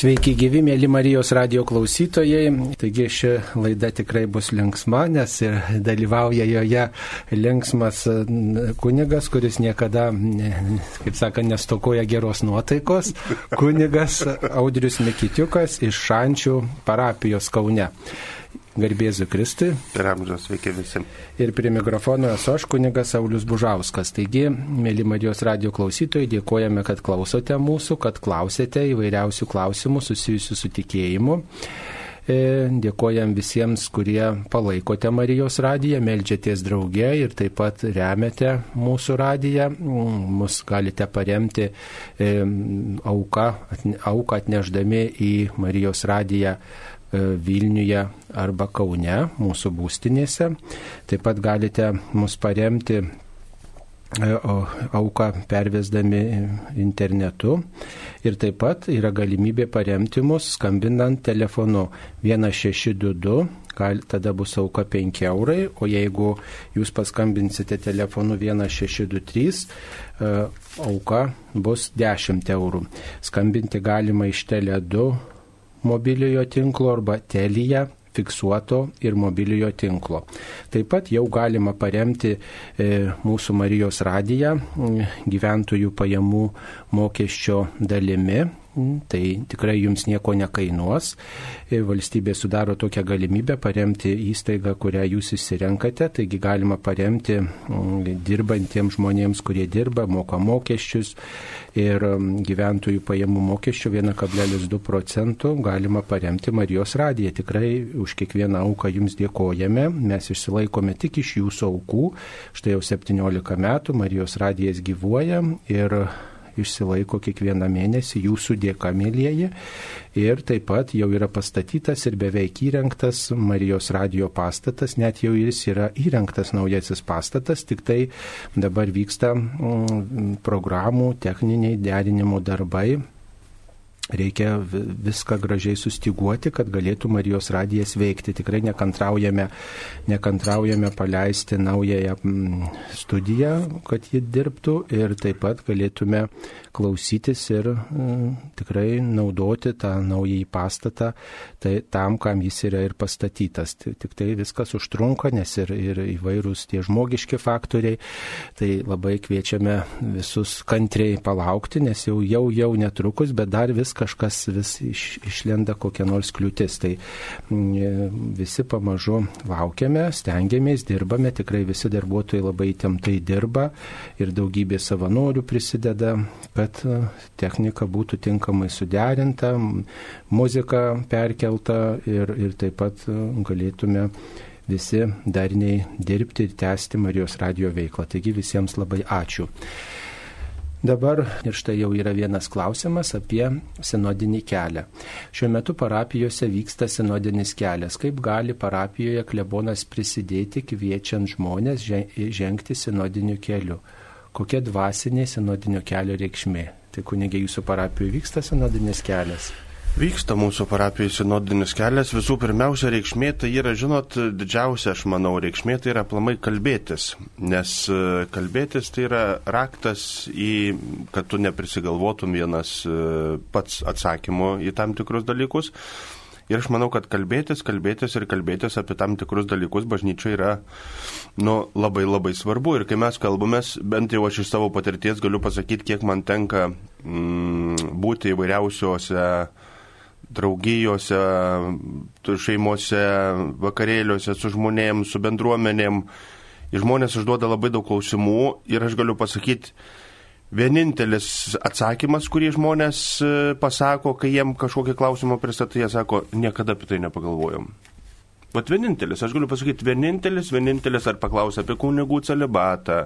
Sveiki gyvi, mėly Marijos radio klausytojai. Taigi ši laida tikrai bus linksma, nes ir dalyvauja joje linksmas kunigas, kuris niekada, kaip sakant, nestokoja geros nuotaikos. Kunigas Audrius Mikitiukas iš Šančių parapijos Kaune. Garbėzu Kristui. Per amžiaus sveiki visi. Ir prie mikrofono esu aš kunigas Saulis Bužauskas. Taigi, mėly Marijos radio klausytojai, dėkojame, kad klausote mūsų, kad klausėte įvairiausių klausimų susijusių su tikėjimu. E, dėkojam visiems, kurie palaikote Marijos radiją, melžiatės drauge ir taip pat remiate mūsų radiją. Mus galite paremti e, auką, auką atneždami į Marijos radiją Vilniuje arba Kaune, mūsų būstinėse. Taip pat galite mus paremti e, auką pervesdami internetu. Ir taip pat yra galimybė paremti mus skambinant telefonu 1622, gal, tada bus auka 5 eurai, o jeigu jūs paskambinsite telefonu 1623, e, auka bus 10 eurų. Skambinti galima iš Tele 2 mobiliojo tinklo arba telija fiksuoto ir mobiliojo tinklo. Taip pat jau galima paremti e, mūsų Marijos radiją gyventojų pajamų mokesčio dalimi tai tikrai jums nieko nekainuos. Valstybė sudaro tokią galimybę paremti įstaigą, kurią jūs įsirenkate, taigi galima paremti mm, dirbantiems žmonėms, kurie dirba, moka mokesčius ir mm, gyventojų pajamų mokesčio 1,2 procentų galima paremti Marijos radiją. Tikrai už kiekvieną auką jums dėkojame, mes išsilaikome tik iš jūsų aukų. Štai jau 17 metų Marijos radijas gyvuoja ir išsilaiko kiekvieną mėnesį jūsų dėka, mėlyjeji. Ir taip pat jau yra pastatytas ir beveik įrengtas Marijos radio pastatas, net jau jis yra įrengtas naujasis pastatas, tik tai dabar vyksta mm, programų, techniniai derinimo darbai reikia viską gražiai sustiguoti, kad galėtų Marijos radijas veikti. Tikrai nekantraujame, nekantraujame paleisti naująją mm, studiją, kad ji dirbtų ir taip pat galėtume klausytis ir mm, tikrai naudoti tą naująjį pastatą tai, tam, kam jis yra ir pastatytas. Tik tai viskas užtrunka, nes ir, ir įvairūs tie žmogiški faktoriai. Tai labai kviečiame visus kantriai palaukti, nes jau jau, jau netrukus, bet dar vis kažkas vis iš, išlenda kokia nors kliūtis. Tai mm, visi pamažu laukiame, stengiamės, dirbame, tikrai visi darbuotojai labai įtemptai dirba ir daugybė savanorių prisideda, kad e, technika būtų tinkamai suderinta, muzika perkelta ir, ir taip pat e, galėtume visi darniai dirbti ir tęsti Marijos radio veiklą. Taigi visiems labai ačiū. Dabar ir štai jau yra vienas klausimas apie sinodinį kelią. Šiuo metu parapijose vyksta sinodinis kelias. Kaip gali parapijoje klebonas prisidėti kviečiant žmonės žengti sinodiniu keliu? Kokia dvasinė sinodinio kelio reikšmė. Tai kunigė jūsų parapijoje vyksta sinodinis kelias. Vyksta mūsų parapijoje sinodinis kelias. Visų pirmiausia reikšmė tai yra, žinot, didžiausia, aš manau, reikšmė tai yra plamai kalbėtis. Nes e, kalbėtis tai yra raktas į, kad tu neprisigalvotum vienas e, pats atsakymo į tam tikrus dalykus. Ir aš manau, kad kalbėtis, kalbėtis ir kalbėtis apie tam tikrus dalykus bažnyčioje yra nu, labai labai svarbu. Ir kai mes kalbamės, bent jau aš iš savo patirties galiu pasakyti, kiek man tenka mm, būti įvairiausiuose draugijose, šeimose, vakarėliuose su žmonėms, su bendruomenėm. Ir žmonės užduoda labai daug klausimų ir aš galiu pasakyti, Vienintelis atsakymas, kurį žmonės e, pasako, kai jiem kažkokį klausimą pristatai, jie sako, niekada apie tai nepagalvojom. Vat vienintelis, aš galiu pasakyti, vienintelis, vienintelis ar paklausia apie kunigų celibatą,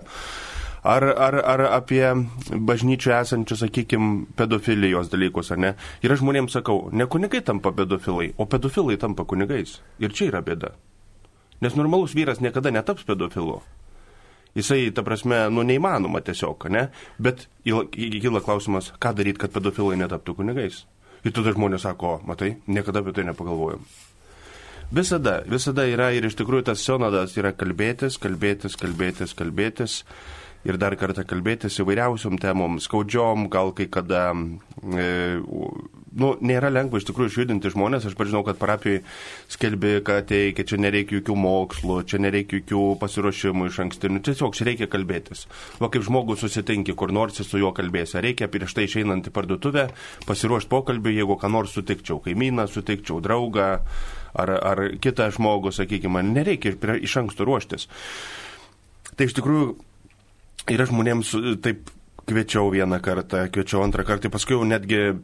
ar, ar, ar apie bažnyčių esančius, sakykime, pedofilijos dalykus, ar ne. Ir aš žmonėms sakau, ne kunigai tampa pedofilai, o pedofilai tampa kunigais. Ir čia yra bėda. Nes normalus vyras niekada netaps pedofilu. Jisai, ta prasme, nu neįmanoma tiesiog, ne? Bet kyla klausimas, ką daryti, kad pedofilai netaptų kunigais. Ir tada žmonės sako, matai, niekada apie tai nepagalvojom. Visada, visada yra ir iš tikrųjų tas senodas yra kalbėtis, kalbėtis, kalbėtis, kalbėtis. Ir dar kartą kalbėtis įvairiausiom temom, skaudžiom, gal kai kada, e, nu, nėra lengva iš tikrųjų išjudinti žmonės. Aš pažinau, kad parapijoje skelbi, kad teikia, čia nereikia jokių mokslų, čia nereikia jokių pasiruošimų iš ankstinių, tiesiog čia reikia kalbėtis. O kaip žmogus susitinki, kur nors su juo kalbėsi, reikia prieš tai išeinant į parduotuvę pasiruošti pokalbį, jeigu ką nors sutikčiau, kaimyną sutikčiau, draugą ar, ar kitą žmogų, sakykime, nereikia iš anksto ruoštis. Tai iš tikrųjų yra žmonėms taip kviečiau vieną kartą, kviečiau antrą kartą, paskui jau netgi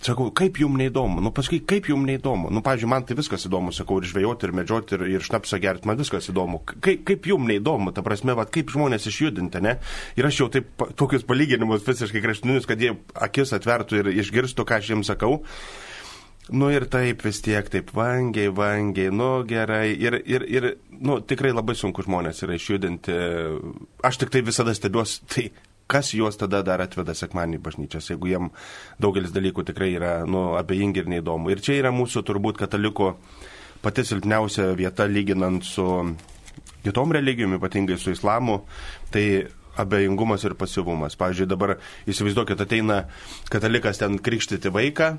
Sakau, kaip jums neįdomu? Nu, paskui, kaip jums neįdomu? Nu, pažiūrėjau, man tai viskas įdomu, sakau, ir žvejoti, ir medžioti, ir, ir šnapsą gerti, man viskas įdomu. Kaip, kaip jums neįdomu, ta prasme, va, kaip žmonės išjudinti, ne? Ir aš jau taip, tokius palyginimus visiškai kraštinius, kad jie akis atvertų ir išgirstų, ką aš jiems sakau. Nu ir taip vis tiek, taip vangiai, vangiai, nu gerai. Ir, ir, ir nu, tikrai labai sunku žmonės yra išjudinti. Aš tik tai visada stebiuosi, tai kas juos tada dar atveda sekmanį bažnyčias, jeigu jiem daugelis dalykų tikrai yra nu, abejingi ir neįdomu. Ir čia yra mūsų turbūt katalikų pati silpniausia vieta lyginant su kitom religijom, ypatingai su islamu. Tai abejingumas ir pasivumas. Pavyzdžiui, dabar įsivaizduokit, ateina katalikas ten krikštyti vaiką.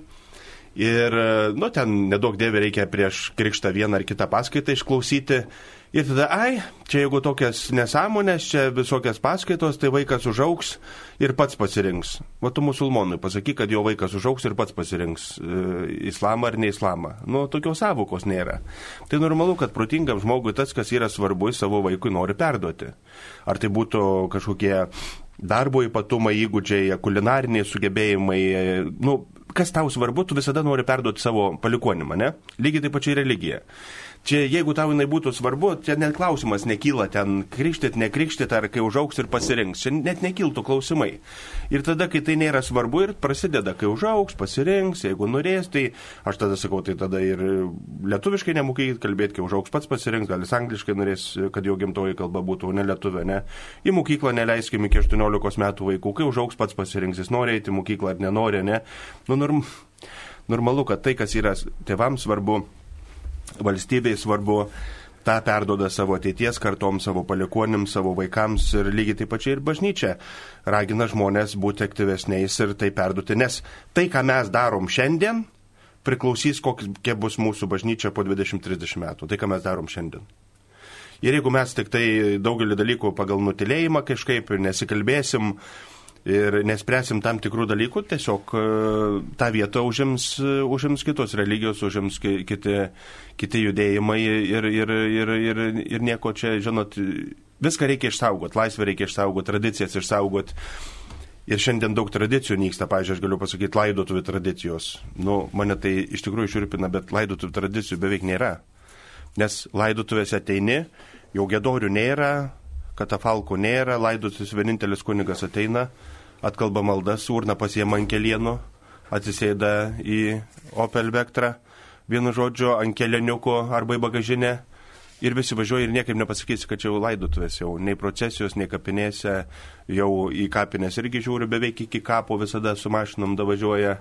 Ir, nu, ten nedaug dėvė reikia prieš krikštą vieną ar kitą paskaitą išklausyti. Ir tada, ai, čia jeigu tokias nesąmonės, čia visokias paskaitos, tai vaikas užauks ir pats pasirinks. Va tu musulmonui pasakyk, kad jo vaikas užauks ir pats pasirinks e, islamą ar ne islamą. Nu, tokios savokos nėra. Tai normalu, kad protingam žmogui tas, kas yra svarbu, savo vaikui nori perduoti. Ar tai būtų kažkokie darbo ypatumai, įgūdžiai, kulinariniai sugebėjimai, e, nu, kas tau svarbu, tu visada nori perduoti savo palikonimą, ne? Lygiai taip pačiai religija. Čia jeigu tau jinai būtų svarbu, čia net klausimas nekyla ten krikštit, nekrikštit, ar kai užauks ir pasirinks. Čia net nekiltų klausimai. Ir tada, kai tai nėra svarbu ir prasideda, kai užauks, pasirinks, jeigu norės, tai aš tada sakau, tai tada ir lietuviškai nemokėjai kalbėti, kai užauks pats pasirinks, gal jis angliškai norės, kad jo gimtoji kalba būtų ne lietuvė, ne. Į mokyklą neleiskim iki 18 metų vaikų, kai užauks pats pasirinks, jis nori eiti į mokyklą ar nenori, ne. Nu, norm, normalu, kad tai, kas yra tėvams svarbu, valstybei svarbu tą perdoda savo ateities kartom, savo palikonim, savo vaikams ir lygiai taip pačiai ir bažnyčia ragina žmonės būti aktyvesniais ir tai perduoti, nes tai, ką mes darom šiandien, priklausys, kokia bus mūsų bažnyčia po 20-30 metų. Tai, ką mes darom šiandien. Ir jeigu mes tik tai daugelį dalykų pagal nutilėjimą kažkaip nesikalbėsim, ir nespręsim tam tikrų dalykų, tiesiog e, tą vietą užims, e, užims kitos religijos, užims kiti, kiti judėjimai ir, ir, ir, ir, ir nieko čia, žinot, viską reikia išsaugoti, laisvę reikia išsaugoti, tradicijas išsaugoti. Ir šiandien daug tradicijų nyksta, pavyzdžiui, aš galiu pasakyti, laidotuvių tradicijos. Nu, mane tai iš tikrųjų išurpina, bet laidotuvių tradicijų beveik nėra. Nes laidotuvėse ateini, jau gedorių nėra, katafalkų nėra, laidotis vienintelis kunigas ateina, atkalba maldas, urna pasiema ant kelienų, atsisėda į Opel Vectra, vienu žodžiu, ant kelieniuko arba į bagažinę ir visi važiuoja ir niekaip nepasakysi, kad čia jau laidotuvės jau, nei procesijos, nei kapinėse, jau į kapinės irgi žiūri beveik iki kapo visada su mašinom davažiuoja.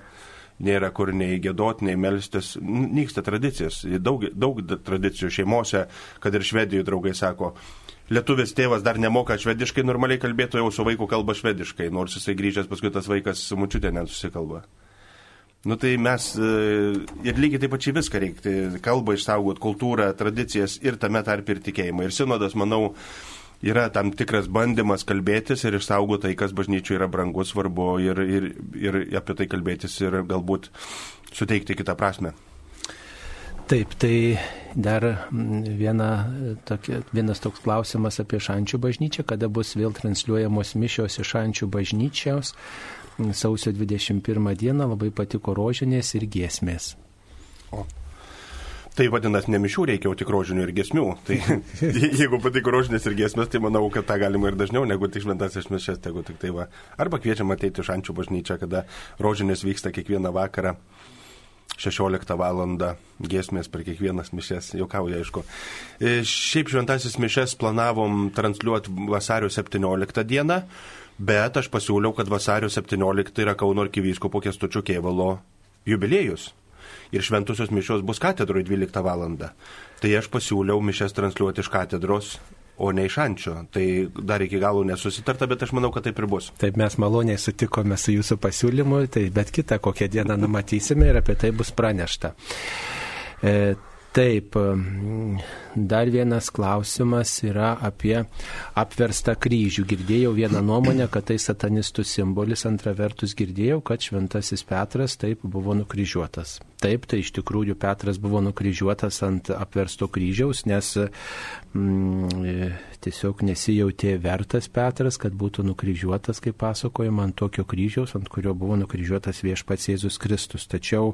Nėra kur nei gėdot, nei melstis. Nyksta tradicijas. Daug, daug tradicijų šeimose, kad ir švedijų draugai sako, lietuvis tėvas dar nemoka švediškai, normaliai kalbėtų jau su vaiku kalba švediškai, nors jisai grįžęs paskui tas vaikas su mučiutė nesusikalba. Nu tai mes e, ir lygiai taip pačiai viską reikti, kalbą išsaugoti, kultūrą, tradicijas ir tame tarp ir tikėjimą. Ir sinodas, manau, yra tam tikras bandymas kalbėtis ir išsaugoti tai, kas bažnyčiai yra brangu, svarbu ir, ir, ir apie tai kalbėtis ir galbūt suteikti kitą prasme. Taip, tai dar mm, viena, tokia, vienas toks klausimas apie Šančių bažnyčią, kada bus vėl transliuojamos mišios iš Šančių bažnyčios. Mm, sausio 21 dieną labai patiko rožinės ir giesmės. O. Tai vadinasi, ne mišių reikia, o tik rožinių ir giesmių. Tai jeigu patiko rožinės ir giesmės, tai manau, kad tą galima ir dažniau negu tik šventasis mišės, tegu tik tai va. Arba kviečiam ateiti iš Ančių bažnyčią, kada rožinės vyksta kiekvieną vakarą 16 val. giesmės per kiekvienas mišes, jaukauja aišku. E, šiaip šventasis mišes planavom transliuoti vasario 17 dieną, bet aš pasiūliau, kad vasario 17 yra Kauno arkivyskupo Kestučio Kėvalo jubiliejus. Ir šventusios mišios bus katedroje 12 val. Tai aš pasiūliau mišes transliuoti iš katedros, o ne iš ančio. Tai dar iki galo nesusitarta, bet aš manau, kad taip ir bus. Taip mes maloniai sutikome su jūsų pasiūlymu, tai bet kitą kokią dieną numatysime ir apie tai bus pranešta. E, Taip, dar vienas klausimas yra apie apverstą kryžių. Girdėjau vieną nuomonę, kad tai satanistų simbolis, antra vertus girdėjau, kad šventasis Petras taip buvo nukryžiuotas. Taip, tai iš tikrųjų Petras buvo nukryžiuotas ant apversto kryžiaus, nes mm, tiesiog nesijautė vertas Petras, kad būtų nukryžiuotas, kaip pasakojama, ant tokio kryžiaus, ant kurio buvo nukryžiuotas viešpats Jėzus Kristus. Tačiau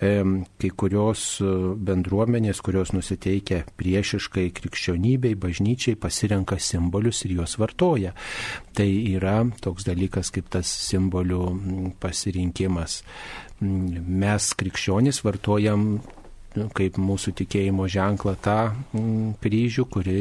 e, kai kurios bendruomenės, kurios nusiteikia priešiškai krikščionybei, bažnyčiai, pasirenka simbolius ir juos vartoja. Tai yra toks dalykas kaip tas simbolių pasirinkimas mes krikščionys vartojam nu, kaip mūsų tikėjimo ženklą tą kryžių, kuri,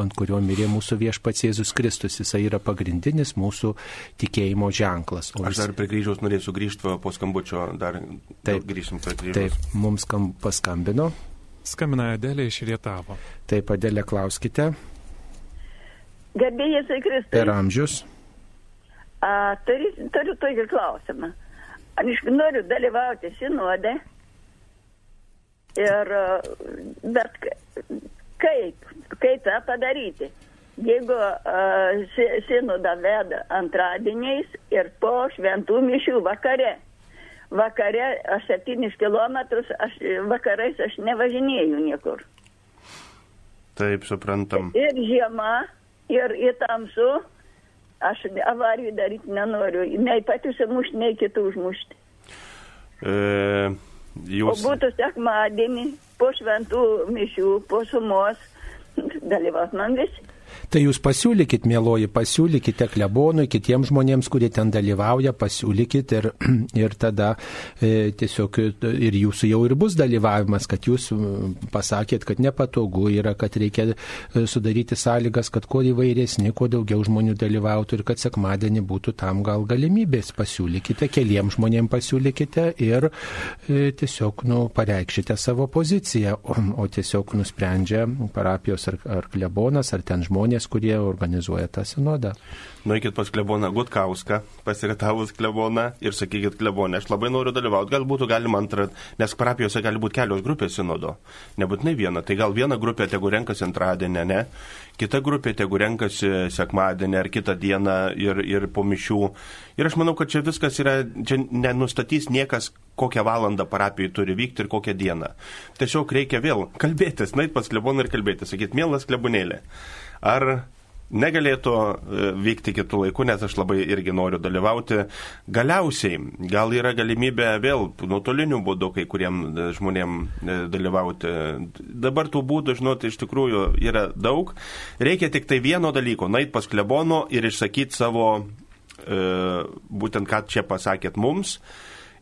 ant kurio mirė mūsų viešpats Jėzus Kristus. Jisai yra pagrindinis mūsų tikėjimo ženklas. O Aš dar prie kryžiaus norėsiu grįžti po skambučio, dar taip, grįžtim prie kryžiaus. Taip, mums kam, paskambino. Skambina Adelė iš Rietavo. Taip, Adelė, klauskite. Garbėjai Kristus. Per amžius. A, turiu, turiu tokį klausimą. Aš noriu dalyvauti sinode. Ir, bet kaip, kaip tą padaryti? Jeigu uh, sinodą veda antradieniais ir po šventų mišių vakare. Vakare aš 7 km, aš, vakarais aš nevažinėjau niekur. Taip, suprantam. Ir žiema, ir į tamsų, Aš avarijų daryti nenoriu, nei pati užsimušti, nei kitų užmušti. E, jūs... O būtų sekmadienį, po šventų mišių, po sumos, dalyvaus man visi. Tai jūs pasiūlykit, mėloji, pasiūlykite klebonui, kitiems žmonėms, kurie ten dalyvauja, pasiūlykit ir, ir tada e, tiesiog ir jūsų jau ir bus dalyvavimas, kad jūs pasakėt, kad nepatogu yra, kad reikia e, sudaryti sąlygas, kad kuo įvairesni, kuo daugiau žmonių dalyvautų ir kad sekmadienį būtų tam gal galimybės. Pasiūlykite, keliems žmonėms pasiūlykite ir e, tiesiog nu, pareikšite savo poziciją, o, o tiesiog nusprendžia parapijos ar, ar klebonas, ar ten žmonės žmonės, kurie organizuoja tą sinodą. Nuikit pas kleboną Gutkauską, pasiritavus kleboną ir sakykit klebonę, aš labai noriu dalyvauti, gal būtų galima antrą, nes parapijose gali būti kelios grupės sinodo, nebūtinai viena, tai gal viena grupė tegu renkasi antradienį, ne, kita grupė tegu renkasi sekmadienį ar kitą dieną ir, ir po mišių. Ir aš manau, kad čia viskas yra, čia nenustatys niekas, kokią valandą parapijai turi vykti ir kokią dieną. Tiesiog reikia vėl kalbėtis, nait pas kleboną ir kalbėtis, sakyt, mielas klebonėlė ar negalėtų e, vykti kitų laikų, nes aš labai irgi noriu dalyvauti. Galiausiai, gal yra galimybė vėl nuotoliniu būdu kai kuriem e, žmonėm e, dalyvauti. Dabar tų būdų, žinot, iš tikrųjų yra daug. Reikia tik tai vieno dalyko - nait pas klebono ir išsakyti savo, e, būtent ką čia pasakėt mums.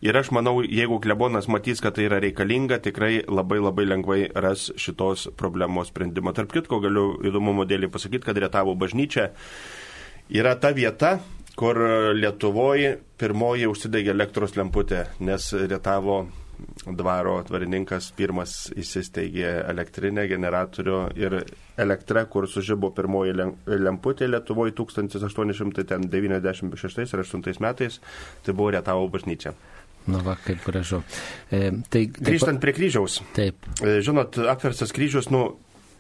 Ir aš manau, jeigu klebonas matys, kad tai yra reikalinga, tikrai labai labai lengvai ras šitos problemos sprendimą. Tarp kitko, galiu įdomumo dėlį pasakyti, kad Rietavo bažnyčia yra ta vieta, kur Lietuvoje pirmoji užsidegė elektros lemputė, nes Rietavo dvaro tvarininkas pirmas įsisteigė elektrinę generatorių ir elektra, kur sužybo pirmoji lemputė Lietuvoje 1896 ar 8 metais, tai buvo Rietavo bažnyčia. Nu, va, kaip gražu. E, tai, taip, Grįžtant prie kryžiaus. Taip. E, žinot, apverstas kryžius, nu,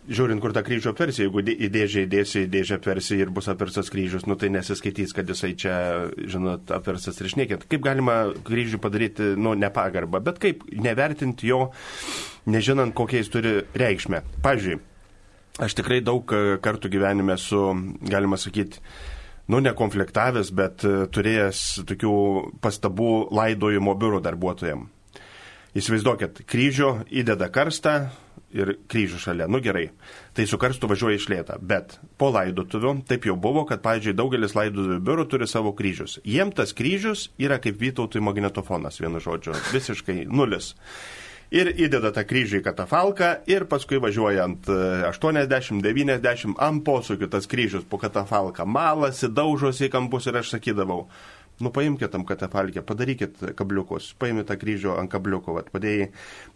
žiūrint, kur tą kryžių apversi, jeigu į dėžę įdėsi, į dėžę apversi ir bus apverstas kryžius, nu tai nesiskaitys, kad jisai čia, žinot, apverstas ir šnekėt. Kaip galima kryžių padaryti, nu, nepagarbą, bet kaip nevertinti jo, nežinant, kokia jis turi reikšmę. Pavyzdžiui, aš tikrai daug kartų gyvenime su, galima sakyti, nu, nekonfliktavęs, bet e, turėjęs tokių pastabų laidojimo biuro darbuotojams. Įsivaizduokit, kryžių įdeda karstą ir kryžių šalia. Nu gerai, tai su karstu važiuoja iš lėta. Bet po laidotuvių taip jau buvo, kad, pavyzdžiui, daugelis laidotuvių biurų turi savo kryžius. Jiem tas kryžius yra kaip Vytautui magnetofonas, vienu žodžiu, visiškai nulis ir įdeda tą kryžių į katafalką ir paskui važiuojant 80-90 ant posūkių tas kryžius po katafalką malasi, daužosi į kampus ir aš sakydavau, Nu, paimkite tam katafalkę, padarykit kabliukus, paimkite tą kryžių ant kabliukų, vat, padėjai.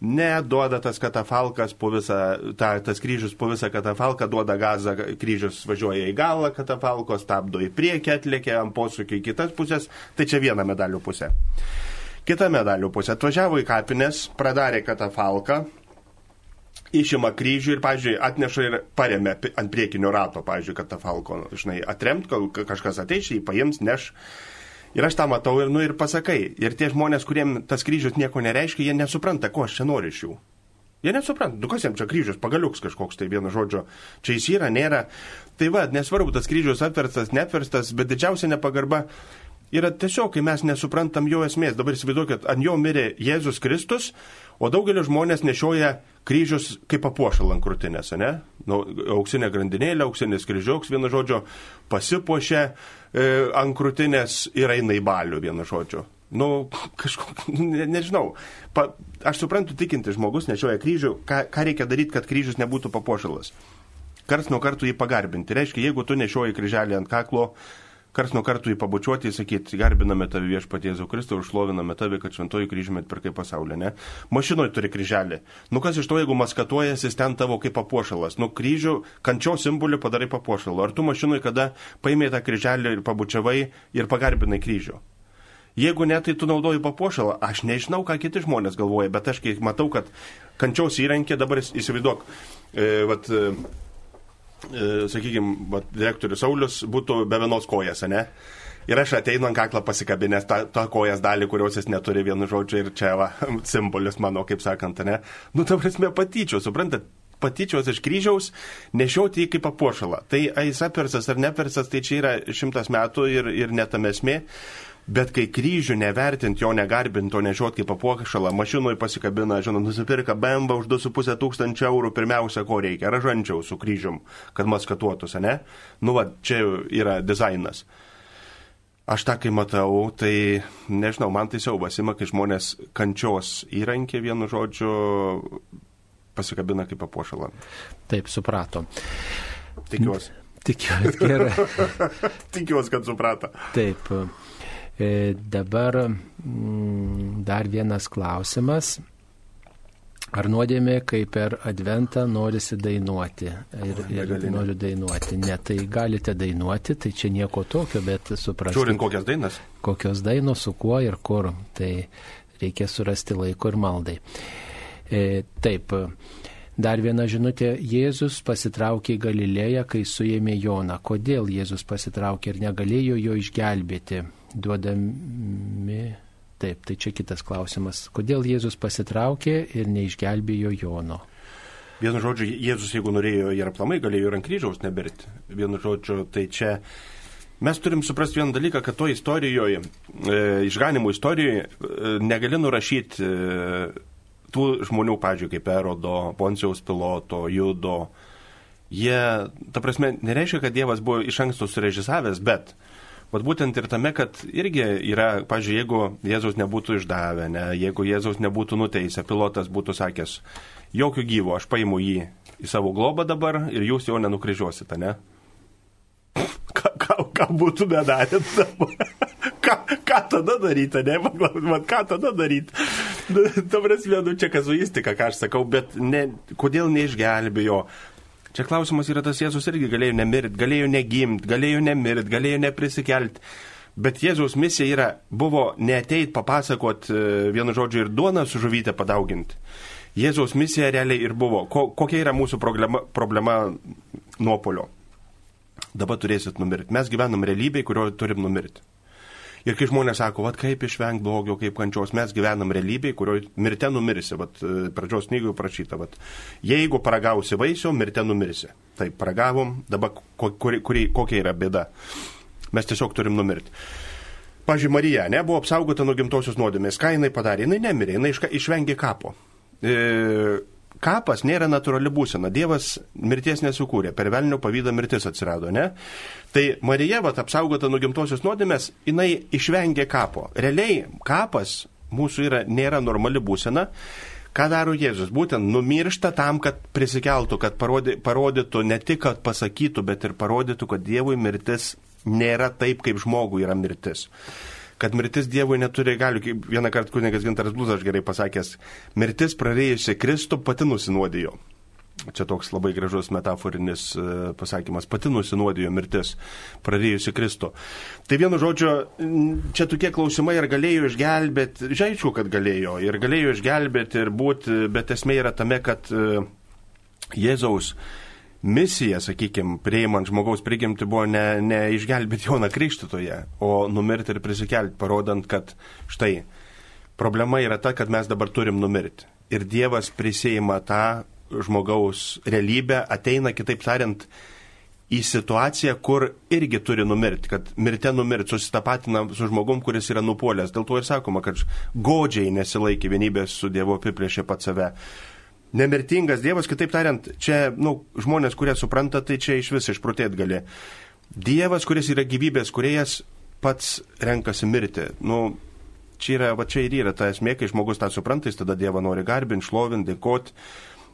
Neduoda tas katafalkas po visą, ta, tas kryžius po visą katafalką, duoda gazą, kryžius važiuoja į galą katafalkos, stabdo į priekį, atlėkia ant posūkį į kitas pusės, tai čia viena medalių pusė. Kita medalių pusė atvažiavo į kapines, pradarė katafalką, išima kryžių ir, pavyzdžiui, atneša ir paremia ant priekinio rato, pavyzdžiui, katafalko, žinai, atremt, kol kažkas ateis, jį paims, neš. Ir aš tą matau ir, nu, ir pasakai. Ir tie žmonės, kuriem tas kryžius nieko nereiškia, jie nesupranta, ko aš čia noriu iš jų. Jie nesupranta, nu kas jam čia kryžius, pagaliuks kažkoks tai vieno žodžio, čia jis yra, nėra. Tai va, nesvarbu, tas kryžius apverstas, neapverstas, bet didžiausia nepagarba yra tiesiog, kai mes nesuprantam jo esmės. Dabar įsivaizduokit, ant jo mirė Jėzus Kristus, o daugelio žmonės nešioja kryžius kaip papuošalą ant krūtinės, ne? Nu, auksinė grandinėlė, auksinis kryžiauks, vienu žodžiu, pasipuošia e, ant krūtinės ir eina į balių, vienu žodžiu. Nu, kažkok, ne, nežinau. Pa, aš suprantu, tikinti žmogus nešioja kryžių, ką, ką reikia daryti, kad kryžius nebūtų papuošalas. Kars nuo kartų jį pagarbinti. Reiškia, jeigu tu nešioji kryželį ant kaklo, kars nuo kartų jį pabučiuoti, sakyti, garbiname tave viešpatie Jėzau Kristų, užšloviname tave, kad šventoji kryžiumi atpirkai pasaulį, ne? Mašinoje turi kryželį. Nu kas iš to, jeigu maskatuojas, jis ten tavo kaip papuošalas. Nu kryžių, kančios simbolį padarai papuošalu. Ar tu mašinoje kada paėmė tą kryželį ir pabučiavai ir pagarbinai kryžių? Jeigu ne, tai tu naudoji papuošalą. Aš nežinau, ką kiti žmonės galvoja, bet aš kai matau, kad kančiaus įrankė, dabar įsivaizduok, e, vat, e, sakykime, direktorius Saulis būtų be vienos kojas, ne? Ir aš ateinu ant kaklą pasikabinęs tą, tą kojas dalį, kurios jis neturi vienu žodžiu ir čia va, simbolis mano, kaip sakant, ne? Nu, ta prasme, patyčiau, suprantat, patyčios iš kryžiaus nešioti jį kaip papuošalą. Tai jis apersas ar nepersas, tai čia yra šimtas metų ir, ir netam esmė. Bet kai kryžių nevertint, jo negarbint, o nežiot kaip apuokšalą, mašinoje pasikabina, žinot, nusipirka bemba už 2,5 tūkstančio eurų, pirmiausia, ko reikia, ražančiau su kryžium, kad maskatuotųsi, ne? Nu, va, čia yra dizainas. Aš tą, kai matau, tai, nežinau, man tai siaubas ima, kai žmonės kančios įrankė vienu žodžiu pasikabina kaip apuošalą. Taip, suprato. Tikiuosi. Tikiuosi, gerai. Tikiuosi, kad suprato. Taip. E, dabar mm, dar vienas klausimas. Ar nuodėmė, kai per adventą norisi dainuoti ir, ir noriu dainuoti? Ne, tai galite dainuoti, tai čia nieko tokio, bet suprasti. Žiūrint kokias dainas. Kokios dainos, su kuo ir kur. Tai reikia surasti laiko ir maldai. E, taip, dar viena žinutė. Jėzus pasitraukė į Galilėją, kai suėmė Joną. Kodėl Jėzus pasitraukė ir negalėjo jo išgelbėti? Duodami. Taip, tai čia kitas klausimas. Kodėl Jėzus pasitraukė ir neišgelbėjo Jono? Vienu žodžiu, Jėzus, jeigu norėjo ir aplamai, galėjo ir ant kryžiaus nebirti. Vienu žodžiu, tai čia mes turim suprasti vieną dalyką, kad to istorijoje, e, išganimo istorijoje, e, negali nurašyti e, tų žmonių, pavyzdžiui, kaip Erodo, Poncijaus piloto, Judo. Jie, ta prasme, nereiškia, kad Dievas buvo iš anksto surežisavęs, bet Vat būtent ir tame, kad irgi yra, pažiūrėjau, jeigu Jėzaus nebūtų išdavę, ne, jeigu Jėzaus nebūtų nuteisę, pilotas būtų sakęs, jokių gyvo, aš paimu jį į savo globą dabar ir jūs jo nenukryžiuosite, ne? Ką, ką, ką būtų bedarėt dabar? ką, ką tada daryti, ne? Man, ką tada daryti? Ta prasme, nu čia kazuistika, ką aš sakau, bet ne, kodėl neišgelbėjo? Čia klausimas yra tas Jėzus irgi galėjo nemirt, galėjo negimt, galėjo nemirt, galėjo neprisikelt. Bet Jėzaus misija yra, buvo neateit papasakot e, vienu žodžiu ir duoną su žuvytę padauginti. Jėzaus misija realiai ir buvo, ko, kokia yra mūsų problema, problema nuopolio. Dabar turėsit numirti. Mes gyvenam realybėje, kurioje turim numirti. Ir kai žmonės sako, vad kaip išvengti blogio, kaip kančios, mes gyvenam realybėje, kurioje mirte numirsi. Vat, e, pradžios knygoje prašyta, vat, jeigu paragausi vaisių, mirte numirsi. Taip, paragavom, dabar kuri, kuri, kokia yra bėda. Mes tiesiog turim numirti. Pavyzdžiui, Marija, ne, buvo apsaugota nuo gimtosios nuodėmės. Ką jinai padarė? Jinai nemirė, jinai išvengė kapo. E, kapas nėra natūrali būsena. Dievas mirties nesukūrė, per velnio pavydą mirtis atsirado, ne? Tai Marija, vat, apsaugota nuo gimtosios nuodėmės, jinai išvengė kapo. Realiai kapas mūsų yra, nėra normali būsena. Ką daro Jėzus? Būtent numiršta tam, kad prisikeltų, kad parodė, parodytų ne tik, kad pasakytų, bet ir parodytų, kad Dievui mirtis nėra taip, kaip žmogui yra mirtis. Kad mirtis Dievui neturi galių, kaip vieną kartą kunigas Gintaras Blūzas gerai pasakęs, mirtis prarėjusi Kristų pati nusinuodijo. Čia toks labai gražus metaforinis e, pasakymas. Pati nusinuodijo mirtis, prarėjusi Kristų. Tai vienu žodžiu, čia tokie klausimai, ar galėjo išgelbėti, žaičiu, kad galėjo, ir galėjo išgelbėti ir būti, bet esmė yra tame, kad e, Jėzaus misija, sakykime, prieimant žmogaus prigimti buvo ne, ne išgelbėti Joną Krikštytoje, o numirti ir prisikelti, parodant, kad štai problema yra ta, kad mes dabar turim numirti. Ir Dievas prisėima tą žmogaus realybę, ateina, kitaip tariant, į situaciją, kur irgi turi numirti, kad mirte numirti, susitapatina su žmogum, kuris yra nupuolęs. Dėl to ir sakoma, kad godžiai nesilaikė vienybės su Dievu, apiplėšė pat save. Nemirtingas Dievas, kitaip tariant, čia nu, žmonės, kurie supranta, tai čia iš vis išprotėt gali. Dievas, kuris yra gyvybės kuriejas, pats renkasi mirti. Nu, čia, yra, va, čia ir yra ta esmė, kai žmogus tą supranta, jis tada Dievą nori garbinti, šlovinti, dėkoti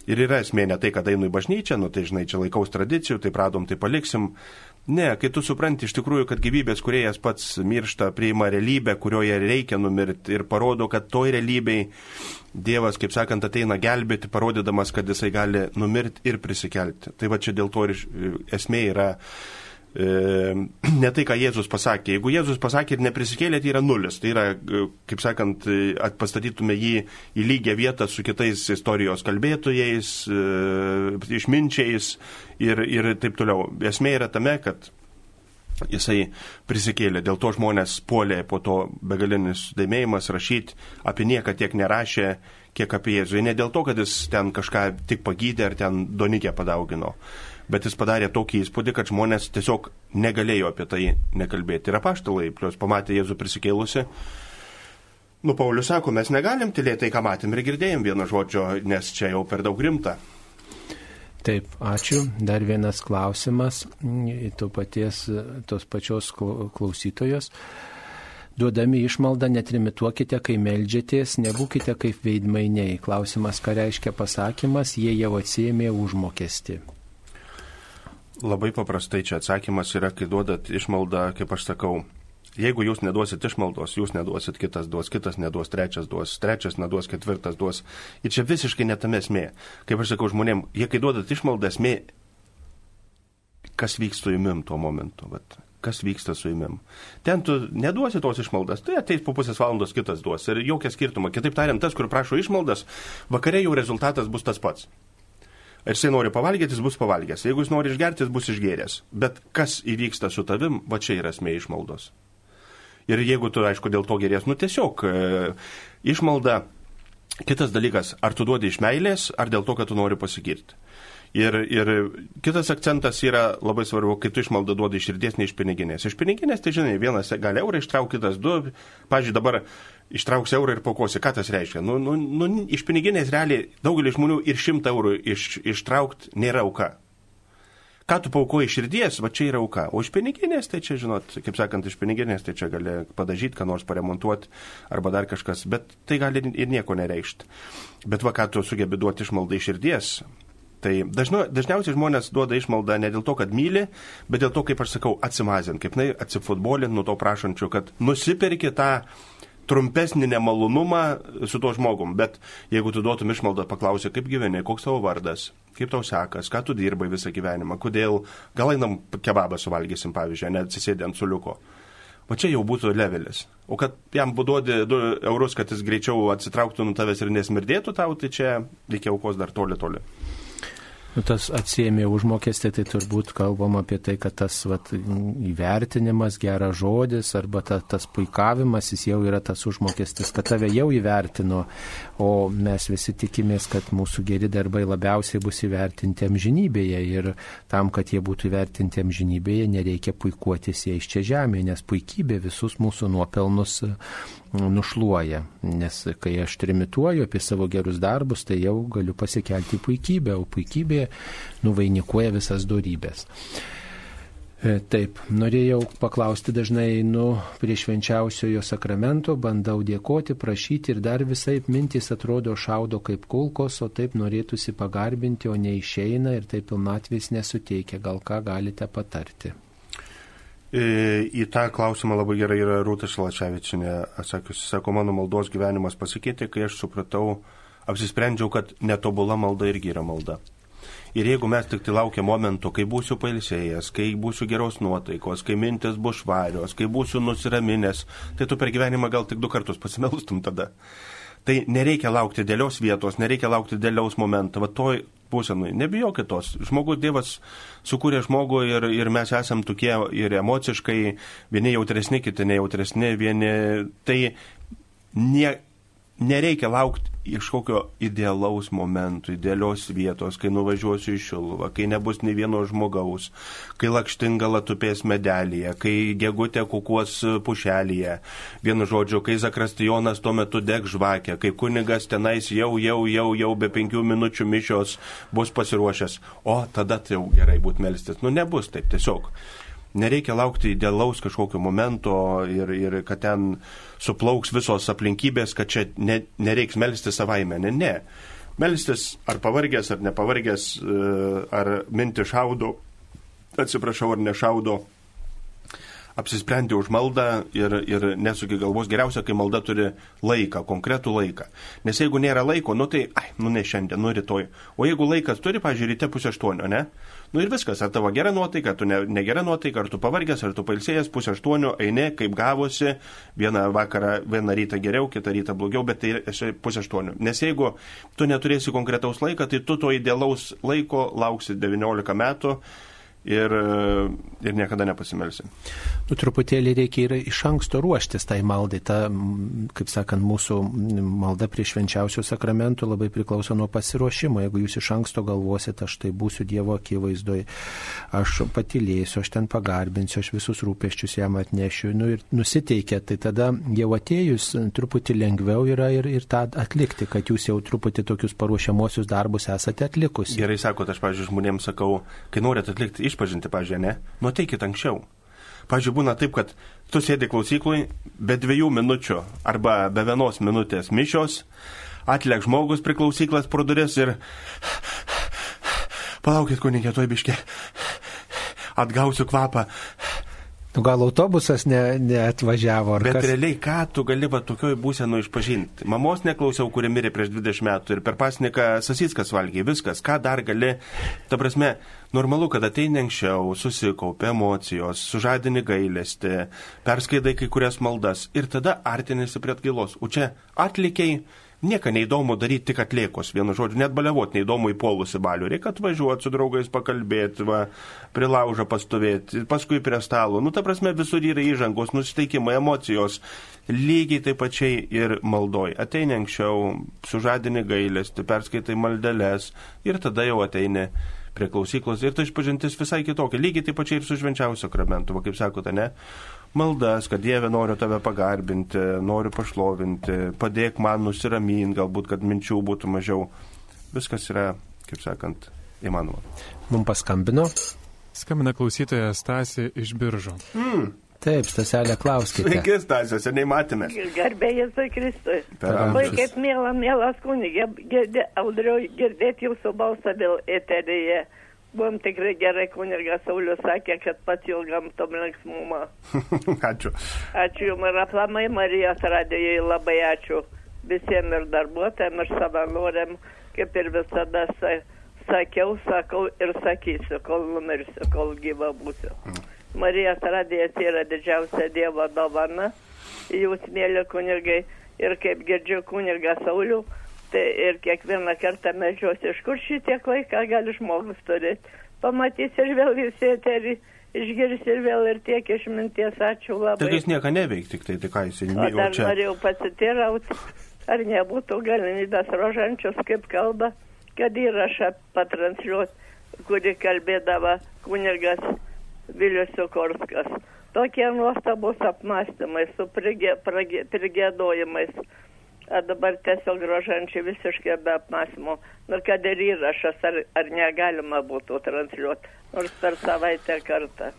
Ir yra esmė ne tai, kad einu į bažnyčią, nu tai žinai, čia laikaus tradicijų, tai pradom, tai paliksim. Ne, kai tu supranti iš tikrųjų, kad gyvybės kuriejas pats miršta, priima realybę, kurioje reikia numirti ir parodo, kad toj realybei Dievas, kaip sakant, ateina gelbėti, parodydamas, kad jisai gali numirti ir prisikelti. Tai va čia dėl to ir esmė yra e, ne tai, ką Jėzus pasakė. Jeigu Jėzus pasakė ir neprisikėlė, tai yra nulis. Tai yra, e, kaip sakant, e, pastatytume jį į lygią vietą su kitais istorijos kalbėtojais, e, išminčiais ir, ir taip toliau. Esmė yra tame, kad jisai prisikėlė. Dėl to žmonės puolė po to begalinis dėmėjimas rašyti apie nieką tiek nerašė, kiek apie Jėzų. Ne dėl to, kad jis ten kažką tik pagydė ar ten donikę padaugino bet jis padarė tokį įspūdį, kad žmonės tiesiog negalėjo apie tai nekalbėti. Ir apaštalai, plius pamatė Jėzų prisikėlusi. Nu, Paulius sako, mes negalim tylėti tai, ką matėm ir girdėjom vieno žodžio, nes čia jau per daug rimta. Taip, ačiū. Dar vienas klausimas, to paties, tos pačios klausytojos. Duodami išmaldą netrimituokite, kai melžiatės, nebūkite kaip veidmainiai. Klausimas, ką reiškia pasakymas, jie jau atsėmė užmokesti. Labai paprastai čia atsakymas yra, kai duodat išmaldą, kaip aš sakau, jeigu jūs neduosit išmaldos, jūs neduosit, kitas duos, kitas neduos, trečias duos, trečias neduos, ketvirtas duos. Ir čia visiškai netame esmė. Kaip aš sakau žmonėm, jie kai duodat išmaldą, esmė, kas vyksta su jumim tuo momentu. Vat, kas vyksta su jumim. Ten tu neduosi tos išmaldas, tai ateis po pusės valandos kitas duos. Ir jokia skirtuma. Kitaip tariant, tas, kur prašo išmaldas, vakare jau rezultatas bus tas pats. Ar jisai nori pavalgyti, jis bus pavalgęs. Jeigu jis nori išgerti, jis bus išgėręs. Bet kas įvyksta su tavim, va čia yra esmė išmaldos. Ir jeigu tu, aišku, dėl to gerės, nu tiesiog e, išmalda. Kitas dalykas, ar tu duodi iš meilės, ar dėl to, kad tu nori pasigirti. Ir, ir kitas akcentas yra labai svarbu, kai tu išmaldą duodi iš širdies, ne iš piniginės. Iš piniginės, tai žinai, vienas gali eurą ištraukti, kitas du. Pavyzdžiui, dabar ištrauks eurą ir paukosi. Ką tas reiškia? Nu, nu, nu, iš piniginės realiai daugelis žmonių ir šimtą eurų iš, ištraukti nėra auka. Ką tu paukoji širdies, va čia yra auka. O iš piniginės, tai čia, žinot, kaip sakant, iš piniginės, tai čia gali padažyti, ką nors paremontuoti arba dar kažkas, bet tai gali ir nieko nereikšti. Bet va, ką tu sugebi duoti išmaldai širdies, Tai dažnu, dažniausiai žmonės duoda išmaldą ne dėl to, kad myli, bet dėl to, kaip aš sakau, atsimazint, kaip na, atsifutbolint nuo to prašančių, kad nusipirki tą trumpesnį nemalonumą su tuo žmogum. Bet jeigu tu duotum išmaldą, paklausė, kaip gyveni, koks tavo vardas, kaip tau sekas, ką tu dirbai visą gyvenimą, kodėl, gal einam kebabą suvalgysim, pavyzdžiui, net atsisėdė ant suliuko. O čia jau būtų levelis. O kad jam duodi 2 eurus, kad jis greičiau atsitrauktų nuo tavęs ir nesmirdėtų tau, tai čia reikia aukos dar toli toli. Nu, tas atsiemė užmokestį, tai turbūt kalbam apie tai, kad tas vat, įvertinimas, geras žodis arba ta, tas puikavimas, jis jau yra tas užmokestis, kad tave jau įvertino, o mes visi tikimės, kad mūsų geri darbai labiausiai bus įvertinti amžinybėje ir tam, kad jie būtų įvertinti amžinybėje, nereikia puikuotis jais čia žemėje, nes puikybė visus mūsų nuopelnus nušluoja, nes kai aš trimituoju apie savo gerus darbus, tai jau galiu pasikelti puikybę, o puikybė nuvainikuoja visas darybės. E, taip, norėjau paklausti dažnai, nu, prie švenčiausiojo sakramento bandau dėkoti, prašyti ir dar visai mintys atrodo šaudo kaip kulkos, o taip norėtųsi pagarbinti, o neišeina ir taip pilnatvės nesuteikia. Gal ką galite patarti? Į tą klausimą labai gerai yra Rūta Šilačiavičinė atsakiusi. Sako, mano maldos gyvenimas pasikeitė, kai aš supratau, apsisprendžiau, kad netobula malda irgi yra malda. Ir jeigu mes tik tai laukia momento, kai būsiu pailsėjęs, kai būsiu geros nuotaikos, kai mintis bus švarios, kai būsiu nusiraminęs, tai tu per gyvenimą gal tik du kartus pasimelustum tada. Tai nereikia laukti dėlios vietos, nereikia laukti dėliaus momento. Va toj būsenui. Nebijokit tos. Žmogus Dievas sukūrė žmogų ir, ir mes esam tokie ir emociškai, vieni jautresni, kiti nejautresni, vieni. Tai ne, nereikia laukti iš kokio idealaus momento, idealios vietos, kai nuvažiuosiu į Šiluvą, kai nebus nei vieno žmogaus, kai lakštingala tupės medelėje, kai gegutė kukuos pušelėje. Vienu žodžiu, kai Zakrastijonas tuo metu deg žvakę, kai kunigas tenais jau, jau, jau, jau be penkių minučių mišios bus pasiruošęs. O tada tai jau gerai būt melstis. Nu, nebus taip tiesiog. Nereikia laukti idealaus kažkokio momento ir, ir kad ten suplauks visos aplinkybės, kad čia ne, nereiks melstis savaime. Ne, ne. Melstis ar pavargęs, ar nepavargęs, e, ar minti šaudo, atsiprašau, ar nešaudo, apsisprendė už maldą ir, ir nesuki galvos. Geriausia, kai malda turi laiką, konkretų laiką. Nes jeigu nėra laiko, nu tai, ai, nu ne šiandien, nu rytoj. O jeigu laikas turi, pažiūrėjau, ryte pusę aštuonio, ne? Nu ir viskas, ar tavo gera nuotaika, ar tu ne, negera nuotaika, ar tu pavargęs, ar tu pailsėjęs, pusę aštuonių, eini, kaip gavosi, vieną vakarą, vieną rytą geriau, kitą rytą blogiau, bet tai esi pusę aštuonių. Nes jeigu tu neturėsi konkretaus laiko, tai tu to idealaus laiko lauksi 19 metų ir, ir niekada nepasimelsi. Nu, truputėlį reikia ir iš anksto ruoštis tai maldai. Ta, kaip sakant, mūsų malda prie švenčiausių sakramentų labai priklauso nuo pasiruošimo. Jeigu jūs iš anksto galvosit, aš tai būsiu Dievo akivaizdoje, aš patylėsiu, aš ten pagarbinsiu, aš visus rūpeščius jam atnešiu nu, ir nusiteikia, tai tada jau atėjus truputį lengviau yra ir, ir tą atlikti, kad jūs jau truputį tokius paruošiamosius darbus esate atlikusi. Gerai sakot, aš, pavyzdžiui, žmonėms sakau, kai norit atlikti išpažinti, pažiūrėjau, ne, nuteikit anksčiau. Pavyzdžiui, būna taip, kad tu sėdi klausyklui, be dviejų minučių arba be vienos minutės mišios, atliek žmogus priklausyklas pro duris ir palaukit, kunigė, tuoj biškė, atgausiu kvapą. Nu, gal autobusas ne, neatvažiavo. Bet kas? realiai, ką tu gali va tokioj būsenų išpažinti? Mamos neklausiau, kuri mirė prieš 20 metų ir per pasniką sasiskas valgė, viskas, ką dar gali. Ta prasme, normalu, kad ateini anksčiau, susikaupia emocijos, sužadini gailesti, perskaidai kai kurias maldas ir tada artinėsi prie atgailos. O čia atlikiai Nieko neįdomu daryti tik atliekos, vienu žodžiu, net baliavot neįdomu į polusi balių. Reikia atvažiuoti su draugais pakalbėti, va, prie laužą pastovėti, paskui prie stalo. Nu, ta prasme, visur yra įžangos, nusiteikimai, emocijos. Lygiai taip pačiai ir maldoj. Ateini anksčiau, sužadini gailestį, perskaitai maldeles ir tada jau ateini prie klausyklos ir tai išpažintis visai kitokia. Lygiai taip pačiai ir su švenčiausiu sakramentu, va, kaip sakote, ne? Maldas, kad Dieve noriu tave pagarbinti, noriu pašlovinti, padėk man nusiraminti, galbūt, kad minčių būtų mažiau. Viskas yra, kaip sakant, įmanoma. Mums paskambino. Skambina klausytoja Stasi iš biržo. Mm. Taip, Staselė, klauskite. Sveiki, Stasė, seniai matėme. Garbė Jėzui Kristui. Labai kaip mėla, mielas kunigė, girdė, audriau girdėti jūsų balsą vėl eteryje. Buvom tikrai gerai, kunigas Saulis sakė, kad pats ilgam tom linksmumą. Ačiū. Ačiū Jums ir aplamai Marijos radijai labai ačiū visiems ir darbuotojams, ir savanoriam, kaip ir visada sa sakiau, sakau ir sakysiu, kol numirsiu, kol gyva būsiu. Marijos radijas yra didžiausia Dievo dovana, jūs mėly kunigai, ir kaip girdžiu kunigą Saulių, tai ir kiekvieną kartą medžiuosi, iš kur šitiek laiką gali žmogus turėti. Pamatys ir vėl visi eterį, išgirs ir vėl ir tiek išminties, ačiū Tai labai. jis nieko neveiks, tik tai, tai ką įmėjo dar čia. norėjau pasitirauti, ar nebūtų galimybės rožančius, kaip kalba, kad įrašą patransliuoti, kuri kalbėdavo kunigas Vilius Sikorskas. Tokie nuostabus apmąstymai su prigė- pragė- prigėdojimais. O dabar tiesiog rožančiai visiškai be apmąstymų. Nu, kad ir įrašas, ar, ar negalima būtų transliuoti, nors per savaitę kartą.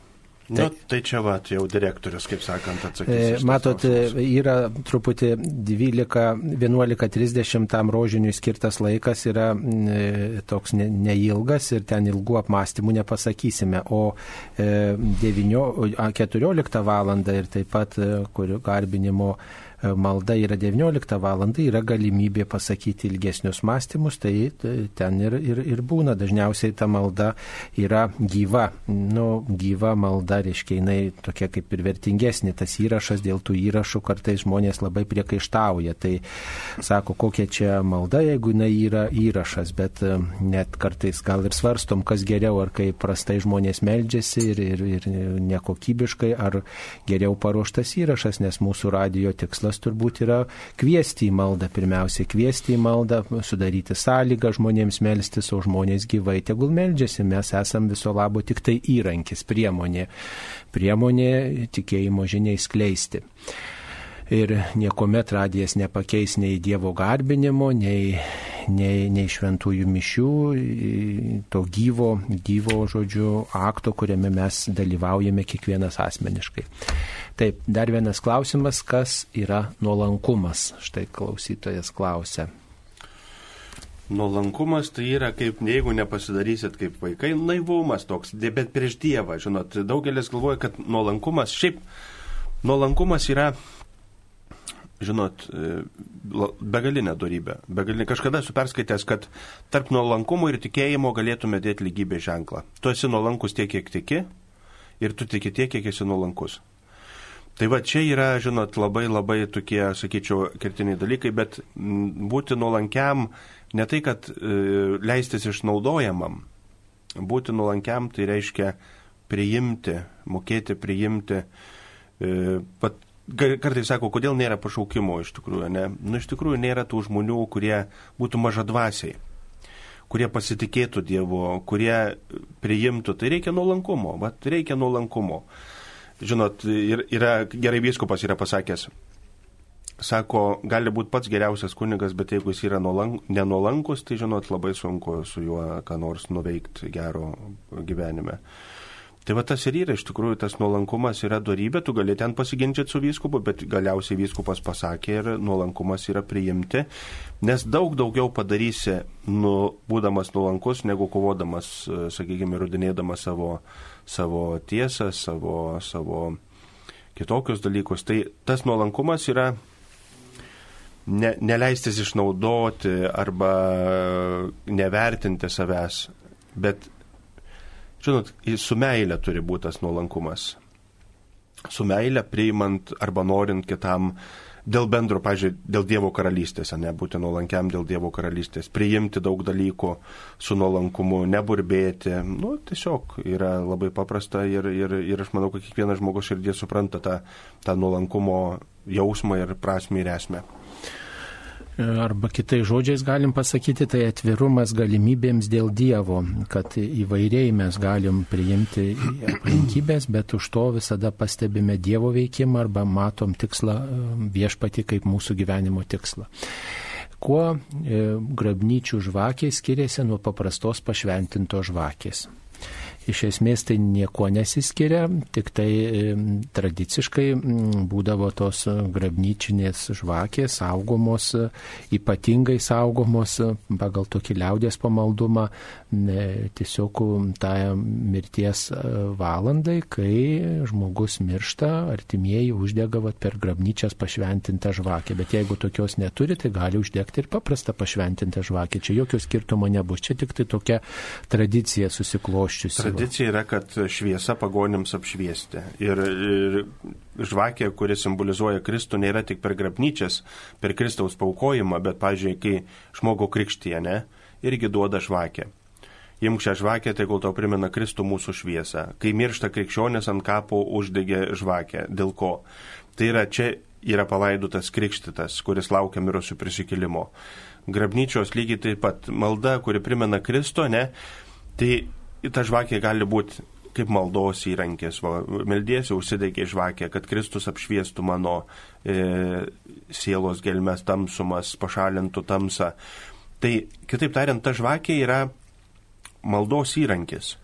Na, tai, tai čia va, jau direktorius, kaip sakant, atsakys. E, matot, yra truputį 12-11.30 tam rožiniui skirtas laikas yra e, toks ne, neilgas ir ten ilgų apmąstymų nepasakysime, o e, 9, 14 val. ir taip pat kurio garbinimo E, malda yra 19 val. yra galimybė pasakyti ilgesnius mąstymus, tai ten ir, ir, ir būna. Dažniausiai ta malda yra gyva. Nu, gyva malda, reiškia, jinai tokia kaip ir vertingesnė. Tas įrašas dėl tų įrašų kartais žmonės labai priekaištauja. Tai sako, kokia čia malda, jeigu jinai yra įrašas, bet e, net kartais gal ir svarstom, kas geriau, ar kai prastai žmonės meldžiasi ir, ir, ir nekokybiškai, ar geriau paruoštas įrašas, nes mūsų radio tikslas tikslas turbūt yra kviesti į maldą, pirmiausia, kviesti į maldą, sudaryti sąlygą žmonėms melstis, o žmonės gyvai tegul meldžiasi, mes esam viso labo tik tai įrankis, priemonė, priemonė tikėjimo žiniai skleisti ir niekuomet radijas nepakeis nei Dievo garbinimo, nei, nei, nei šventųjų mišių, to gyvo, gyvo žodžių akto, kuriame mes dalyvaujame kiekvienas asmeniškai. Taip, dar vienas klausimas, kas yra nuolankumas? Štai klausytojas klausia. Nuolankumas tai yra kaip, jeigu nepasidarysit kaip vaikai, naivumas toks, bet prieš Dievą, žinot, daugelis galvoja, kad nuolankumas, šiaip nuolankumas yra žinot, begalinė darybė. Begalinė. Kažkada esu perskaitęs, kad tarp nuolankumo ir tikėjimo galėtume dėti lygybės ženklą. Tu esi nuolankus tiek, kiek tiki, ir tu tiki tiek, kiek esi nuolankus. Tai va čia yra, žinot, labai labai tokie, sakyčiau, kertiniai dalykai, bet būti nuolankiam ne tai, kad e, leistis išnaudojamam. Būti nuolankiam tai reiškia priimti, mokėti priimti. E, pat kartais sako, kodėl nėra pašaukimo iš tikrųjų, ne? Nu, iš tikrųjų nėra tų žmonių, kurie būtų mažadvasiai, kurie pasitikėtų Dievu, kurie priimtų. Tai reikia nuolankumo, bet reikia nuolankumo. Žinot, ir, yra, gerai vyskupas yra pasakęs, sako, gali būti pats geriausias kunigas, bet jeigu jis yra nuolank, nenuolankus, tai žinot, labai sunku su juo ką nors nuveikti gero gyvenime. Tai va tas ir yra, iš tikrųjų, tas nuolankumas yra darybė, tu gali ten pasiginčyti su vyskupu, bet galiausiai vyskupas pasakė ir nuolankumas yra priimti, nes daug daugiau padarysi, nu, būdamas nuolankus, negu kovodamas, sakykime, rudinėdamas savo, savo tiesą, savo, savo kitokius dalykus. Tai tas nuolankumas yra ne, neleistis išnaudoti arba nevertinti savęs, bet Žinot, su meilė turi būti tas nuolankumas. Su meilė priimant arba norint kitam dėl bendro, pažiūrėjau, dėl Dievo karalystės, ne būti nuolankiam dėl Dievo karalystės, priimti daug dalykų su nuolankumu, neburbėti. Nu, tiesiog yra labai paprasta ir, ir, ir aš manau, kad kiekvienas žmogus širdie supranta tą, tą nuolankumo jausmą ir prasme ir esmę. Arba kitai žodžiais galim pasakyti, tai atvirumas galimybėms dėl Dievo, kad įvairiai mes galim priimti aplinkybės, bet už to visada pastebime Dievo veikimą arba matom tikslą viešpati kaip mūsų gyvenimo tikslą. Kuo e, grabnyčių žvakiai skiriasi nuo paprastos pašventintos žvakės? Iš esmės tai nieko nesiskiria, tik tai tradiciškai būdavo tos grabnyčinės žvakės saugomos, ypatingai saugomos pagal tokį liaudės pamaldumą tiesiog tą mirties valandai, kai žmogus miršta, artimieji uždega vat, per grabnyčias pašventintą žvakę, bet jeigu tokios neturi, tai gali uždegti ir paprastą pašventintą žvakę. Čia jokio skirtumo nebus, čia tik tai tokia tradicija susikloščiusi tradicija yra, kad šviesa pagonims apšviesti. Ir, ir žvakė, kuri simbolizuoja Kristų, nėra tik per grabnyčias, per Kristaus paukojimą, bet, pažiūrėjau, kai žmogų krikštyje, ne, irgi duoda žvakę. Imk šią žvakę, tai kol tau primena Kristų mūsų šviesą. Kai miršta krikščionis ant kapo uždegė žvakę. Dėl ko? Tai yra čia yra palaidotas krikštytas, kuris laukia mirusių prisikėlimo. Grabnyčios lygiai taip pat malda, kuri primena Kristo, ne? Tai ta žvakė gali būti kaip maldos įrankis. Va, meldiesi užsidegė žvakė, kad Kristus apšviestų mano e, sielos gelmes tamsumas, pašalintų tamsą. Tai kitaip tariant, ta žvakė yra maldos įrankis.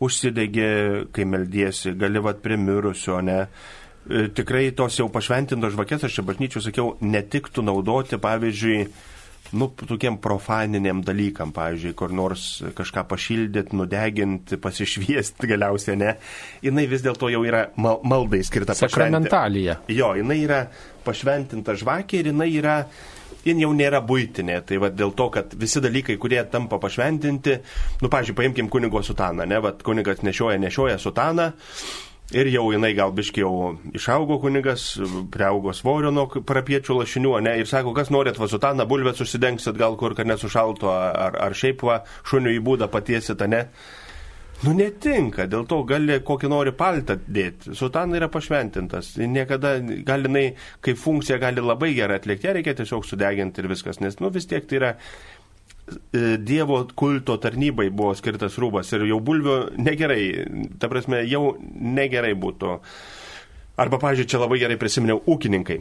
užsidegi, kai meldiesi, gali vat prie mirusio, ne. E, tikrai tos jau pašventintos žvakės, aš čia bažnyčių sakiau, netiktų naudoti, pavyzdžiui, nu, tokiem profaniniam dalykam, pavyzdžiui, kur nors kažką pašildyti, nudeginti, pasišviesti galiausiai, ne. Jis vis dėlto jau yra mal maldai skirta sakramentalija. Jo, jinai yra pašventinta žvakė ir jinai yra jin jau nėra būtinė. Tai va dėl to, kad visi dalykai, kurie tampa pašventinti, nu, pažiūrėjau, paimkim kunigo sutaną, ne, va kunigas nešioja, nešioja sutaną. Ir jau jinai gal biškiau išaugo kunigas, priaugo svorio nuo parapiečių lašinių, ne, ir sako, kas norit va sutaną, bulvės užsidengsit gal kur, kad nesušalto, ar, ar šiaip va šunių į būdą patiesit, ne. Nu netinka, dėl to gali kokį nori paltą dėti. Sutana yra pašventintas. Niekada galinai, kaip funkcija gali labai gerai atlikti, reikia tiesiog sudeginti ir viskas. Nes, nu vis tiek tai yra Dievo kulto tarnybai buvo skirtas rūbas ir jau bulvių negerai, ta prasme, jau negerai būtų. Arba, pažiūrėjau, čia labai gerai prisiminiau ūkininkai.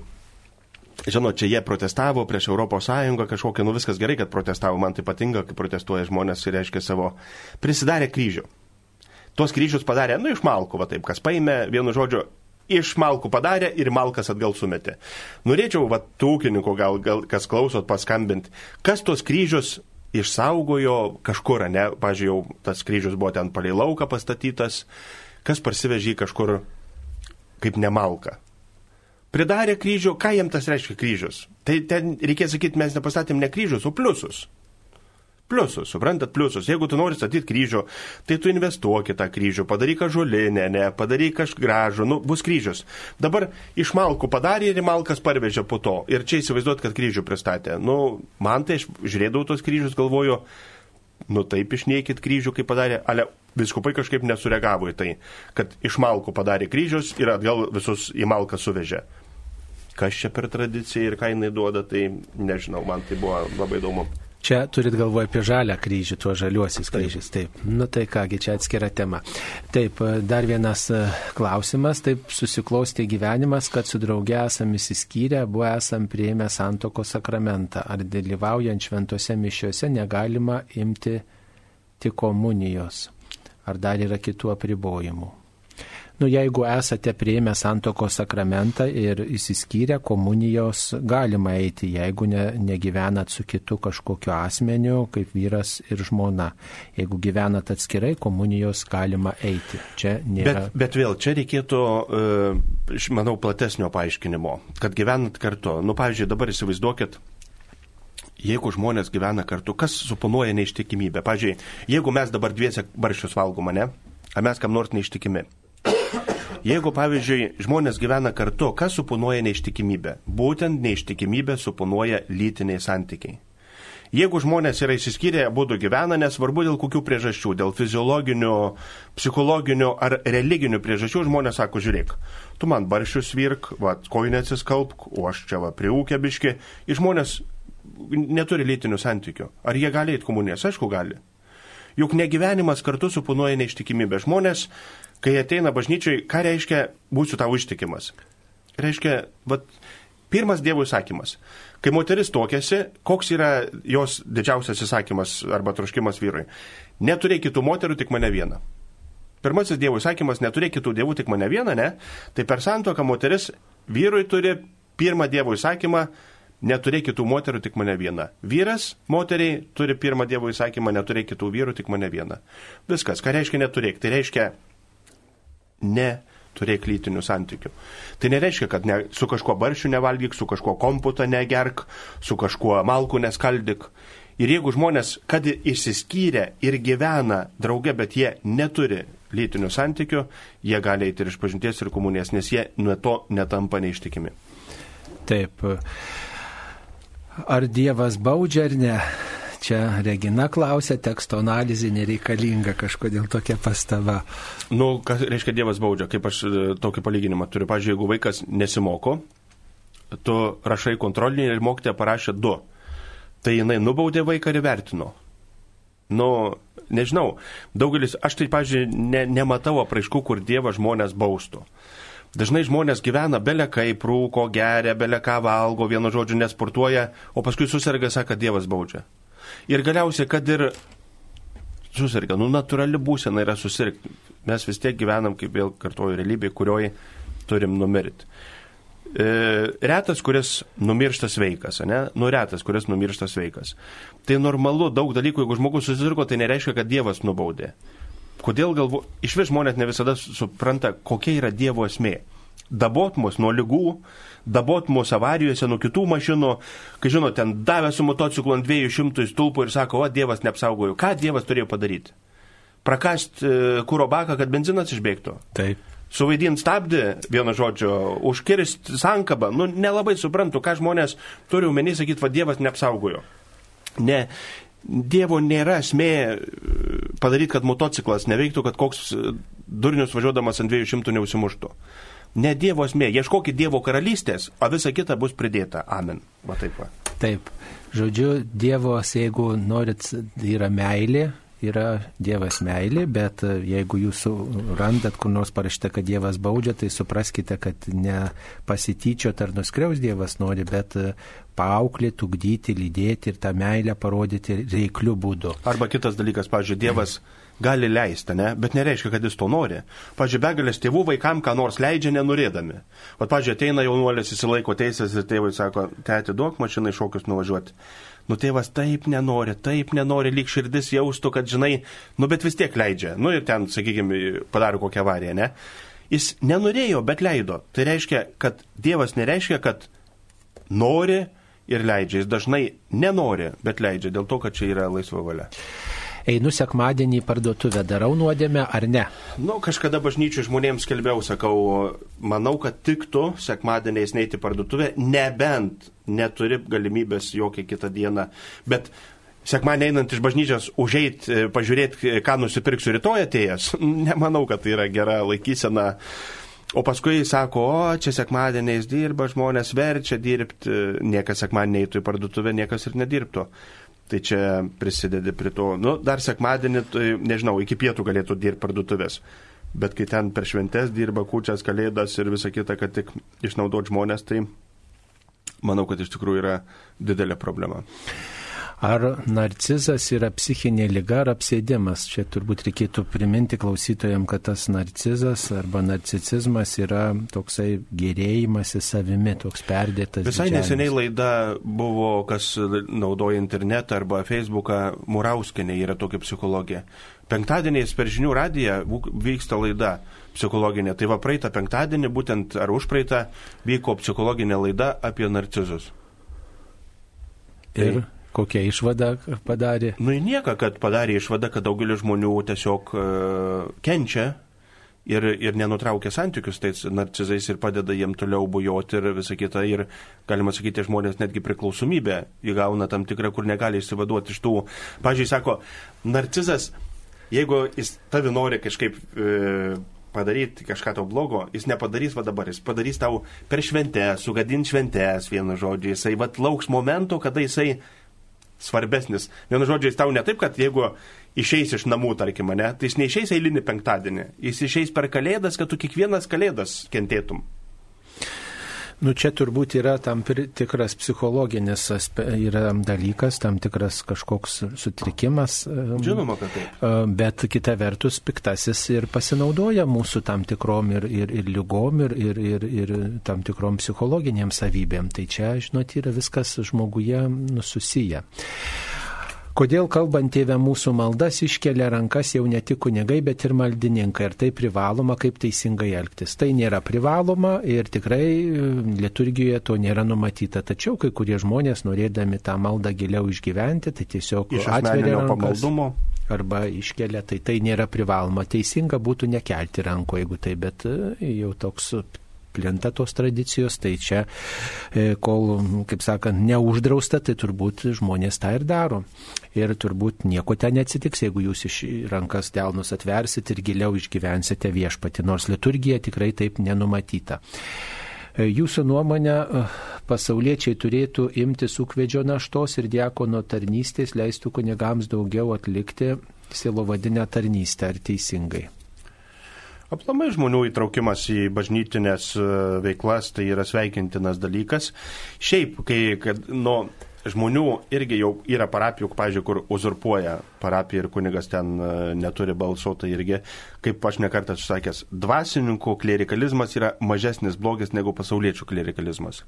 Žinot, čia jie protestavo prieš Europos Sąjungą kažkokią, nu viskas gerai, kad protestavo, man tai patinka, kai protestuoja žmonės ir reiškia savo, prisidarė kryžių tuos kryžius padarė, nu, iš malkų, va taip, kas paėmė, vienu žodžiu, iš malkų padarė ir malkas atgal sumetė. Norėčiau, va, tūkininkų, gal, gal kas klausot, paskambinti, kas tuos kryžius išsaugojo kažkur, ne, pažiūrėjau, tas kryžius buvo ten palei lauką pastatytas, kas parsivežė kažkur kaip nemalka. Pridarė kryžių, ką jiem tas reiškia kryžius? Tai ten reikės sakyti, mes nepastatėm ne kryžius, o pliusus pliusus, suprantat, pliusus. Jeigu tu nori statyti kryžių, tai tu investuok į tą kryžių, padaryk žolinę, ne, padaryk kažką gražų, nu, bus kryžius. Dabar iš malkų padarė ir malkas parvežė po to. Ir čia įsivaizduot, kad kryžių pristatė. Nu, man tai aš žiūrėdavau tos kryžius, galvoju, nu taip išniekit kryžių, kaip padarė, ale viskupai kažkaip nesureagavo į tai, kad iš malkų padarė kryžius ir atgal visus į malką suvežė. Kas čia per tradiciją ir ką jinai duoda, tai nežinau, man tai buvo labai įdomu. Čia turit galvoje apie žalę kryžių, tuos žaliuosius kryžius. Taip. Nu tai kągi, čia atskira tema. Taip, dar vienas e, klausimas. Taip susiklosti gyvenimas, kad su drauge esam įsiskyrę, buvo esam prieimę santoko sakramentą. Ar dalyvaujant šventose mišiuose negalima imti tik komunijos? Ar dar yra kitų apribojimų? Nu, jeigu esate prieimę santoko sakramentą ir įsiskyrę komunijos, galima eiti, jeigu ne, negyvenat su kitu kažkokiu asmeniu, kaip vyras ir žmona. Jeigu gyvenat atskirai, komunijos galima eiti. Čia nėra. Bet, bet vėl, čia reikėtų, e, manau, platesnio paaiškinimo, kad gyvenat kartu. Nu, pavyzdžiui, dabar įsivaizduokit, jeigu žmonės gyvena kartu, kas suponuoja neištikimybę? Pavyzdžiui, jeigu mes dabar dviese barščius valgome, ne? Ar mes kam nors neištikimi? Jeigu, pavyzdžiui, žmonės gyvena kartu, kas suponuoja neištikimybę? Būtent neištikimybę suponuoja lytiniai santykiai. Jeigu žmonės yra įsiskyrę, būdų gyvena, nesvarbu dėl kokių priežasčių, dėl fiziologinių, psichologinių ar religinių priežasčių, žmonės sako, žiūrėk, tu man baršius virk, va, kojinė atsiskalbk, o aš čia va priūkė biški, ir žmonės neturi lytinių santykių. Ar jie gali eiti komunijas? Aišku, gali. Juk negyvenimas kartu suponuoja neištikimybę. Žmonės kai ateina bažnyčiai, ką reiškia būsiu tau ištikimas? Reiškia, vat, pirmas Dievo įsakymas. Kai moteris tokiasi, koks yra jos didžiausias įsakymas arba troškimas vyrui? Neturėk kitų moterų, tik mane vieną. Pirmasis Dievo įsakymas - neturėk kitų dievų, tik mane vieną, ne? Tai per santoką moteris vyrui turi pirmą Dievo įsakymą neturėk kitų moterų, tik mane vieną. Vyras, moteriai turi pirmą Dievo įsakymą, neturėk kitų vyrų, tik mane vieną. Viskas. Ką reiškia neturėk? Tai reiškia ne turėk lytinių santykių. Tai nereiškia, kad ne, su kažkuo baršiu nevalgyk, su kažkuo komputą negerk, su kažkuo malku neskaldyk. Ir jeigu žmonės, kad išsiskyrė ir gyvena drauge, bet jie neturi lytinių santykių, jie gali eiti ir iš pažinties ir komunės, nes jie nuo to netampa neištikimi. Taip. Ar Dievas baudžia ar ne? Čia Regina klausė, teksto analizė nereikalinga kažkodėl tokia pastaba. Nu, kas reiškia Dievas baudžia, kaip aš e, tokį palyginimą turiu. Pavyzdžiui, jeigu vaikas nesimoko, tu rašai kontrolinį ir mokytė parašė du. Tai jinai nubaudė vaiką ir vertino. Nu, nežinau, daugelis, aš tai, pažiūrėjau, ne, nematau apraiškų, kur Dievas žmonės baustų. Dažnai žmonės gyvena belekai, prūko, geria, beleką valgo, vienu žodžiu nesportuoja, o paskui susirga, sako, kad Dievas baudžia. Ir galiausiai, kad ir susirga. Nu, natūrali būsena yra susirgti. Mes vis tiek gyvenam, kaip vėl kartuoju, realybėje, kurioje turim numirti. E, retas, kuris numiršta sveikas, ne? Nu, retas, kuris numiršta sveikas. Tai normalu, daug dalykų, jeigu žmogus susirgo, tai nereiškia, kad Dievas nubaudė. Kodėl galvo, iš vis žmonės ne visada supranta, kokia yra Dievo esmė. Dabot mus nuo lygų, dabot mūsų avarijose nuo kitų mašinų, kai žinot, ten davė su motociklu ant 200 stulpų ir sako, o Dievas neapsaugojo. Ką Dievas turėjo padaryti? Prakast e, kūro baką, kad benzinas išbėgtų. Taip. Suvaidinti stabdį, vieno žodžio, užkirsti sankabą. Nu, nelabai suprantu, ką žmonės turi omeny sakyti, va Dievas neapsaugojo. Ne, Dievo nėra esmė e, padaryti, kad motociklas neveiktų, kad koks e, durnius važiuodamas ant 200 neusimuštų. Ne Dievo esmė, ieškokit Dievo karalystės, o visa kita bus pridėta. Amen. Va taip va. Taip. Žodžiu, Dievos, jeigu norit, yra meilė, yra Dievas meilė, bet jeigu jūs randat kur nors parašyta, kad Dievas baudžia, tai supraskite, kad ne pasityčiot ar nuskriaus Dievas nori, bet paauklėti, ugdyti, lydėti ir tą meilę parodyti reiklių būdu. Arba kitas dalykas, pavyzdžiui, Dievas gali leisti, ne? bet nereiškia, kad jis to nori. Pavyzdžiui, begalės tėvų vaikam ką nors leidžia nenorėdami. O, pavyzdžiui, ateina jaunuolis, įsilaiko teisės ir tėvai sako, tėti duok mašinai šokius nuvažiuoti. Nu tėvas taip nenori, taip nenori, lyg širdis jaustų, kad žinai, nu bet vis tiek leidžia. Nu ir ten, sakykime, padaro kokią avariją, ne? Jis nenorėjo, bet leido. Tai reiškia, kad Dievas nereiškia, kad nori ir leidžia. Jis dažnai nenori, bet leidžia dėl to, kad čia yra laisva valia einu sekmadienį į parduotuvę, darau nuodėmę ar ne? Nu, kažkada bažnyčių žmonėms skelbiau, sakau, manau, kad tiktų sekmadieniais neiti į parduotuvę, nebent neturi galimybės jokią kitą dieną. Bet sekmadienį einant iš bažnyčios užeit, e, pažiūrėti, ką nusipirksiu rytoj atėjęs, nemanau, kad tai yra gera laikysena. O paskui sako, o čia sekmadieniais dirba, žmonės verčia dirbti, niekas sekmadienį eitų į parduotuvę, niekas ir nedirbtų. Tai čia prisidedi prie to. Nu, dar sekmadienį, tai, nežinau, iki pietų galėtų dirbti parduotuvės. Bet kai ten per šventes dirba kūčias, kalėdas ir visa kita, kad tik išnaudot žmonės, tai manau, kad iš tikrųjų yra didelė problema. Ar narcizas yra psichinė lyga ar apsėdimas? Čia turbūt reikėtų priminti klausytojams, kad tas narcizas arba narcicizmas yra toksai gerėjimas į savimi, toks perdėtas. Visai didžiavimas. neseniai laida buvo, kas naudoja internetą arba Facebooką, Murauskinė yra tokia psichologija. Penktadieniais per žinių radiją vyksta laida psichologinė. Tai va praeitą penktadienį, būtent ar užpraeitą, vyko psichologinė laida apie narcizus. Ir? Tai Kokią išvadą padarė? Nu, į nieką, kad padarė išvadą, kad daugelis žmonių tiesiog uh, kenčia ir, ir nenutraukia santykius tais narcizais ir padeda jiem toliau bujoti ir visą kitą. Ir, galima sakyti, žmonės netgi priklausomybę įgauna tam tikrą, kur negali išsivaduoti iš tų. Pavyzdžiui, sako, narcizas, jeigu jis tavi nori kažkaip e, padaryti kažką tau blogo, jis nepadarys va dabar, jis padarys tau per šventę, sugadins šventės, vienu žodžiu, jisai va lauks momento, kada jisai svarbesnis. Vienu žodžiu, jis tau ne taip, kad jeigu išeis iš namų, tarkim, ne, tai jis neišeis eilinį penktadienį, jis išeis per kalėdas, kad tu kiekvienas kalėdas kentėtum. Nu, čia turbūt yra tam tikras psichologinis yra dalykas, tam tikras kažkoks sutrikimas. Žinoma, kad taip. Bet kita vertus, piktasis ir pasinaudoja mūsų tam tikrom ir, ir, ir lygom, ir, ir, ir, ir tam tikrom psichologiniam savybėm. Tai čia, žinot, yra viskas žmoguje nususiję. Kodėl kalbant tėvę mūsų maldas iškelia rankas jau ne tik kunigai, bet ir maldininkai. Ir tai privaloma, kaip teisingai elgtis. Tai nėra privaloma ir tikrai e, liturgijoje to nėra numatyta. Tačiau kai kurie žmonės, norėdami tą maldą giliau išgyventi, tai tiesiog atveria rankas. Pamaldumo arba iškelia, tai tai nėra privaloma. Teisinga būtų nekelti ranko, jeigu tai, bet e, jau toks plinta tos tradicijos, tai čia, e, kol, kaip sakant, neuždrausta, tai turbūt žmonės tą ir daro. Ir turbūt nieko ten neatsitiks, jeigu jūs iš rankas delnus atversit ir giliau išgyvensite viešpati, nors liturgija tikrai taip nenumatyta. E, jūsų nuomonė, e, pasauliečiai turėtų imti sukvedžio naštos ir diakono tarnystės leistų kunigams daugiau atlikti silovadinę tarnystę, ar teisingai? Aplamai žmonių įtraukimas į bažnytinės e, veiklas tai yra sveikintinas dalykas. Šiaip, kai, kad, nu, žmonių irgi jau yra parapijų, pažiūrėjau, kur uzurpuoja parapiją ir kunigas ten e, neturi balso, tai irgi, kaip aš nekartą sakęs, dvasininkų klerikalizmas yra mažesnis blogis negu pasauliečių klerikalizmas.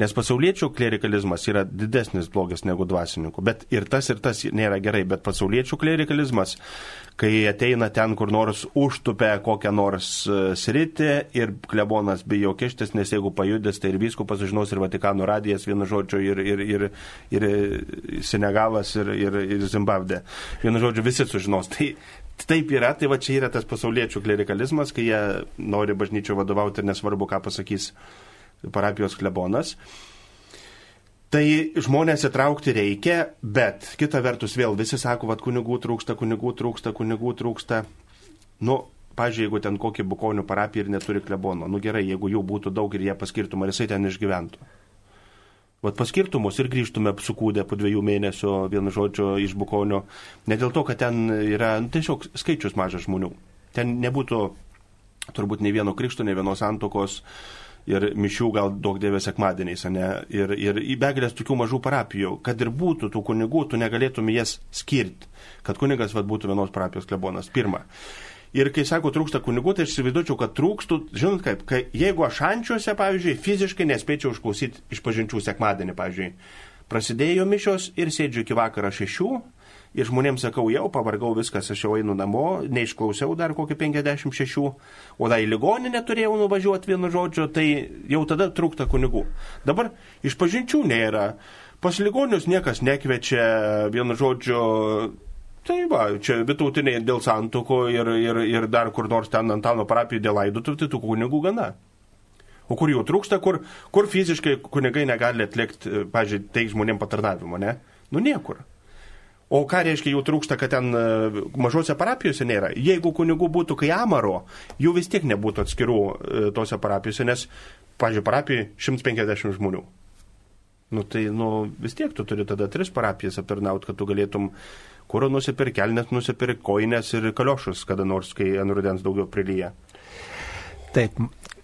Nes pasauliečių klerikalizmas yra didesnis blogis negu dvasininkų. Bet ir tas, ir tas nėra gerai. Bet pasauliečių klerikalizmas, kai ateina ten kur nors užtupę kokią nors e, sritį ir klebonas bijo kištis, nes jeigu pajudės, tai ir viskupas žinos, ir Vatikano radijas vienu žodžiu, ir, ir, ir, ir Senegalas, ir, ir, ir Zimbabvė. Vienu žodžiu, visi sužinos. Tai taip yra, tai va čia yra tas pasauliečių klerikalizmas, kai jie nori bažnyčio vadovauti ir nesvarbu, ką pasakys parapijos klebonas. Tai žmonės įtraukti reikia, bet kita vertus vėl visi sako, kad kunigų trūksta, kunigų trūksta, kunigų trūksta. Nu, pažiūrėjau, jeigu ten kokį bukonių parapiją ir neturi klebono, nu gerai, jeigu jų būtų daug ir jie paskirtum, ar jisai ten išgyventų. Vat paskirtumus ir grįžtume sukūdę po dviejų mėnesių, vienu žodžiu, iš bukonio. Ne dėl to, kad ten yra nu, tiesiog skaičius mažas žmonių. Ten nebūtų turbūt ne vieno krikšto, ne vienos santokos ir mišių gal daug dėvės sekmadieniais, ne? Ir, ir į begalės tokių mažų parapijų, kad ir būtų tų kunigų, tu negalėtum jas skirti, kad kunigas vat, būtų vienos parapijos klebonas. Pirma. Ir kai sako, trūksta kunigų, tai aš įsivaizduočiau, kad trūkstų, žinot kaip, kai, jeigu aš ančiuose, pavyzdžiui, fiziškai nespėčiau išklausyti iš pažinčių sekmadienį, pavyzdžiui, prasidėjo mišios ir sėdžiu iki vakaro šešių ir žmonėms sakau, jau pavargau viskas, aš jau einu namo, neišklausiau dar kokį 56, o dar į ligoninę turėjau nuvažiuoti vienu žodžiu, tai jau tada trūksta kunigų. Dabar iš pažinčių nėra. Pas ligonius niekas nekviečia, vienu žodžiu, Tai va, čia vitautiniai dėl santoko ir, ir, ir dar kur nors ten Antano parapijų dėl laidotų, tai tų kunigų gana. O kur jų trūksta, kur, kur fiziškai kunigai negali atlikti, pažiūrėjau, teik žmonėm patarnavimo, ne? Nu niekur. O ką reiškia jų trūksta, kad ten e, mažose parapijose nėra? Jeigu kunigų būtų kai amaro, jų vis tiek nebūtų atskirų e, tose parapijose, nes, pažiūrėjau, parapijai 150 žmonių. Nu tai, nu, vis tiek tu turi tada tris parapijas aptarnauti, kad tu galėtum kuro nusipirk, kelnes nusipirk, koinės ir kaliošus, kada nors, kai ant rudens daugiau prilyja. Taip,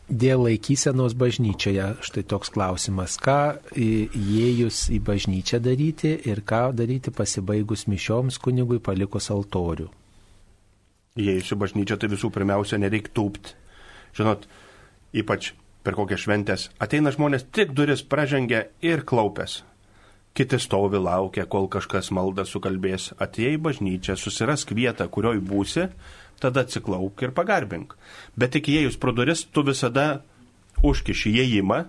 dėl laikysenos bažnyčioje, štai toks klausimas, ką įėjus į bažnyčią daryti ir ką daryti pasibaigus mišioms kunigui palikus altorių. Įėjus į bažnyčią, tai visų pirmiausia, nereikia tūpti. Žinot, ypač per kokias šventės ateina žmonės, tik duris pražengia ir klaupės. Kiti stovi laukia, kol kažkas maldą sukalbės. Atėjai bažnyčią, susirask vietą, kurioj būsi, tada atsiklauk ir pagarbink. Bet tik įėjus pro duris, tu visada užkiši įėjimą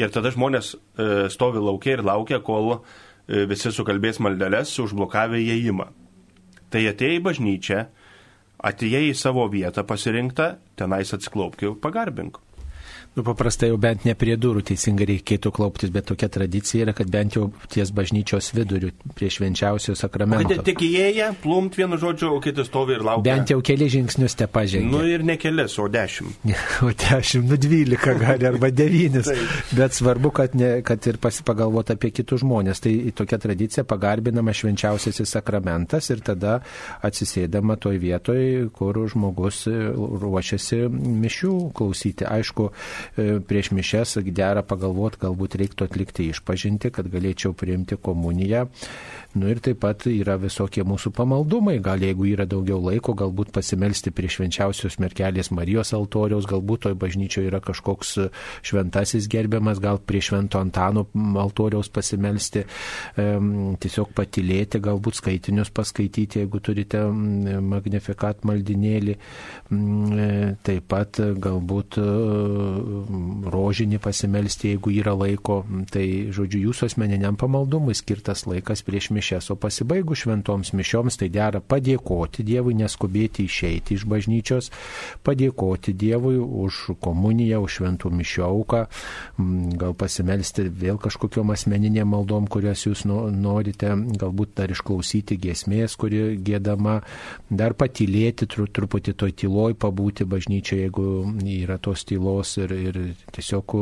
ir tada žmonės e, stovi laukia ir laukia, kol e, visi sukalbės maldelės, užblokavę įėjimą. Tai atėjai bažnyčią, atėjai į savo vietą pasirinktą, tenais atsiklaupk ir pagarbink. Nu, paprastai jau bent ne prie durų teisingai reikėtų klauptis, bet tokia tradicija yra, kad bent jau ties bažnyčios viduriu, prie švenčiausio sakramento. O tik įėję, plumt vienu žodžiu, o kitas stovi ir laukia. Bent jau keli žingsnius te pažengė. Nu ir ne kelias, o dešimt. o dešimt, nu dvylika gali, arba devynis. bet svarbu, kad, ne, kad ir pasipagalvoti apie kitus žmonės. Tai tokia tradicija pagarbinama švenčiausiasis sakramentas ir tada atsisėdama toj vietoj, kur žmogus ruošiasi mišių klausyti. Aišku, prieš mišes dera pagalvoti, galbūt reiktų atlikti išpažinti, kad galėčiau priimti komuniją. Nu ir taip pat yra visokie mūsų pamaldumai, gal jeigu yra daugiau laiko, galbūt pasimelsti prie švenčiausios merkelės Marijos altoriaus, galbūt toj bažnyčioje yra kažkoks šventasis gerbiamas, gal prie švento Antano altoriaus pasimelsti, tiesiog patilėti, galbūt skaitinius paskaityti, jeigu turite magnifikat maldinėlį, e, taip pat galbūt e, rožinį pasimelsti, jeigu yra laiko, tai žodžiu jūsų asmeniniam pamaldumui skirtas laikas prieš mišęs mišes, o pasibaigus šventoms mišioms tai dera padėkoti Dievui, neskubėti išeiti iš bažnyčios, padėkoti Dievui už komuniją, už šventų mišio auką, gal pasimelsti vėl kažkokiam asmeninėm maldom, kurias jūs norite, galbūt dar išklausyti giesmės, kuri gėdama, dar patylėti tru, truputį toj tyloj, pabūti bažnyčioje, jeigu yra tos tylos ir, ir tiesiog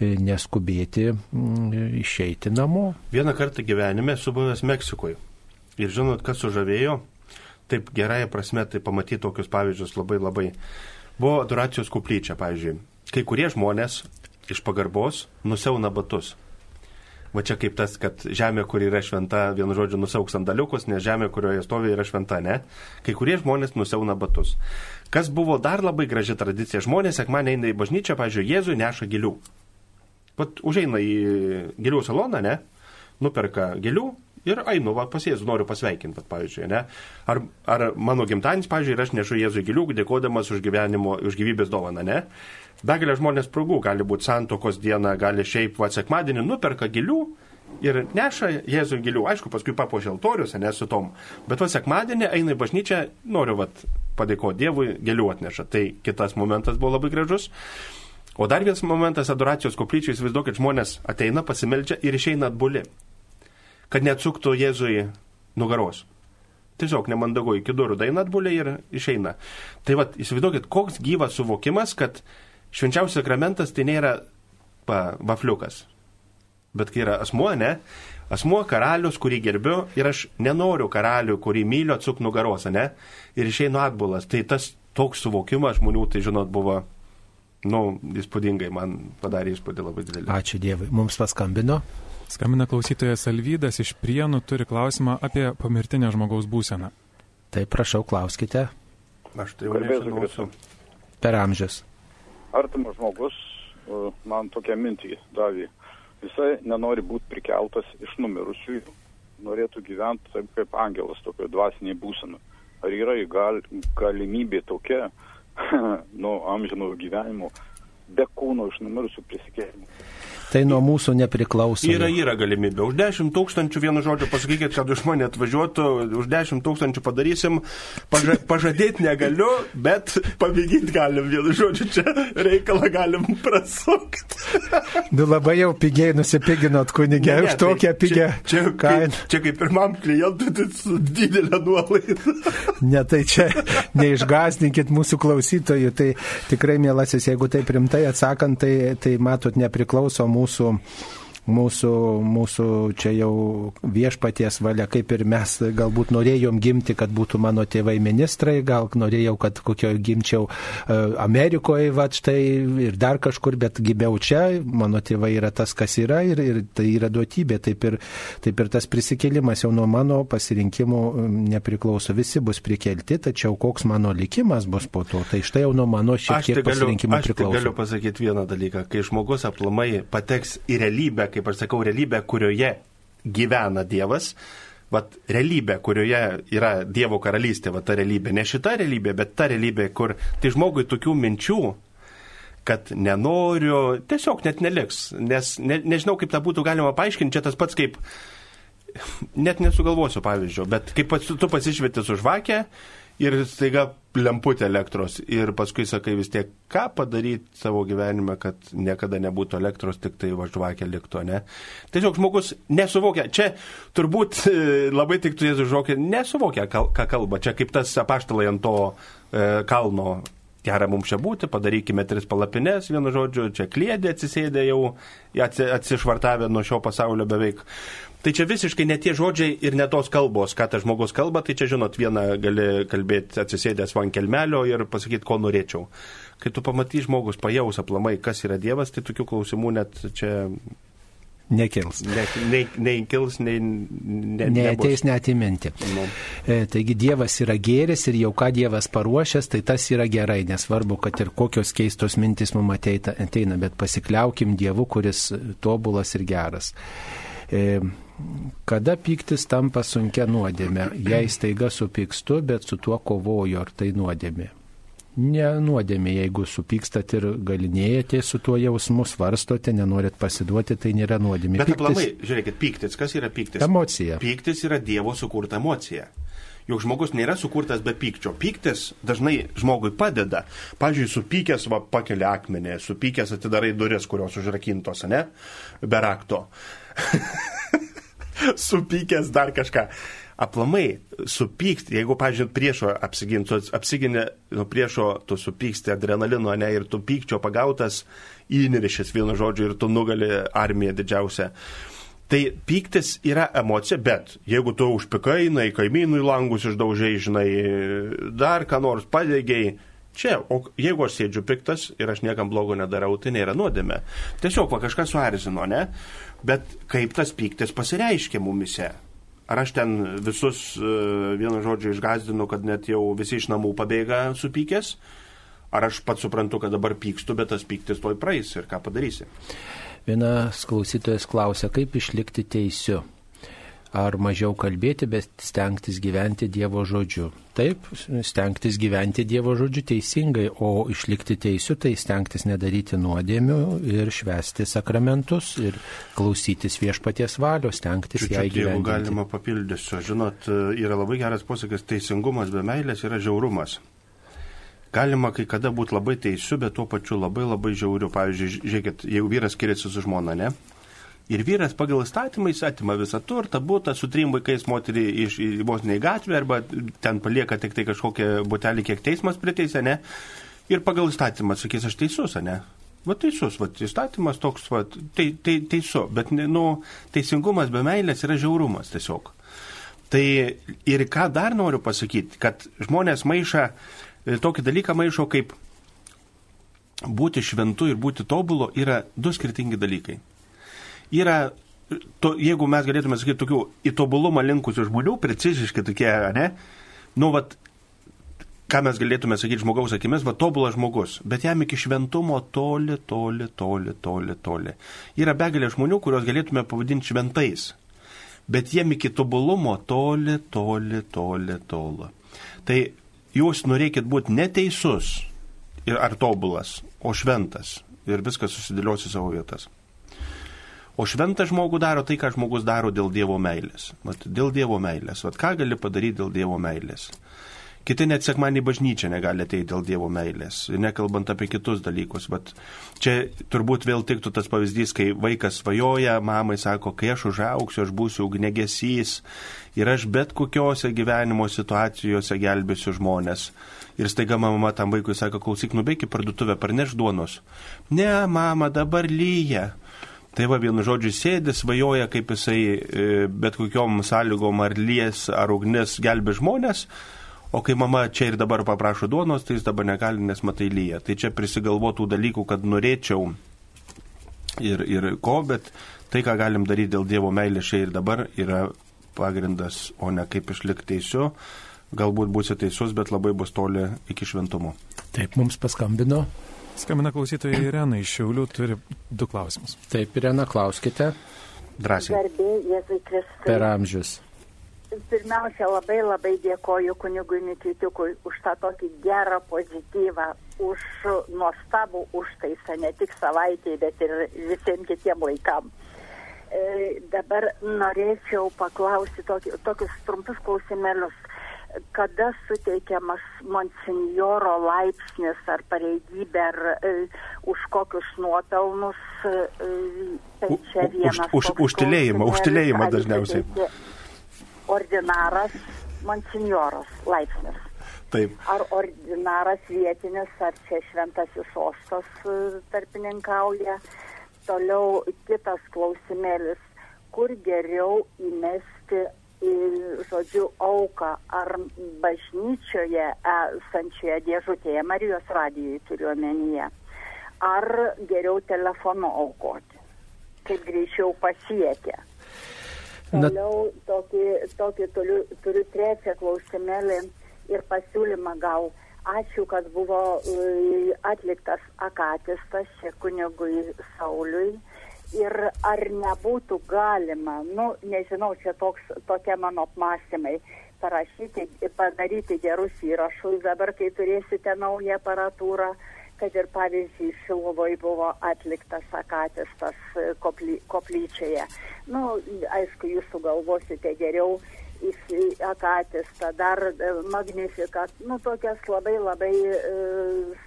neskubėti mm, išeiti namo. Vieną kartą gyvenime esu buvęs Meksikoje. Ir žinot, kas sužavėjo, taip gerąją prasme, tai pamatyti tokius pavyzdžius labai labai. Buvo adoracijos kuplyčia, pavyzdžiui. Kai kurie žmonės iš pagarbos nusiauna batus. Va čia kaip tas, kad žemė, kur yra šventa, vienu žodžiu, nusauks sandaliukus, nes žemė, kurioje stovi, yra šventa, ne? Kai kurie žmonės nusauna batus. Kas buvo dar labai graži tradicija, žmonės sekmanį eina į bažnyčią, pažiūrėjau, Jėzui neša gėlių. Pat užeina į gėlių saloną, ne? Nuperka gėlių ir einu, va, pas Jėzų noriu pasveikinti, pat, pavyzdžiui, ne? Ar, ar mano gimtadienis, pavyzdžiui, ir aš nešu Jėzui gėlių, dėkodamas už gyvenimo, už gyvybės dovaną, ne? Begalė žmonės progų, gali būti santokos diena, gali šiaip, va, sekmadienį nuperka gėlių ir neša Jėzui gėlių. Aišku, paskui papuošia altorius, ne su tom. Bet va, sekmadienį eina į bažnyčią, noriu, va, padėkoti Dievui, gėlių atneša. Tai kitas momentas buvo labai gražus. O dar vienas momentas adoracijos koplyčiai, įsivaizduokit, žmonės ateina, pasimeldžia ir išeina atbuli. Kad neatsuktų Jėzui nugaros. Tiesiog nemandagu iki durų daina atbulė ir išeina. Tai vad, įsivaizduokit, koks gyvas suvokimas, kad švenčiausias sakramentas tai nėra pa, vafliukas. Bet kai yra asmuo, ne? Asmuo karalius, kurį gerbiu ir aš nenoriu karalių, kurį myliu, atsuk nugaros, ne? Ir išeinu atbulas. Tai tas toks suvokimas žmonių, tai žinot, buvo, nu, įspūdingai, man padarė įspūdį labai didelį. Ačiū Dievui. Mums paskambino. Skambina klausytojas Alvydas iš Prienų, turi klausimą apie pomirtinę žmogaus būseną. Tai prašau, klauskite. Aš tai jau. Per amžius. Artimas žmogus e, man tokią mintį davė. Jisai nenori būti prikeltas iš numirusiųjų, norėtų gyventi taip kaip angelas, tokio dvasiniai būsena. Ar yra gal, galimybė tokia, nuo amžino gyvenimo, be kūno iš numirusių prisikėlimų? Tai nuo mūsų nepriklauso. Yra, yra galimybė. Už 10 tūkstančių, vienu žodžiu, pasakykit, kad už mane atvažiuotų, už 10 tūkstančių padarysim. Paža, pažadėti negaliu, bet pavykyti galim, vienu žodžiu, čia reikalą galim prasukti. Nu labai jau pigiai nusipiginot kunigė už tokią pigę čia, čia, kainą. Kaip, čia kaip pirmam klientui, tai su didelė nuolaida. Ne, tai čia neišgazdininkit mūsų klausytojų. Tai tikrai, mielasis, jeigu taip rimtai atsakant, tai, tai matot, nepriklauso mūsų mūsu mūsų, mūsų čia jau viešpaties valia, kaip ir mes galbūt norėjom gimti, kad būtų mano tėvai ministrai, gal norėjau, kad kokio gimčiau e, Amerikoje, va štai ir dar kažkur, bet gimiau čia, mano tėvai yra tas, kas yra ir, ir tai yra duotybė, taip ir, taip ir tas prisikėlimas jau nuo mano pasirinkimų nepriklauso, visi bus prikelti, tačiau koks mano likimas bus po to, tai štai jau nuo mano šiek tiek pasirinkimų priklauso. Aš galiu pasakyti vieną dalyką, kai žmogus aplamai pateks į realybę, kaip aš sakau, realybę, kurioje gyvena Dievas, vat realybė, kurioje yra Dievo karalystė, vat ta realybė, ne šita realybė, bet ta realybė, kur tai žmogui tokių minčių, kad nenoriu, tiesiog net neliks, nes ne, nežinau, kaip tą būtų galima paaiškinti, čia tas pats kaip, net nesugalvosiu pavyzdžio, bet kaip pats, tu pasišvieti su žvakė ir staiga lemputė elektros ir paskui sakai vis tiek, ką padaryti savo gyvenime, kad niekada nebūtų elektros, tik tai važvakė liktų, ne? Tiesiog žmogus nesuvokia, čia turbūt e, labai tiktų Jėzus žokė, nesuvokia, ką kalba, čia kaip tas apaštalai ant to e, kalno. Gera mums čia būti, padarykime tris palapines, vienu žodžiu, čia klėdė atsisėdė jau, atsišvartavę nuo šio pasaulio beveik. Tai čia visiškai ne tie žodžiai ir ne tos kalbos, ką tas žmogus kalba, tai čia žinot, vieną gali kalbėti atsisėdęs van kelmelio ir pasakyti, ko norėčiau. Kai tu pamatai žmogus pajaus aplamai, kas yra Dievas, tai tokių klausimų net čia nekils. Ne, nei, nei kils, nei ne, neateis net į mintį. Nu. E, taigi Dievas yra gėris ir jau ką Dievas paruošęs, tai tas yra gerai, nesvarbu, kad ir kokios keistos mintis mums ateina bet pasikliaukim Dievu, kuris tobulas ir geras. E, kada pyktis tampa sunkia nuodėme, jei staiga supykstu, bet su tuo kovoju, ar tai nuodėmė? Ne nuodėmė, jeigu supykstat ir galinėjate su tuo jausmu, svarstote, nenorit pasiduoti, tai nėra nuodėmė. Bet pyktis, aplamai, žiūrėkit, pyktis, kas yra pyktis? Emocija. Pyktis yra Dievo sukurta emocija. Juk žmogus nėra sukurtas be pykčio. Pyktis dažnai žmogui padeda. Pavyzdžiui, supykęs va, pakelia akmenį, supykęs atidarai duris, kurios užrakintos, ne? Be rakto. supykęs dar kažką. Aplamai, supykti, jeigu, pažiūrėjau, priešo apsiginti, apsiginė nuo priešo, tu supyksti adrenalino, ne, ir tu pykčio pagautas, įnirišęs vienu žodžiu ir tu nugali armiją didžiausią. Tai pyktis yra emocija, bet jeigu tu užpikai, na, kaimynų į langus išdaužiai, žinai, dar ką nors padėgiai, čia, o jeigu aš sėdžiu piktas ir aš niekam blogo nedarau, tai nėra nuodėme. Tiesiog va kažkas suerzino, ne? Bet kaip tas pyktis pasireiškia mumise? Ar aš ten visus e, vienu žodžiu išgazdinu, kad net jau visi iš namų pabėga supykęs? Ar aš pats suprantu, kad dabar pykstu, bet tas pyktis toj praeis ir ką padarysi? Vienas klausytojas klausia, kaip išlikti teisiu ar mažiau kalbėti, bet stengtis gyventi Dievo žodžiu. Taip, stengtis gyventi Dievo žodžiu teisingai, o išlikti teisiu, tai stengtis nedaryti nuodėmių ir švesti sakramentus ir klausytis viešpaties valios, stengtis ją įgyvendinti. Jeigu galima papildysiu, žinot, yra labai geras posakis, teisingumas be meilės yra žiaurumas. Galima kai kada būti labai teisiu, bet tuo pačiu labai labai žiauriu. Pavyzdžiui, žiūrėkit, jeigu vyras skiriasi su žmona, ne? Ir vyras pagal įstatymą jis atima visą turtą, būtą su trim vaikais moterį iš vos ne į gatvę arba ten palieka tik tai kažkokią butelį, kiek teismas priteisė, ne? Ir pagal įstatymą sakys, aš teisus, ne? Va teisus, va įstatymas toks, va, te, te, teisu, bet nu, teisingumas be meilės yra žiaurumas tiesiog. Tai ir ką dar noriu pasakyti, kad žmonės maiša, e, tokį dalyką maišo kaip būti šventu ir būti tobulu yra du skirtingi dalykai yra, to, jeigu mes galėtume sakyti, tokių į tobulumą linkusių žmonių, preciziškai tokie, ne, nu, vat, ką mes galėtume sakyti žmogaus akimis, va tobulas žmogus, bet jam iki šventumo toli, toli, toli, toli, toli. Yra begalė žmonių, kuriuos galėtume pavadinti šventais, bet jiem iki tobulumo toli, toli, toli, toli. Tai jūs norėkit būti neteisus ir ar tobulas, o šventas ir viskas susidėlios į savo vietas. O šventą žmogų daro tai, ką žmogus daro dėl Dievo meilės. Vat, dėl Dievo meilės. Vat, ką gali padaryti dėl Dievo meilės? Kiti net sekmanį bažnyčią negali ateiti dėl Dievo meilės, nekalbant apie kitus dalykus. Bet čia turbūt vėl tiktų tas pavyzdys, kai vaikas svajoja, mamai sako, kai aš užauksiu, aš būsiu ugnegesys ir aš bet kokiose gyvenimo situacijose gelbėsiu žmonės. Ir staiga mama tam vaikui sako, klausyk, nubėk į parduotuvę, parneš duonos. Ne, mama, dabar lyja. Tai va, vienu žodžiu, sėdi, svajoja, kaip jisai e, bet kokiom sąlygom ar lies, ar ugnis gelbė žmonės, o kai mama čia ir dabar paprašo duonos, tai jis dabar negali, nes matai lyja. Tai čia prisigalvotų dalykų, kad norėčiau ir, ir ko, bet tai, ką galim daryti dėl Dievo meilės čia ir dabar, yra pagrindas, o ne kaip išlikti teisiu. Galbūt būsi teisus, bet labai bus toli iki šventumo. Taip, mums paskambino Skambina klausytoja Irena iš Šiaulių, turi du klausimus. Taip, Irena, klauskite. Drąsiai. Garbė Jėzui Kristui. Per amžius. Pirmiausia, labai labai dėkoju kunigui Nikitikui už tą tokį gerą pozityvą, už nuostabų užtaisą, ne tik savaitėje, bet ir visiems kitiem laikam. E, dabar norėčiau paklausti tokį, tokius trumpus klausimėlius kada suteikiamas monsinjoro laipsnis ar pareigybė, ar e, už kokius nuopelnus. E, tai čia vienas. Už, už, užtilėjimą, užtilėjimą dažniausiai. Ordinaras, monsinjoras laipsnis. Taip. Ar ordinaras vietinis, ar čia šventasis sostas e, tarpininkauja. Toliau kitas klausimėlis, kur geriau įmesti žodžiu, auką ar bažnyčioje esančioje dėžutėje, Marijos radijai turiu omenyje, ar geriau telefonu aukoti, kaip greičiau pasiekia. Toliau tokį, tokį turiu, turiu trečią klausimėlį ir pasiūlymą gal. Ačiū, kad buvo e, atliktas akatistas čia kunigui Sauliui ir ar nebūtų galima, nu, nežinau, čia toks, tokie mano apmąstymai, parašyti, padaryti gerus įrašus dabar, kai turėsite naują aparatūrą, kad ir pavyzdžiui, Šiluvoj buvo atliktas akatistas e, koply, koplyčioje. Nu, aišku, jūs sugalvosite geriau į akatistą, dar e, magnifikat, nu, tokias labai labai e,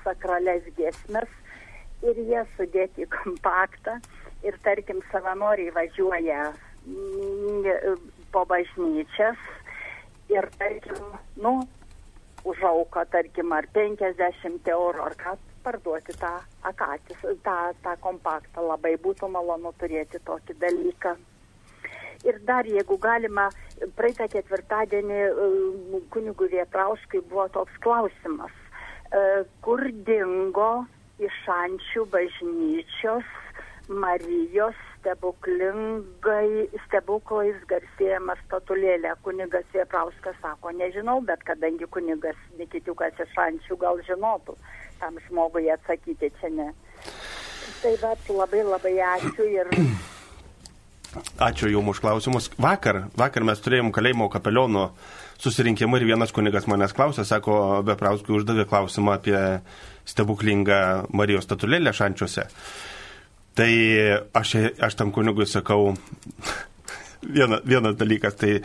sakrales giesmes ir jie sudėti kompaktą ir tarkim savanoriai važiuoja po bažnyčias ir tarkim, nu, už auką, tarkim, ar 50 eurų, ar ką parduoti tą akatis, tą, tą kompaktą. Labai būtų malonu turėti tokį dalyką. Ir dar, jeigu galima, praeitą ketvirtadienį mm, kunigų Vietrauškai buvo toks klausimas, e, kur dingo iš Ančių bažnyčios Marijos stebuklingai, stebuklais garsėjama statulėlė. Kunigas Vieprauskas sako, nežinau, bet kadangi kunigas Nikitiukas iš Ančių gal žinotų, tam žmogui atsakyti čia ne. Tai va, labai labai ačiū ir Ačiū Jums už klausimus. Vakar, vakar mes turėjom kalėjimo kapeliono susirinkimą ir vienas kunigas manęs klausė, sako, Beprauskui uždavė klausimą apie stebuklingą Marijos statulėlę šančiuose. Tai aš, aš tam kunigui sakau, viena, vienas dalykas, tai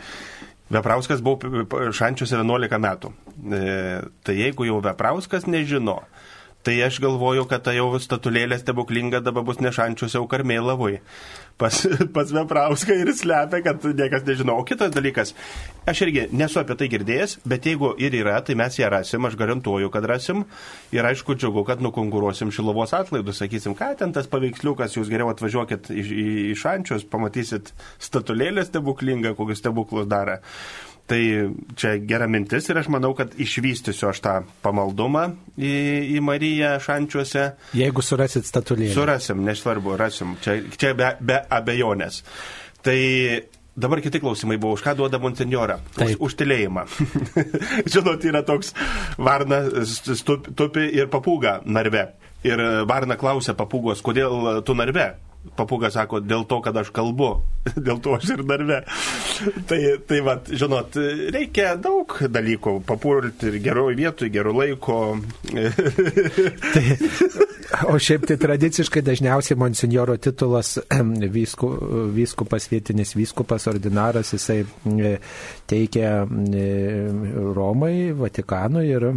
Veprauskas buvo šančiuose 11 metų. E, tai jeigu jau Veprauskas nežino, Tai aš galvoju, kad ta jau statulėlė stebuklinga dabar bus nešančiuose Aukarmėlavui pas, pas Veprauską ir slepia, kad niekas nežino. O kitas dalykas, aš irgi nesu apie tai girdėjęs, bet jeigu ir yra, tai mes ją rasim, aš garantuoju, kad rasim. Ir aišku, džiugu, kad nukonkuruosim šilovos atlaidus, sakysim, ką ten tas paveiksliukas, jūs geriau atvažiuokit į, į šančius, pamatysit statulėlę stebuklingą, kokius stebuklus daro. Tai čia gera mintis ir aš manau, kad išvystysiu aš tą pamaldumą į, į Mariją šančiuose. Jeigu surasit statulėlę. Surasim, nesvarbu, rasim. Čia, čia be, be abejonės. Tai dabar kiti klausimai buvo, už ką duoda monsenjora? Už, už tylėjimą. Žinot, yra toks varna tupi ir papūga narve. Ir varna klausia papūgos, kodėl tu narve? Papūga sako, dėl to, kad aš kalbu, dėl to aš ir darbe. tai, tai va, žinot, reikia daug dalykų, papulti ir geroj vietoj, gerų laiko. tai, o šiaip tai tradiciškai dažniausiai monsinjoro titulas vysku, vyskupas, vietinis vyskupas, ordinaras, jisai e, teikia e, Romai, Vatikanui ir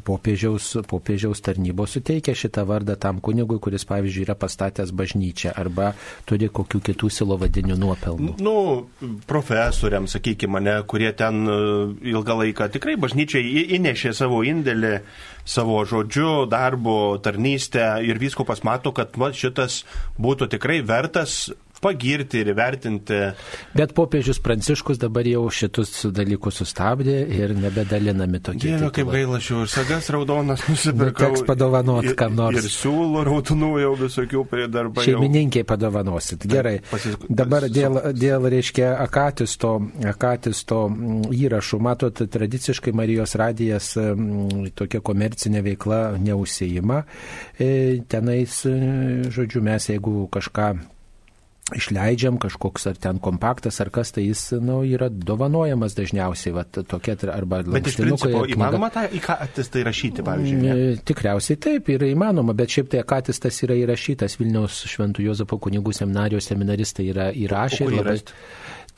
popiežiaus, popiežiaus tarnybos suteikia šitą vardą tam kunigui, kuris, pavyzdžiui, yra pastatęs bažnyčią arba turi kokių kitų silovadinių nuopelnų. Nu, profesoriams, sakykime, ne, kurie ten e, ilgą laiką tikrai bažnyčiai įnešė savo indėlį, savo žodžiu, darbo, tarnystę ir viskupas mato, kad va, šitas būtų tikrai vertas pagirti ir įvertinti. Bet popiežius Pranciškus dabar jau šitus dalykus sustabdė ir nebedalinami tokie. Dieve, kaip gaila, šių ir sagas raudonas nusipirkau. Teks padovanot kam nors. Ir, ir siūlų raudonų jau visokių prie darbo. Šeimininkiai padovanosit. Gerai. Pasis... Dabar dėl, dėl reiškia, akatisto, akatisto mm, įrašų, matot, tradiciškai Marijos radijas mm, tokia komercinė veikla neusijima. E, tenais, e, žodžiu, mes jeigu kažką išleidžiam kažkoks ar ten kompaktas ar kas, tai jis nu, yra dovanojamas dažniausiai, va, tokia arba Bet iš principo įmanoma tą į ką tai rašyti, pavyzdžiui? Ne? Mm, tikriausiai taip, yra įmanoma, bet šiaip tai akatis tas yra įrašytas Vilniaus Šventų Jozapo kunigų seminarijos seminaristai yra įrašę. O, o labai... Rast?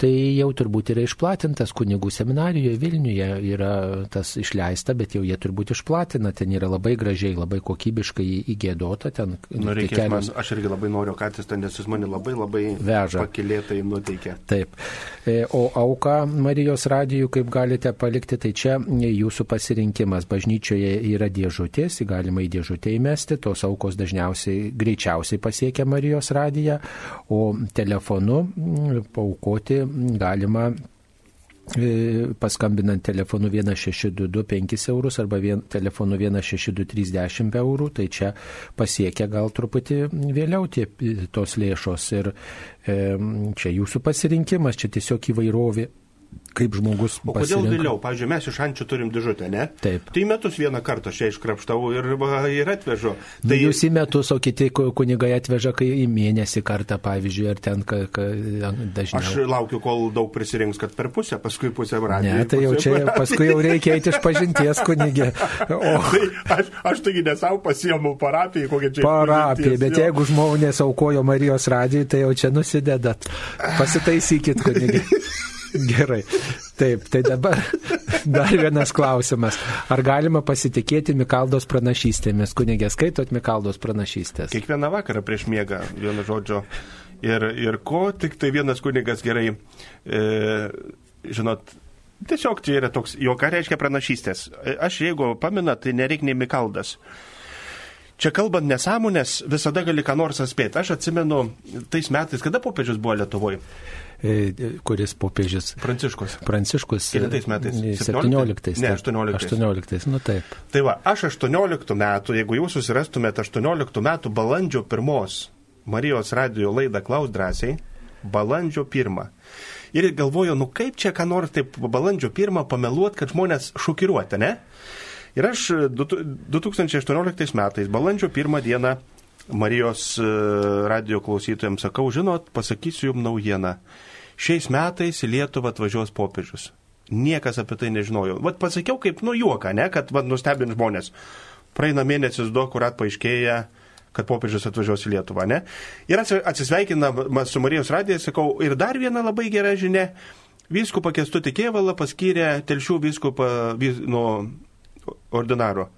Tai jau turbūt yra išplatintas kunigų seminarijoje Vilniuje, yra tas išleista, bet jau jie turbūt išplatina, ten yra labai gražiai, labai kokybiškai įgėdota. Ten, nu, reikia, kelios... man, aš irgi labai noriu, kad jis ten, nes jis mane labai labai veža. Pakilėtai nuteikė. Taip. E, o auką Marijos radijų, kaip galite palikti, tai čia jūsų pasirinkimas. Bažnyčioje yra dėžutės, galima į dėžutę įmesti, tos aukos dažniausiai greičiausiai pasiekia Marijos radiją, o telefonu paukoti galima e, paskambinant telefonu 1622 5 eurus arba vien, telefonu 162310 eurų, tai čia pasiekia gal truputį vėliau tie, tos lėšos. Ir e, čia jūsų pasirinkimas, čia tiesiog įvairovė kaip žmogus. O kodėl vėliau? Pavyzdžiui, mes iš ančių turim dėžutę, ne? Taip. Tai metus vieną kartą aš čia iškrapštau ir, ir atvežu. Nu, tai jūs į metus, o kiti kunigai atveža, kai į mėnesį kartą, pavyzdžiui, ar ten ka, ka, dažniau. Aš laukiu, kol daug prisirinks, kad per pusę, paskui pusę radiją. Ne, tai jau čia, radiją. paskui jau reikia eiti iš pažinties kunigė. O... tai aš, aš taigi nesau pasiemu parapiją, kokią čia. Parapiją, bet jo. jeigu žmonės aukojo Marijos radijai, tai jau čia nusidedat. Pasitaisykit kunigė. Gerai. Taip, tai dabar dar vienas klausimas. Ar galima pasitikėti Mikaldos pranašystėmis? Kunigė, skaitot Mikaldos pranašystės? Kiekvieną vakarą prieš miegą, vienu žodžiu. Ir, ir ko tik tai vienas kunigas gerai, e, žinot, tiesiog čia yra toks, jo ką reiškia pranašystės. Aš jeigu pamina, tai nereikia nei Mikaldas. Čia kalbant nesąmonės, visada gali ką nors atspėti. Aš atsimenu tais metais, kada popiežius buvo Lietuvoje. E, kuris popiežius. Pranciškus. Pranciškus. Kelintais metais? 17. Ne, 18. 18, nu taip. Tai va, aš 18 metų, jeigu jūs susirastumėte 18 metų balandžio pirmos Marijos radio laidą Klaus drąsiai balandžio pirmą. Ir galvoju, nu kaip čia ką nors taip balandžio pirmą pameluot, kad žmonės šokiruoti, ne? Ir aš 2018 metais, balandžio pirmą dieną, Marijos e, radio klausytojams sakau, žinot, pasakysiu jums naujieną. Šiais metais į Lietuvą atvažiuos popiežius. Niekas apie tai nežinojo. Vat pasakiau kaip nu juoką, ne, kad vat nustebint žmonės. Praeina mėnesis du, kurat paaiškėja, kad popiežius atvažiuos į Lietuvą, ne? Ir atsisveikinamas su Marijos radija, sakau, ir dar viena labai gera žinia. Vyskupą Kestutį Kievalą paskyrė telšių vyskupą vis, nuo ordinaro.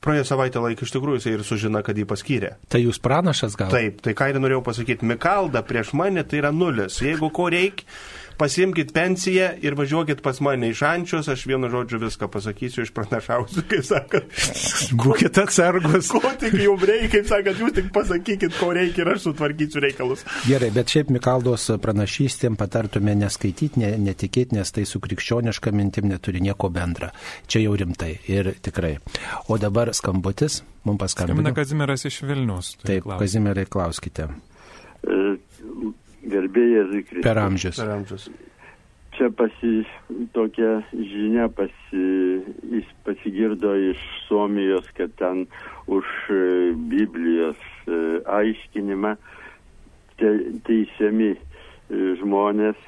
Praėjo savaitę laiką iš tikrųjų jisai ir sužina, kad jį paskyrė. Tai jūs pranašas gal? Taip, tai ką ir norėjau pasakyti, Mikalda prieš mane tai yra nulis. Jeigu ko reikia, pasimkit pensiją ir važiuokit pas mane iš ančios, aš vienu žodžiu viską pasakysiu, iš pranašausiu, kaip sakant. Būkite atsargus. Ko tik jums reikia, kaip sakant, jūs tik pasakykit, ko reikia ir aš sutvarkysiu reikalus. Gerai, bet šiaip Mikaldos pranašystėm patartume neskaityti, ne, netikėti, nes tai su krikščioniška mintim neturi nieko bendra. Čia jau rimtai ir tikrai. O dabar skambutis, mums paskambino. Skambina Kazimieras iš Vilnius. Taip, klausimą. Kazimierai, klauskite. Gerbėjai Zikris. Per amžius. Per amžius. Čia pasi, tokia žinia pasi, jis pasigirdo iš Suomijos, kad ten už e, Biblijos e, aiškinimą te, teisiami e, žmonės.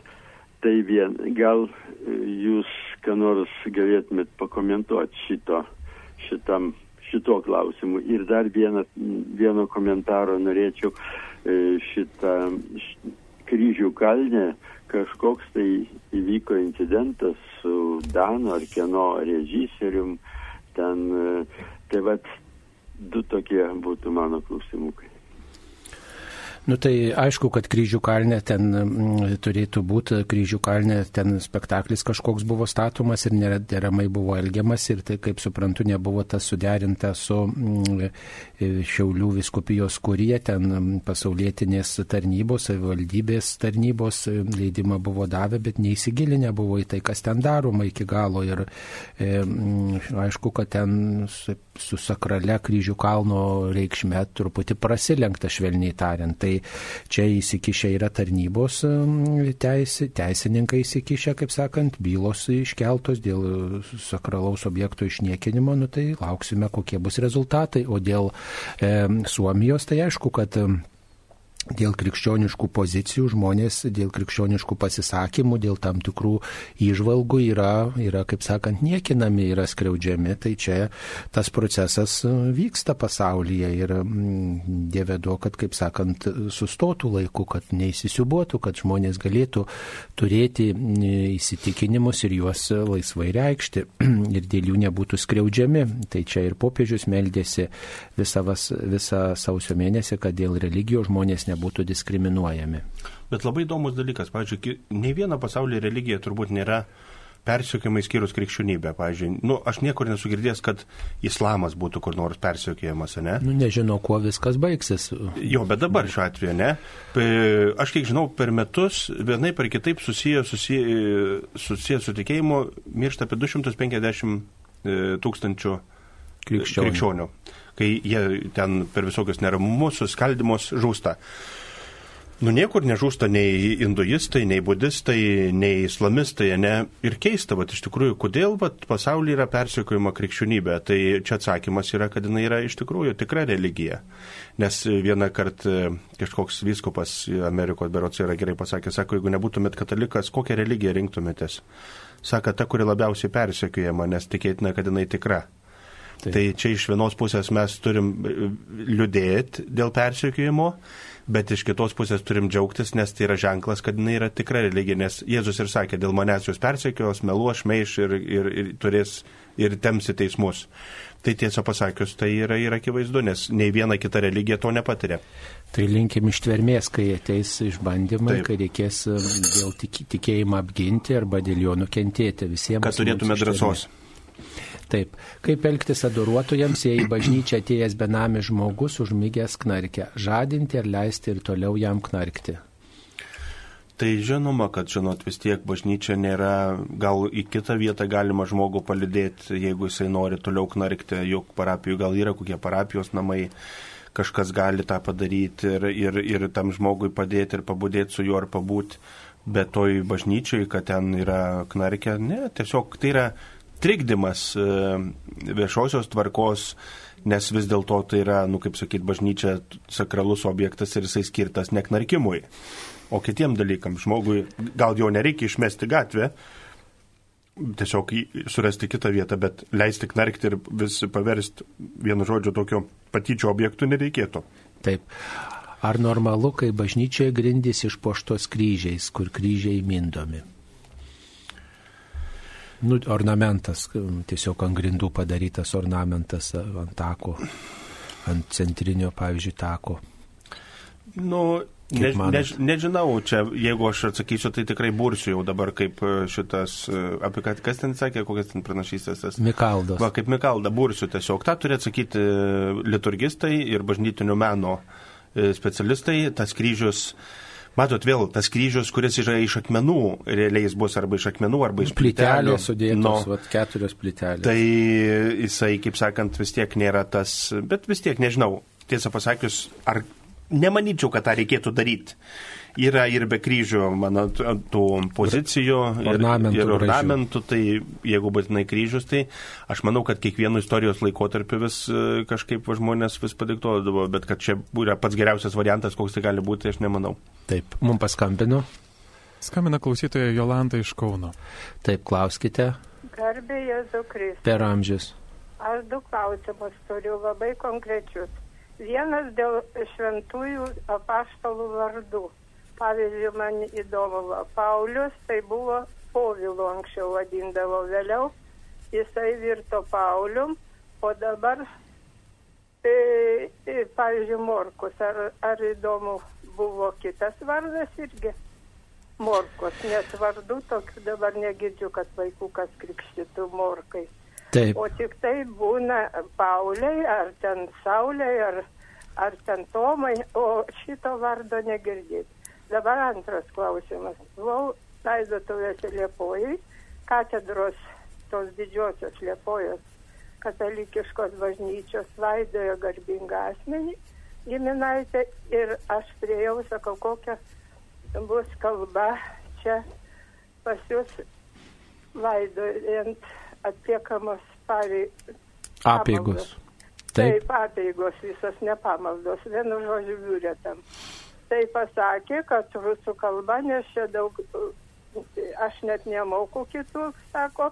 Tai vien, gal jūs ką nors galėtumėt pakomentuoti šito, šitam, šito klausimu. Ir dar vieną, vieno komentaro norėčiau šitą š, kryžių kalnę kažkoks tai įvyko incidentas su Dano ar kieno režisierium. Ten, e, tai vad, du tokie būtų mano klausimukai. Nu tai aišku, kad kryžių kalne ten mm, turėtų būti, kryžių kalne ten spektaklis kažkoks buvo statomas ir nederamai buvo elgiamas ir tai, kaip suprantu, nebuvo tas suderinta su mm, Šiaulių viskupijos kurie, ten pasaulietinės tarnybos, savivaldybės tarnybos leidimą buvo davę, bet neįsigilinę buvo į tai, kas ten daroma iki galo ir e, aišku, kad ten su, sakrale kryžių kalno reikšme truputį prasilenkta švelniai tariant. Tai čia įsikišę yra tarnybos teisė, teisininkai įsikišę, kaip sakant, bylos iškeltos dėl sakralaus objekto išniekinimo, nu tai lauksime, kokie bus rezultatai. O dėl e, Suomijos, tai aišku, kad e, dėl krikščioniškų pozicijų žmonės, dėl krikščioniškų pasisakymų, dėl tam tikrų įžvalgų yra, yra kaip sakant, niekinami, yra skriaudžiami. Tai čia tas procesas vyksta pasaulyje ir Dieve duo, kad, kaip sakant, sustotų laiku, kad neįsisiubuotų, kad žmonės galėtų turėti įsitikinimus ir juos laisvai reikšti ir dėl jų nebūtų skriaudžiami. Tai čia ir popiežius meldėsi visą, visą sausio mėnesį, kad dėl religijos žmonės nebūtų diskriminuojami. Bet labai įdomus dalykas, pavyzdžiui, ne viena pasaulyje religija turbūt nėra persiekimai skyrus krikščionybę. Pavyzdžiui, nu, aš niekur nesu girdėjęs, kad islamas būtų kur nors persiekiamas, ne? Nu, nežinau, kuo viskas baigsis. Jo, bet dabar šiuo atveju, ne? Aš kiek žinau, per metus vienai per kitaip susiję, susiję, susiję su tikėjimu miršta apie 250 tūkstančių krikščionių. krikščionių. Kai jie ten per visokius neramumus, suskaldimus žūsta. Nu niekur nežūsta nei hinduistai, nei budistai, nei islamistai, ne? Ir keista, bet iš tikrųjų, kodėl vat, pasaulyje yra persiekojama krikščionybė. Tai čia atsakymas yra, kad jinai yra iš tikrųjų tikra religija. Nes vieną kartą kažkoks vyskupas Amerikos berots yra gerai pasakęs, sako, jeigu nebūtumėt katalikas, kokią religiją rinktumėtės? Sako, ta, kuri labiausiai persiekojama, nes tikėtina, kad jinai tikra. Taip. Tai čia iš vienos pusės mes turim liūdėti dėl persiekėjimo, bet iš kitos pusės turim džiaugtis, nes tai yra ženklas, kad jinai yra tikra religija, nes Jėzus ir sakė, dėl manęs jūs persekios, meluos, šmeiš ir, ir, ir turės ir temsi teismus. Tai tiesą pasakius, tai yra, yra akivaizdu, nes nei viena kita religija to nepatiria. Tai linkim ištvermės, kai ateis išbandymai, Taip. kai reikės dėl tik, tikėjimą apginti arba dėl jo nukentėti visiems. Kad turėtume drąsos. Taip, kaip elgtis adoruotojams, jei į bažnyčią atėjęs benamis žmogus užmygęs knarkia, žadinti ar leisti ir toliau jam knarkti. Tai žinoma, kad, žinot, vis tiek bažnyčia nėra, gal į kitą vietą galima žmogų palidėti, jeigu jisai nori toliau knarkti, juk parapijų gal yra kokie parapijos namai, kažkas gali tą padaryti ir, ir, ir tam žmogui padėti ir pabudėti su juo ar pabūti, bet toj bažnyčiai, kad ten yra knarkė, ne, tiesiog tai yra trikdymas e, viešosios tvarkos, nes vis dėlto tai yra, nu kaip sakyti, bažnyčia sakralus objektas ir jisai skirtas ne knarkimui, o kitiem dalykam. Žmogui gal jo nereikia išmesti gatvę, tiesiog surasti kitą vietą, bet leisti knarkti ir vis paversti vienu žodžiu tokio patyčio objektų nereikėtų. Taip. Ar normalu, kai bažnyčioje grindys išpoštos kryžiais, kur kryžiai mindomi? Nu, ornamentas, tiesiog ant grindų padarytas ornamentas ant tako, ant centrinio, pavyzdžiui, tako. Nu, Ne, ne, nežinau, čia jeigu aš atsakysiu, tai tikrai bursiu jau dabar kaip e, šitas, e, apie ką, kas ten sakė, kokias ten pranašystės tas. Mikaldas. Va, kaip Mikalda, bursiu tiesiog. Ta turi atsakyti liturgistai ir bažnytinio meno e, specialistai, tas kryžius. Matot, vėl tas kryžius, kuris yra iš akmenų, realiai jis bus arba iš akmenų, arba iš plytelės. Plytelės sudėtos, no, vat, keturios plytelės. Tai jisai, kaip sakant, vis tiek nėra tas, bet vis tiek nežinau, tiesą pasakius, ar nemanyčiau, kad tą reikėtų daryti. Yra ir be kryžių, mano, tų pozicijų ornamentų, ir, ir ornamentų, tai jeigu būtinai kryžius, tai aš manau, kad kiekvienu istorijos laikotarpiu vis e, kažkaip žmonės vis padiktuodavo, bet kad čia yra pats geriausias variantas, koks tai gali būti, aš nemanau. Taip, mums paskambino. Skambina klausytoja Jolanta iš Kauno. Taip, klauskite. Garbė Jėzų Kristų. Per amžius. Aš du klausimus turiu labai konkrečius. Vienas dėl šventųjų apaštalų vardų. Pavyzdžiui, man įdomu, Paulius tai buvo Povilu anksčiau vadindavo vėliau, jisai virto Paulium, o dabar, e, e, pavyzdžiui, Morkus, ar, ar įdomu buvo kitas vardas irgi? Morkus, nes vardų tokių dabar negirdžiu, kad vaikų kas krikštytų Morkai. Taip. O tik tai būna Pauliai, ar ten Sauliai, ar, ar ten Tomai, o šito vardo negirdėti. Dabar antras klausimas. Buvau laidotuvėse Liepojai, katedros tos didžiosios Liepojos katalikiškos bažnyčios laidojo garbingą asmenį, giminaitę ir aš priejau, sakau, kokia bus kalba čia pas jūs laidojant atliekamos pareigos. Apeigos. Taip. Taip, apeigos visas nepamaldos, vienu žodžiu biuretam. Tai pasakė, kad rusų kalba, nes čia daug, aš net nemoku kitų, sako,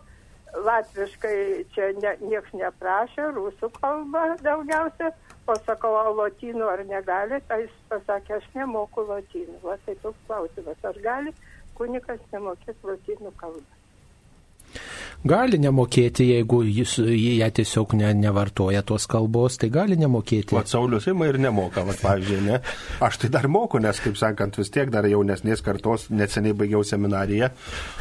latviškai čia ne, nieks neprašė, rusų kalba daugiausia, o sakau, o lotynų ar negali, tai jis pasakė, aš nemoku lotynų. Va, tai toks klausimas, ar gali kunikas nemokėti lotynų kalbą. Gali nemokėti, jeigu jis ją tiesiog ne, nevartoja tos kalbos, tai gali nemokėti. O Saulis ima ir nemoka, va, pavyzdžiui, ne. Aš tai dar moku, nes, kaip sakant, vis tiek dar jaunesnės kartos, neseniai baigiau seminariją,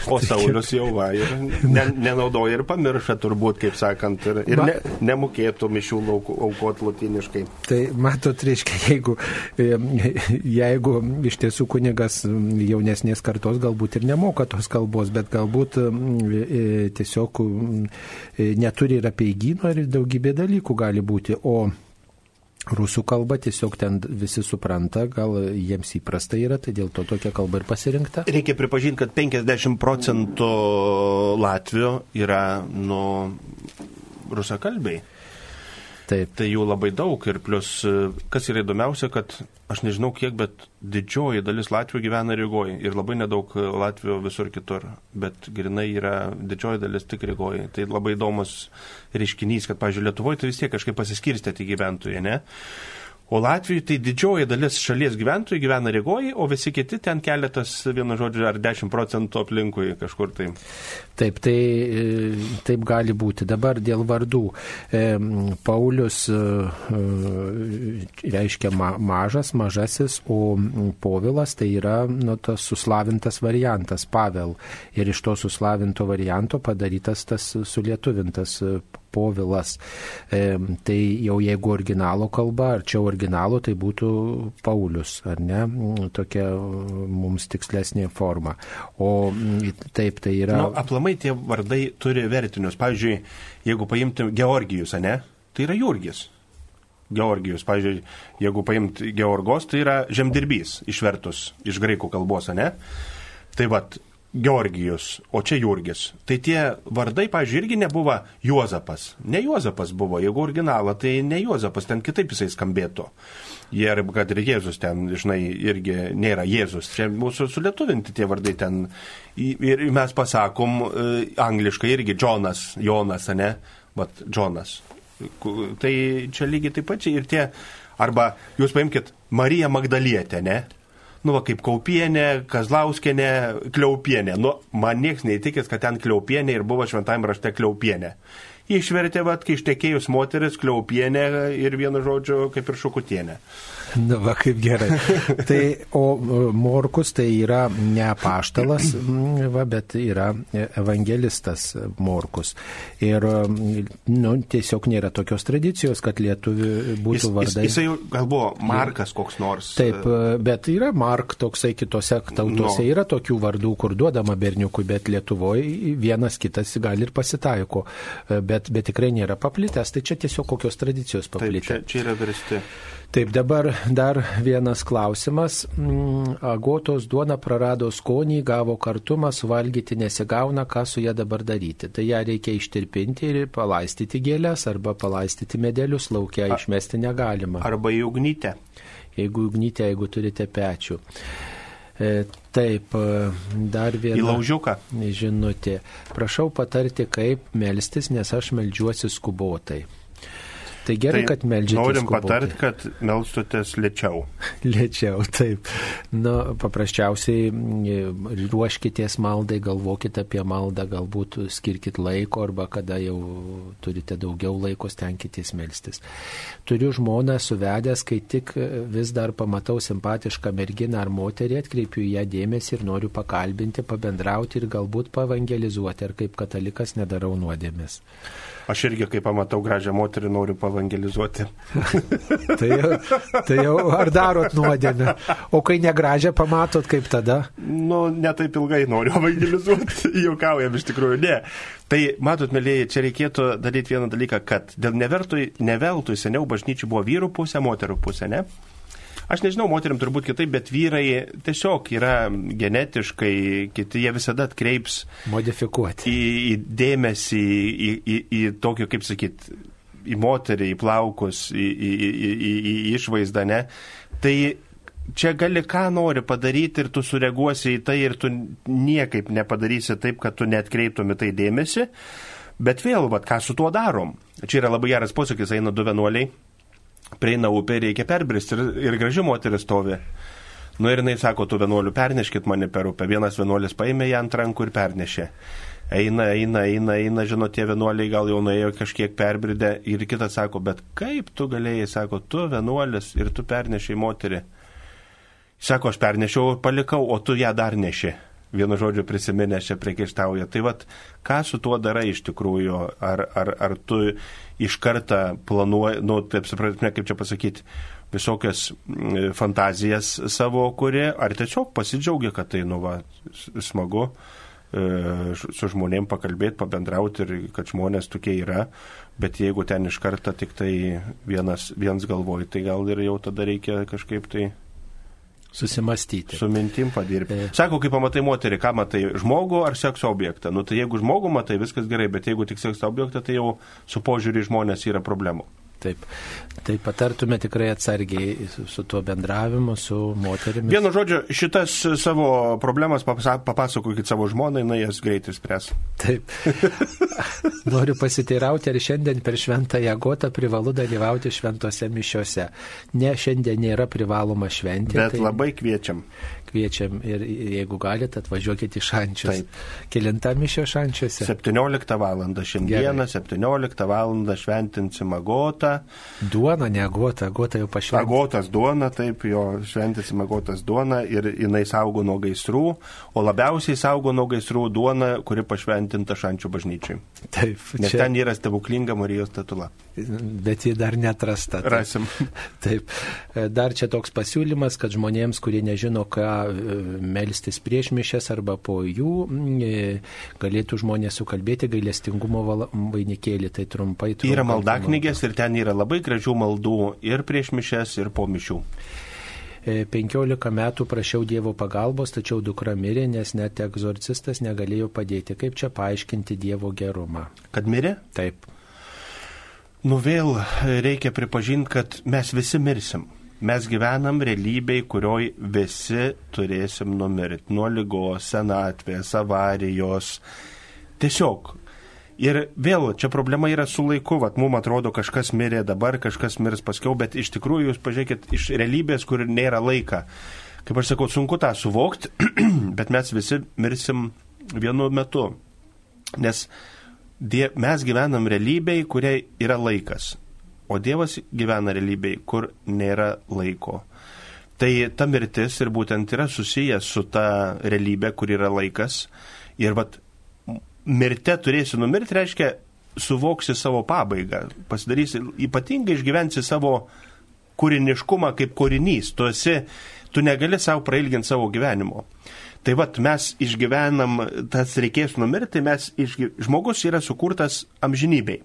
o Saulis jau va ir ne, nenaudoja ir pamirša turbūt, kaip sakant, ir, ir ne, nemokėtų mišių aukoti latiniškai. Tai matot, reiškia, jeigu, jeigu iš tiesų kunigas jaunesnės kartos galbūt ir nemoka tos kalbos, bet galbūt tiesiog tiesiog e, neturi ir apieigino ir daugybė dalykų gali būti. O rusų kalba tiesiog ten visi supranta, gal jiems įprasta yra, tai dėl to tokia kalba ir pasirinkta. Reikia pripažinti, kad 50 procentų Latvijų yra nu, rusakalbiai. Taip. Tai jų labai daug ir plus, kas yra įdomiausia, kad aš nežinau kiek, bet didžioji dalis Latvijų gyvena Rygoje ir labai nedaug Latvijų visur kitur, bet grinai yra didžioji dalis tik Rygoje. Tai labai įdomus reiškinys, kad, pažiūrėjau, Lietuvoje tai vis tiek kažkaip pasiskirstė tie gyventojai, ne? O Latvijoje tai didžioji dalis šalies gyventojų gyvena Rygoje, o visi kiti ten keletas, vienu žodžiu, ar 10 procentų aplinkui kažkur tai. Taip, tai taip gali būti. Dabar dėl vardų. Paulius e, reiškia mažas, mažasis, o Povilas tai yra nu, tas suslavintas variantas, Pavel. Ir iš to suslavinto varianto padarytas tas sulietuvintas Povilas. E, tai jau jeigu originalo kalba, ar čia originalo, tai būtų Paulius, ar ne? Tokia mums tikslesnė forma. O taip, tai yra. Nu, aplamai tie vardai turi vertinius. Pavyzdžiui, jeigu paimtum Georgijus, ne? Tai yra Jurgis. Georgijus. Pavyzdžiui, jeigu paimt Georgos, tai yra žemdirbys išvertus iš graikų kalbos, ne? Tai vad, Georgijus, o čia Jurgis. Tai tie vardai, pažiūrėjau, irgi nebuvo Juozapas. Ne Juozapas buvo, jeigu originalą, tai ne Juozapas, ten kitaip jisai skambėtų. Jie, kad ir Jėzus ten, žinai, irgi nėra Jėzus. Čia mūsų sulietuvinti tie vardai ten. Ir mes pasakom e, angliškai irgi Jonas, Jonas, ne? Vat, Jonas. Tai čia lygiai taip pat čia ir tie, arba jūs paimkite Mariją Magdalietę, ne? Nu, va, kaip Kaupienė, Kazlauskienė, Kliaupienė. Nu, man nieks neįtikės, kad ten Kliaupienė ir buvo šventajame rašte Kliaupienė. Išvertė, va, kai ištekėjus moteris, Kliaupienė ir vienu žodžiu kaip ir Šukutienė. Na, va, kaip gerai. tai, o Morkus tai yra ne paštalas, va, bet yra evangelistas Morkus. Ir, nu, tiesiog nėra tokios tradicijos, kad lietuvių būtų vardai. Jis, jisai gal buvo Markas koks nors. Taip, bet yra Mark toksai kitose tautose. No. Yra tokių vardų, kur duodama berniukui, bet Lietuvoje vienas kitas gali ir pasitaiko. Bet, bet tikrai nėra paplitęs. Tai čia tiesiog kokios tradicijos paplitę. Taip, čia, čia yra versti. Taip, dabar dar vienas klausimas. Mm, agotos duona prarado skonį, gavo kartumą, suvalgyti nesigauna, ką su ją dabar daryti. Tai ją reikia ištirpinti ir palaistyti gėlės arba palaistyti medelius laukia, išmesti negalima. Arba į ugnytę. Jeigu ugnytę, jeigu turite pečių. E, taip, dar viena. Į laužiuką. Žinutė. Prašau patarti, kaip melstis, nes aš melžiuosi skubotai. Tai gerai, tai kad melžiatės. Norim patarti, kad melstutės lėčiau. lėčiau, taip. Na, paprasčiausiai mm, ruoškitės maldai, galvokite apie maldą, galbūt skirkit laiko arba kada jau turite daugiau laiko, stenkitės melstis. Turiu žmoną suvedęs, kai tik vis dar pamatau simpatišką merginą ar moterį, atkreipiu ją dėmesį ir noriu pakalbinti, pabendrauti ir galbūt pavangelizuoti, ar kaip katalikas nedarau nuodėmės. Aš irgi, kai pamatau gražią moterį, noriu pavangelizuoti. tai, tai jau ar darot nuodėmę? O kai negražią pamatot, kaip tada? Nu, netaip ilgai noriu evangelizuoti, juokaujam iš tikrųjų, ne. Tai matot, mėlyje, čia reikėtų daryti vieną dalyką, kad dėl nevertui, neveltui seniau bažnyčių buvo vyrų pusė, moterų pusė, ne? Aš nežinau, moteriam turbūt kitaip, bet vyrai tiesiog yra genetiškai, kiti jie visada atkreips. Modifikuoti. Į, į dėmesį, į, į, į tokio, kaip sakyt, į moterį, į plaukus, į, į, į, į, į išvaizdą, ne? Tai čia gali ką nori padaryti ir tu sureaguosi į tai ir tu niekaip nepadarysi taip, kad tu netkreiptum į tai dėmesį. Bet vėl, vad, ką su tuo darom? Čia yra labai geras posakis, eina du vienuoliai prieina upė, reikia perbristi ir, ir graži moteris stovi. Nu ir jinai sako, tu vienuolių perneškit mane per upę. Vienas vienuolis paėmė ją ant rankų ir pernešė. Eina, eina, eina, eina, žinot, tie vienuoliai gal jau nuėjo kažkiek perbridę ir kitas sako, bet kaip tu galėjai, sako, tu vienuolis ir tu pernešiai moterį. Sako, aš pernešiau ir palikau, o tu ją dar neši vienu žodžiu prisiminęs čia priekaištauja. Tai vad, ką su tuo darai iš tikrųjų? Ar, ar, ar tu iš karto planuoji, nu, taip suprasme, kaip čia pasakyti, visokias mm, fantazijas savo kuri, ar tiesiog pasidžiaugia, kad tai, nu, va, smagu e, su žmonėm pakalbėti, pabendrauti ir kad žmonės tokie yra, bet jeigu ten iš karto tik tai vienas, vienas galvoji, tai gal ir jau tada reikia kažkaip tai Susimastyti. Su mintim padirbti. E... Sako, kai pamatai moterį, ką matai, žmogų ar sekso objektą. Nu tai jeigu žmogų matai, viskas gerai, bet jeigu tik sekso objektą, tai jau su požiūrį žmonės yra problemų. Taip. Tai patartume tikrai atsargiai su, su tuo bendravimu, su moterimis. Vienu žodžiu, šitas savo problemas papasakokit savo žmonai, na jas greitai spręs. Taip. Noriu pasiteirauti, ar šiandien per šventą jėgotą privalu dalyvauti šventose mišiuose. Ne, šiandien nėra privaloma šventė. Bet tai... labai kviečiam kviečiam ir jeigu galite, atvažiuokite į šančius. Taip. Kilinta mišio šančiuose? 17 val. Šiandieną, Gerai. 17 val. šventinsim agotą. Duona, ne agota, agota jau pašventinta. Agotas duona, taip, jo šventinsim agotas duona ir jinai saugo nuo gaisrų, o labiausiai saugo nuo gaisrų duona, kuri pašventinta šančių bažnyčiai. Taip. Nes čia... ten yra stebuklinga Marijos statula. Bet ji dar netrasta. Taip. Rasim. Taip. Dar čia toks pasiūlymas, kad žmonėms, kurie nežino, ką melstis prieš mišes arba po jų, e, galėtų žmonės sukalbėti gailestingumo vainikėlį. Tai trumpai. trumpai yra maldaknygės ir ten yra labai gražių maldų ir prieš mišes, ir po mišių. 15 e, metų prašiau Dievo pagalbos, tačiau dukra mirė, nes net egzorcistas negalėjo padėti. Kaip čia paaiškinti Dievo gerumą? Kad mirė? Taip. Nu vėl reikia pripažinti, kad mes visi mirsim. Mes gyvenam realybėj, kurioj visi turėsim numirti. Nuo lygos, senatvės, avarijos. Tiesiog Ir vėl čia problema yra su laiku, vat mums atrodo kažkas mirė dabar, kažkas mirs paskiau, bet iš tikrųjų jūs pažiūrėkit iš realybės, kur nėra laika. Kaip aš sakau, sunku tą suvokti, bet mes visi mirsim vienu metu. Nes die, mes gyvenam realybėj, kuriai yra laikas, o Dievas gyvena realybėj, kur nėra laiko. Tai ta mirtis ir būtent yra susijęs su ta realybė, kur yra laikas. Ir vat mirte turėsi numirti, reiškia, suvoksi savo pabaigą, pasidarysi, ypatingai išgyvensi savo kūriniškumą kaip kūrinys, tu esi, tu negali savo prailginti savo gyvenimo. Tai vad mes išgyvenam, tas reikės numirti, mes išgy... žmogus yra sukurtas amžinybei.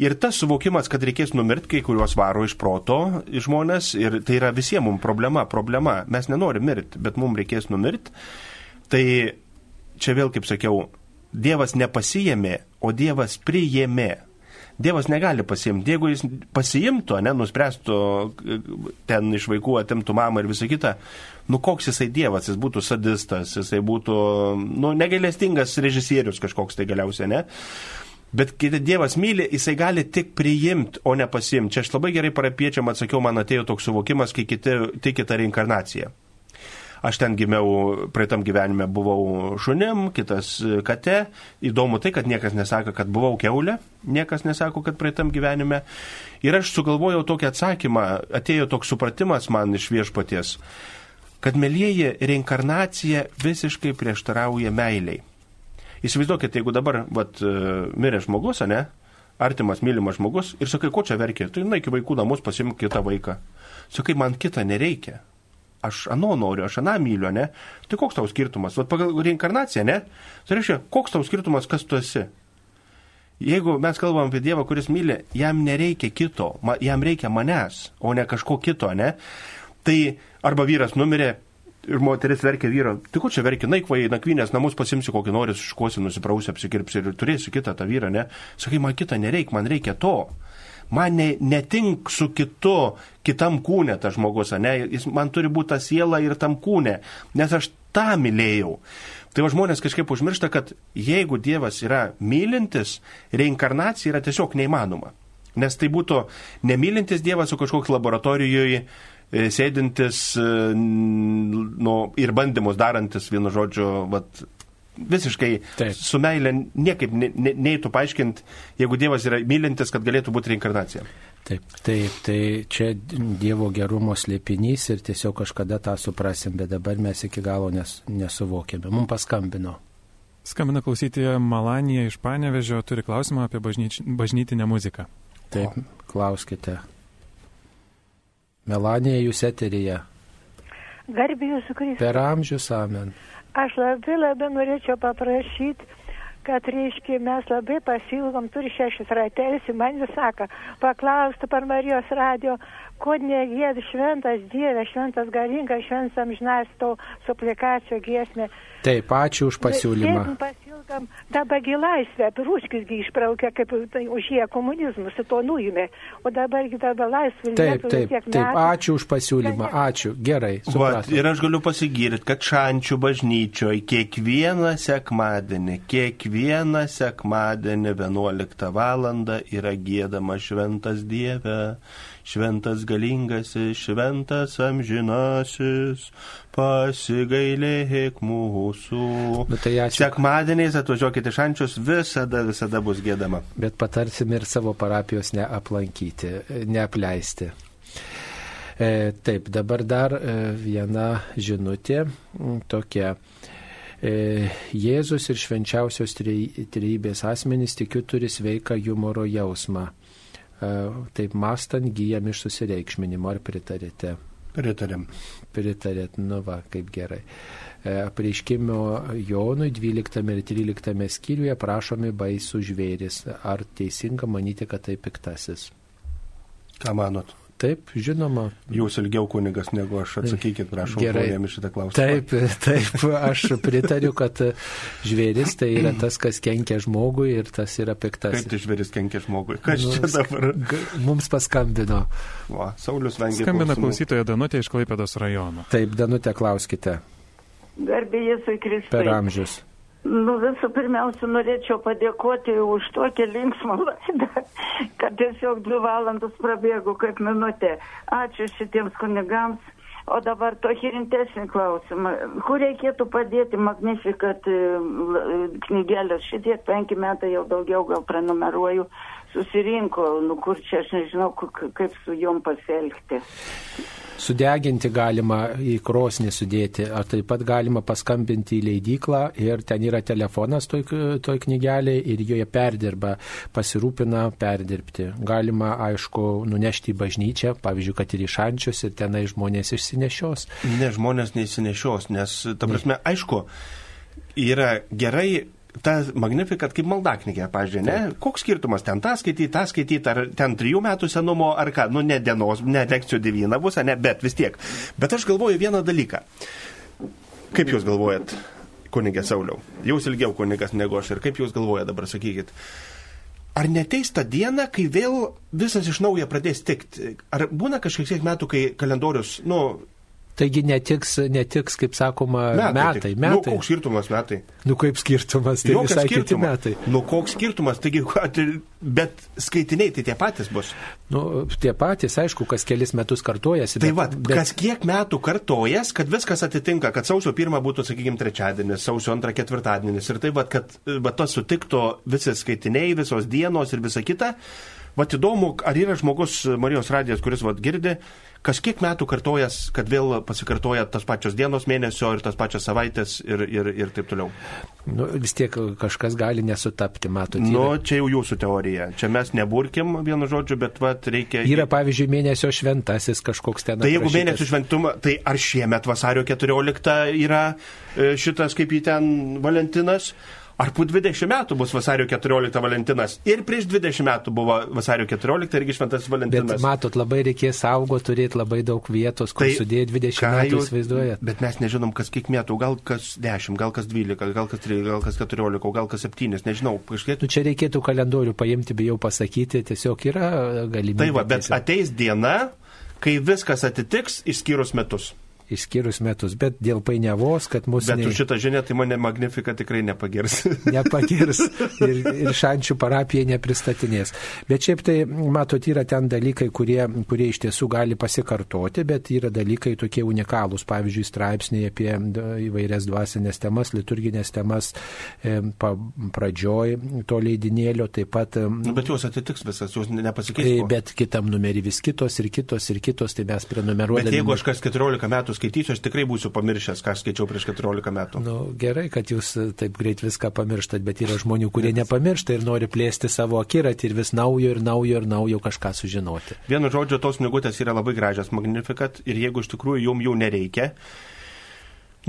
Ir tas suvokimas, kad reikės numirti, kai kuriuos varo iš proto žmonės, ir tai yra visiems mums problema, problema, mes nenorim mirti, bet mums reikės numirti, tai čia vėl, kaip sakiau, Dievas nepasijėmė, o Dievas priėmė. Dievas negali pasiimti. Jeigu jis pasiimtų, ne, nuspręstų ten iš vaikų atimtų mamą ir visą kitą, nu koks jisai Dievas, jis būtų sadistas, jisai būtų, nu, negailestingas režisierius kažkoks tai galiausiai, ne? Bet kai Dievas myli, jisai gali tik priimti, o ne pasiimti. Čia aš labai gerai parapiečiam atsakiau, man atėjo toks suvokimas, kai kiti tikita reinkarnacija. Aš ten gimiau, praeitam gyvenime buvau šunim, kitas kate. Įdomu tai, kad niekas nesako, kad buvau keulė, niekas nesako, kad praeitam gyvenime. Ir aš sugalvojau tokį atsakymą, atėjo toks supratimas man iš viešpaties, kad mėlyjeji reinkarnacija visiškai prieštarauja meiliai. Įsivaizduokit, jeigu dabar vat, mirė žmogus, ne? Artimas, mylimas žmogus ir sakai, ko čia verkia, tai na, iki vaikų namus pasimk kitą vaiką. Sakai, man kitą nereikia aš anu noriu, aš aną myliu, ne? Tai koks tau skirtumas? Vat pagal reinkarnaciją, ne? Tai reiškia, koks tau skirtumas, kas tu esi? Jeigu mes kalbam apie Dievą, kuris myli, jam nereikia kito, jam reikia manęs, o ne kažko kito, ne? Tai arba vyras numirė ir moteris verkia vyro, tai ko čia verkia, naikvai, nakvynės namus pasimsi kokį nori, iškosi, nusiprausi, apsikirpsi ir turėsi kitą tą vyrą, ne? Sakai, man kitą nereikia, man reikia to man ne, netink su kitu, kitam kūne tas žmogus, ne, jis man turi būti ta siela ir tam kūne, nes aš tą mylėjau. Tai va žmonės kažkaip užmiršta, kad jeigu Dievas yra mylintis, reinkarnacija yra tiesiog neįmanoma. Nes tai būtų nemylintis Dievas, o kažkoks laboratorijoje sėdintis nu, ir bandymus darantis, vienu žodžiu, vat, visiškai Taip. su meilė niekaip ne, ne, neįtų paaiškinti, jeigu Dievas yra mylintis, kad galėtų būti reinkarnacija. Taip, taip, tai čia Dievo gerumo slėpinys ir tiesiog kažkada tą suprasim, bet dabar mes iki galo nes, nesuvokėme. Mums paskambino. Skambina klausyti Malanija iš Panevežio, turi klausimą apie bažnyč, bažnytinę muziką. Taip, o. klauskite. Melanija, jūs eterija. Garbėjus Kristus. Per amžius amen. Aš labai labai norėčiau paprašyti, kad, reiškia, mes labai pasilgom, turi šešis ratelis, man vis sako, paklausti per Marijos radio, ko negėd šventas Dieve, šventas galingas, šventas amžinas to suplikacijų giesmė. Taip, ačiū už pasiūlymą. Pasilgam, dabargi laisvė, ruškisgi išbraukė, kaip tai užėję komunizmus, su to nuėmė, o dabargi dabar laisvė. Taip, taip, taip, taip, ačiū už pasiūlymą, ačiū, gerai. Va, ir aš galiu pasigirti, kad šančių bažnyčioje kiekvieną sekmadienį, kiekvieną sekmadienį 11 val. yra gėdama šventas Dieve šventas galingasis, šventas amžinasis, pasigailėk mūsų. Tai ačiū. Sekmadieniais atvažiuokite iš Ančius, visada, visada bus gėdama. Bet patarsim ir savo parapijos neaplankyti, neapleisti. E, taip, dabar dar e, viena žinutė tokia. E, Jėzus ir švenčiausios trejybės asmenys tikiu turi sveiką humoro jausmą. E, taip mastant gyjam iš susireikšminimo. Ar pritarėte? Pritarėm. Pritarėt, nu va, kaip gerai. E, Apreiškimo Jonui 12 ir 13 skyriuje prašomi baisų žvėris. Ar teisinga manyti, kad tai piktasis? Ką manot? Taip, žinoma. Jūs ilgiau kunigas negu aš, atsakykit, prašau, Gerai. jam šitą klausimą. Taip, taip, aš pritariu, kad žvėris tai yra tas, kas kenkia žmogui ir tas yra piktas. Kaip tai žvėris kenkia žmogui? Kas Nu, čia dabar? Mums paskambino. Va, Saulis vengia. Skambina klausytoja Danutė iš Klaipėdos rajono. Taip, Danutė, klauskite Garbė Jėzui Kristui. per amžius. Nu, visų pirmiausia, norėčiau padėkoti už tokią linksmą laidą, kad tiesiog dvi valandas prabėgo kaip minutė. Ačiū šitiems kunigams. O dabar tokį rimtesnį klausimą. Kur reikėtų padėti Magnificat e, l- knygelės? Šitiek penki metai jau daugiau gal prenumeruoju. Susirinko, nu kur čia aš nežinau, kaip su jom pasielgti. Sudeginti galima į krosnį sudėti, ar taip pat galima paskambinti į leidyklą ir ten yra telefonas toj, toj knygelė ir joje perdirba, pasirūpina perdirbti. Galima, aišku, nunešti į bažnyčią, pavyzdžiui, kad ir į šančius ir tenai žmonės išsinešios. Ne, žmonės neįsinešios, nes, ta prasme, aišku, yra gerai ta magnifikat kaip maldaknygė, pažiūrėjau, ne? Koks skirtumas ten tą skaityti, tą skaityti, ar ten trijų metų senumo, ar ką, nu ne dienos, ne lekcijų devyna bus, ne, bet vis tiek. Bet aš galvoju vieną dalyką. Kaip jūs galvojat, kunigė Sauliau? Jūs ilgiau kunigas negu aš ir kaip jūs galvojat dabar, sakykit. Ar neteis ta diena, kai vėl visas iš naujo pradės tikti? Ar būna kažkiek metų, kai kalendorius, nu, Taigi netiks, netiks kaip sakoma, metai. tik. metai. Nu, koks skirtumas metai? Nu, kaip skirtumas, tai Jokios visai kiti skirtumo. metai. Nu, koks skirtumas, taigi, bet skaitiniai tai tie patys bus. Nu, tie patys, aišku, kas kelis metus kartojasi. Tai bet- va, bet- kas kiek metų kartojas, kad viskas atitinka, kad sausio pirmą būtų, sakykime, trečiadienis, sausio antrą ketvirtadienis ir tai va, kad va, tas sutikto visi skaitiniai, visos dienos ir visa kita. Va, įdomu, ar yra žmogus Marijos radijas, kuris va girdi, kas kiek metų kartojas, kad vėl pasikartoja tas pačios dienos mėnesio ir tas pačias savaitės ir, ir, ir taip toliau. Nu, vis tiek kažkas gali nesutapti, matote. Nu, čia jau jūsų teorija. Čia mes neburkim vienu žodžiu, bet va, reikia... Yra, pavyzdžiui, mėnesio šventasis kažkoks ten. Tai jeigu aprašytas. mėnesių šventumą, tai ar šiemet vasario 14 yra e, šitas kaip į ten Valentinas? Ar po 20 metų bus vasario 14 Valentinas? Ir prieš 20 metų buvo vasario 14 irgi šventasis Bet Valentinas. matot, labai reikės saugo turėti labai daug vietos, kur Tai sudėti 20 ką metų, jūs- įsivaizduojat. Bet mes nežinom, kas kiek metų, gal kas 10, gal kas 12, gal kas 13, gal kas 14, o gal kas 7, nežinau. Kažkiek... Nu, čia reikėtų kalendorių paimti, bijau pasakyti, tiesiog yra galimybė. Tai va, bet tiesiog. ateis diena, kai viskas atitiks, išskyrus metus. Išskyrus metus, bet dėl painiavos, kad mūsų Bet už šitą žinią tai mane Magnifika tikrai nepagirs. nepagirs ir, ir šančių parapija nepristatinės. Bet šiaip tai, matot, yra ten dalykai, kurie, kurie iš tiesų gali pasikartoti, bet yra dalykai tokie unikalūs, pavyzdžiui, straipsniai apie įvairias dvasinės temas, liturginės temas e, pradžioj to leidinėlio, taip pat. e, nu, bet jūs atitiks visas, jūs nepasikeis. e. Bet kitam numerį vis kitos ir kitos ir kitos, tai mes prenumeruojame. Bet jeigu aš kas 14 metų skaitysiu, aš tikrai būsiu pamiršęs, ką skaičiau prieš 14 metų. Nu, gerai, kad jūs e, taip greit viską pamirštat, bet yra žmonių, kurie nepamiršta ir nori plėsti savo akiratį ir vis naujo ir naujo ir naujo kažką sužinoti. Vienu žodžiu, tos knygutės yra labai gražios, magnifikat, ir jeigu iš tikrųjų jum jų nereikia,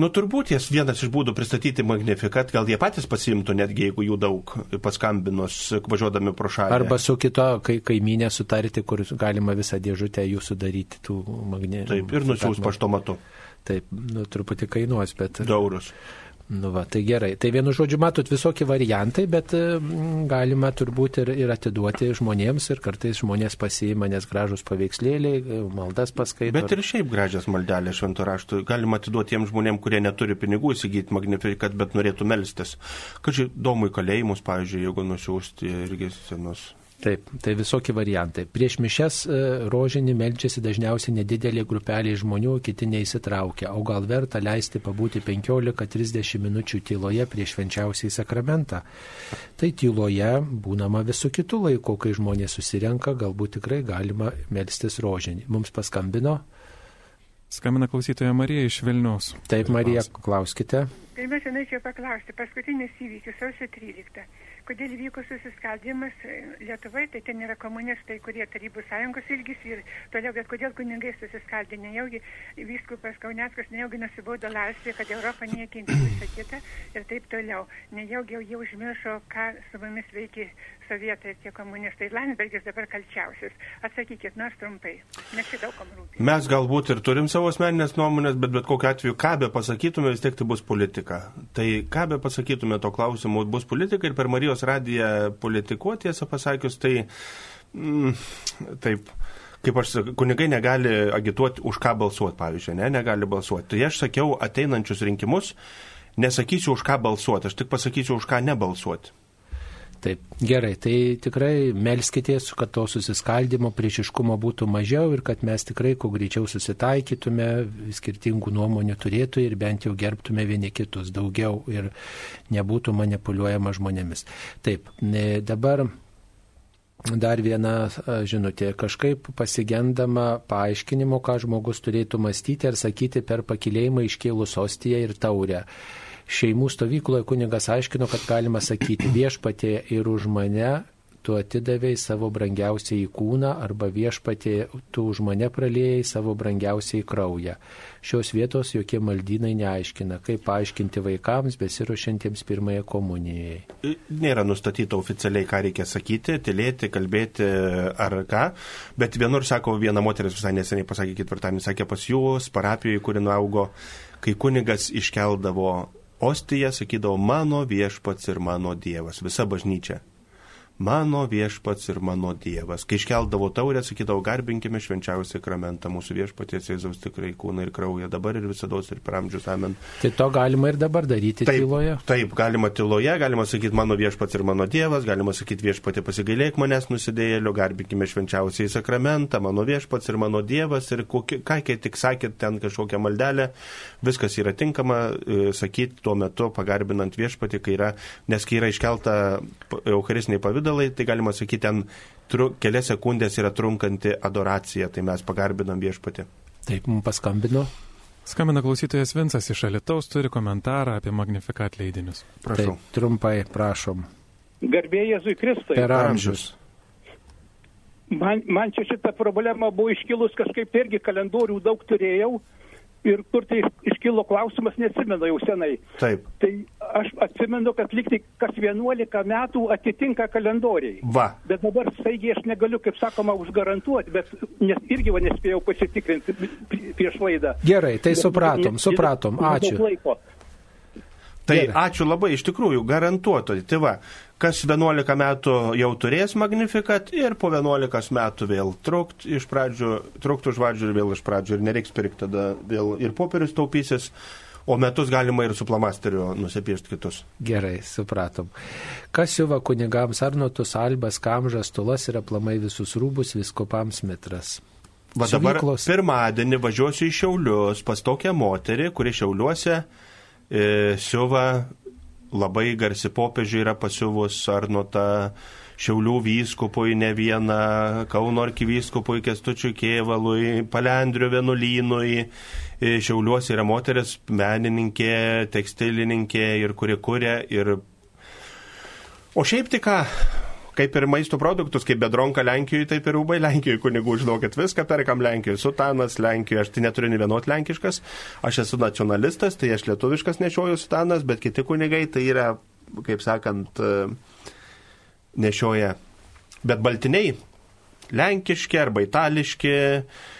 nu turbūt jas vienas iš būdų pristatyti magnifikat, gal jie patys pasiimtų, netgi jeigu jų daug paskambinus, važiuodami pro šalį. Arba su kito kai, kaiminė sutarti, kur galima visą dėžutę jų sudaryti tų magnetų. Taip, ir nusiūs paštomatu. Taip, nu, truputį kainuos, bet... 2 eurus. Nu va, tai gerai. Tai vienu žodžiu, matot visokie variantai, bet mm, galima turbūt ir, ir atiduoti žmonėms ir kartais žmonės pasiima, nes gražus paveikslėliai, maldas paskaito. Bet ir šiaip gražias maldelės šventų raštų galima atiduoti tiems žmonėms, kurie neturi pinigų įsigyti magnifikat, bet norėtų melstis. Kad įdomu į kalėjimus, pavyzdžiui, jeigu nusiųsti irgi senus. Taip, tai visokie variantai. Prieš mišes e, rožinį melčiasi dažniausiai nedidelė grupelė žmonių, kiti neįsitraukia. O gal verta leisti pabūti 15-30 minučių tyloje prieš švenčiausiai sakramentą. Tai tyloje būnama visų kitų laikų, kai žmonės susirenka, galbūt tikrai galima melstis rožinį. Mums paskambino. Skambina klausytoja Marija iš Vilnius. Taip, Marija, klauskite. Pirmiausia, norėčiau paklausti, paskutinis įvykis sausio 13. Kodėl vyko susiskaldimas e, Lietuvoje, tai ten yra komunistai, kurie Tarybų sąjungos ilgis ir toliau, bet kodėl kunigai susiskaldė, nejaugi vyskupas Kauneckas, nejaugi nusibodo laisvė, kad Europą niekinti visą kitą ir taip toliau. Nejaugi jau jie užmiršo, ką su mumis veikia sovietai ir tie komunistai. Landsbergis dabar kalčiausias. Atsakykit nors trumpai, nes čia daug kam rūpi. Mes galbūt ir turim savo asmeninės nuomonės, bet bet kokiu atveju, ką be pasakytume, vis tiek tai bus politika. Tai ką be pasakytume to klausimu, bus politika ir per Marijos radiją politikuoti, tiesą pasakius, tai mm, taip. Kaip aš sakau, kunigai negali agituoti už ką balsuoti, pavyzdžiui, ne, negali balsuoti. Tai aš sakiau ateinančius rinkimus, nesakysiu už ką balsuoti, aš tik pasakysiu už ką nebalsuoti. Taip, gerai, tai tikrai melskitės, kad to susiskaldimo, priešiškumo būtų mažiau ir kad mes tikrai kuo greičiau susitaikytume, skirtingų nuomonių turėtų ir bent jau gerbtume vieni kitus daugiau ir nebūtų manipuliuojama žmonėmis. Taip, dabar Dar viena žinutė, kažkaip pasigendama paaiškinimo, ką žmogus turėtų mąstyti ar sakyti per pakilėjimą iškėlus ostiją ir taurę šeimų stovykloje kunigas aiškino, kad galima sakyti viešpatė ir už mane tu atidavėjai savo brangiausiai kūną arba viešpatė tu už mane pralėjai savo brangiausiai kraują. Šios vietos jokie maldynai neaiškina, kaip paaiškinti vaikams besiruošiantiems pirmąją komunijai. Nėra nustatyta oficialiai, ką reikia sakyti, tylėti, kalbėti ar ką, bet vienur sako, viena moteris visai neseniai pasakė ketvirtadienį, sakė pas jūs parapijoje, kuri nuaugo, kai kunigas iškeldavo Ostija sakydavo mano viešpats ir mano Dievas, visa bažnyčia. Mano viešpats ir mano Dievas. Kai iškeldavo taurę, sakydavo, garbinkime švenčiausią sakramentą, mūsų viešpaties Jėzaus tikrai kūną ir kraują, dabar ir visada ir per amžius amen. Tai to galima ir dabar daryti taip, tyloje? Taip, galima tyloje, galima sakyti mano viešpats ir mano Dievas, galima sakyti viešpatė pasigailėk manęs nusidėjėlio, garbinkime švenčiausiai sakramentą, mano viešpats ir mano Dievas ir kokie, ką kai tik sakėt ten kažkokią maldelę, viskas yra tinkama e, sakyti tuo metu pagarbinant viešpatį, kai yra, nes kai yra iškelta eucharistiniai pavydalai, tai galima sakyti, ten tru, kelias sekundės yra trunkanti adoracija, tai mes pagarbinam viešpatį. Taip, mums paskambino. Skambina klausytojas Vincas iš Alitaus, turi komentarą apie Magnifikat leidinius. Prašau. Taip, trumpai, prašom. Garbėjai Jėzui Kristui. Per amžius. Man, man čia šita problema buvo iškilus kažkaip irgi kalendorių daug turėjau ir kur tai iškilo klausimas, neatsimenu jau senai. Taip. Tai aš atsimenu, kad liktai kas 11 metų atitinka kalendoriai. Va. Bet dabar staigiai aš negaliu, kaip sakoma, užgarantuoti, bet nes, irgi va nespėjau pasitikrinti prieš laidą. Gerai, tai supratom, supratom, ačiū. laiko. Tai ačiū labai, iš tikrųjų, garantuotai. Tai va, kas 11 metų jau turės magnifikat ir po 11 metų vėl trukt iš pradžių, trukt už vadžių ir vėl iš pradžių ir nereiks pirkti tada vėl ir popierius taupysis, o metus galima ir su plamasteriu nusipiešti kitus. Gerai, supratom. Kas siuva kunigams Arnotus, Albas, Kamžas, Tulas ir aplamai visus rūbus viskopams metras? Va dabar Siuvyklos. pirmadienį važiuosiu į Šiaulius pas tokią moterį, kuri Šiauliuose e, siuva labai garsi popiežiai yra pasiuvus Arnotą Šiaulių vyskupui, ne vieną Kauno arkivyskupui, Kestučiui Kievalui, Palendrių vienuolynui. E, Šiauliuose yra moteris, menininkė, tekstilininkė ir kuri kuria. Ir... O šiaip tik ką, kaip ir maisto produktus, kaip bedronka Lenkijoje, taip ir rūbai Lenkijoje, kunigų, žinokit, viską perkam Lenkijoje, sutanas Lenkijoje, aš tai neturiu ne vienot lenkiškas, aš esu nacionalistas, tai aš lietuviškas nešioju sutanas, bet kiti kunigai tai yra, kaip sakant, e, nešioja, bet baltiniai lenkiški arba itališki. Ir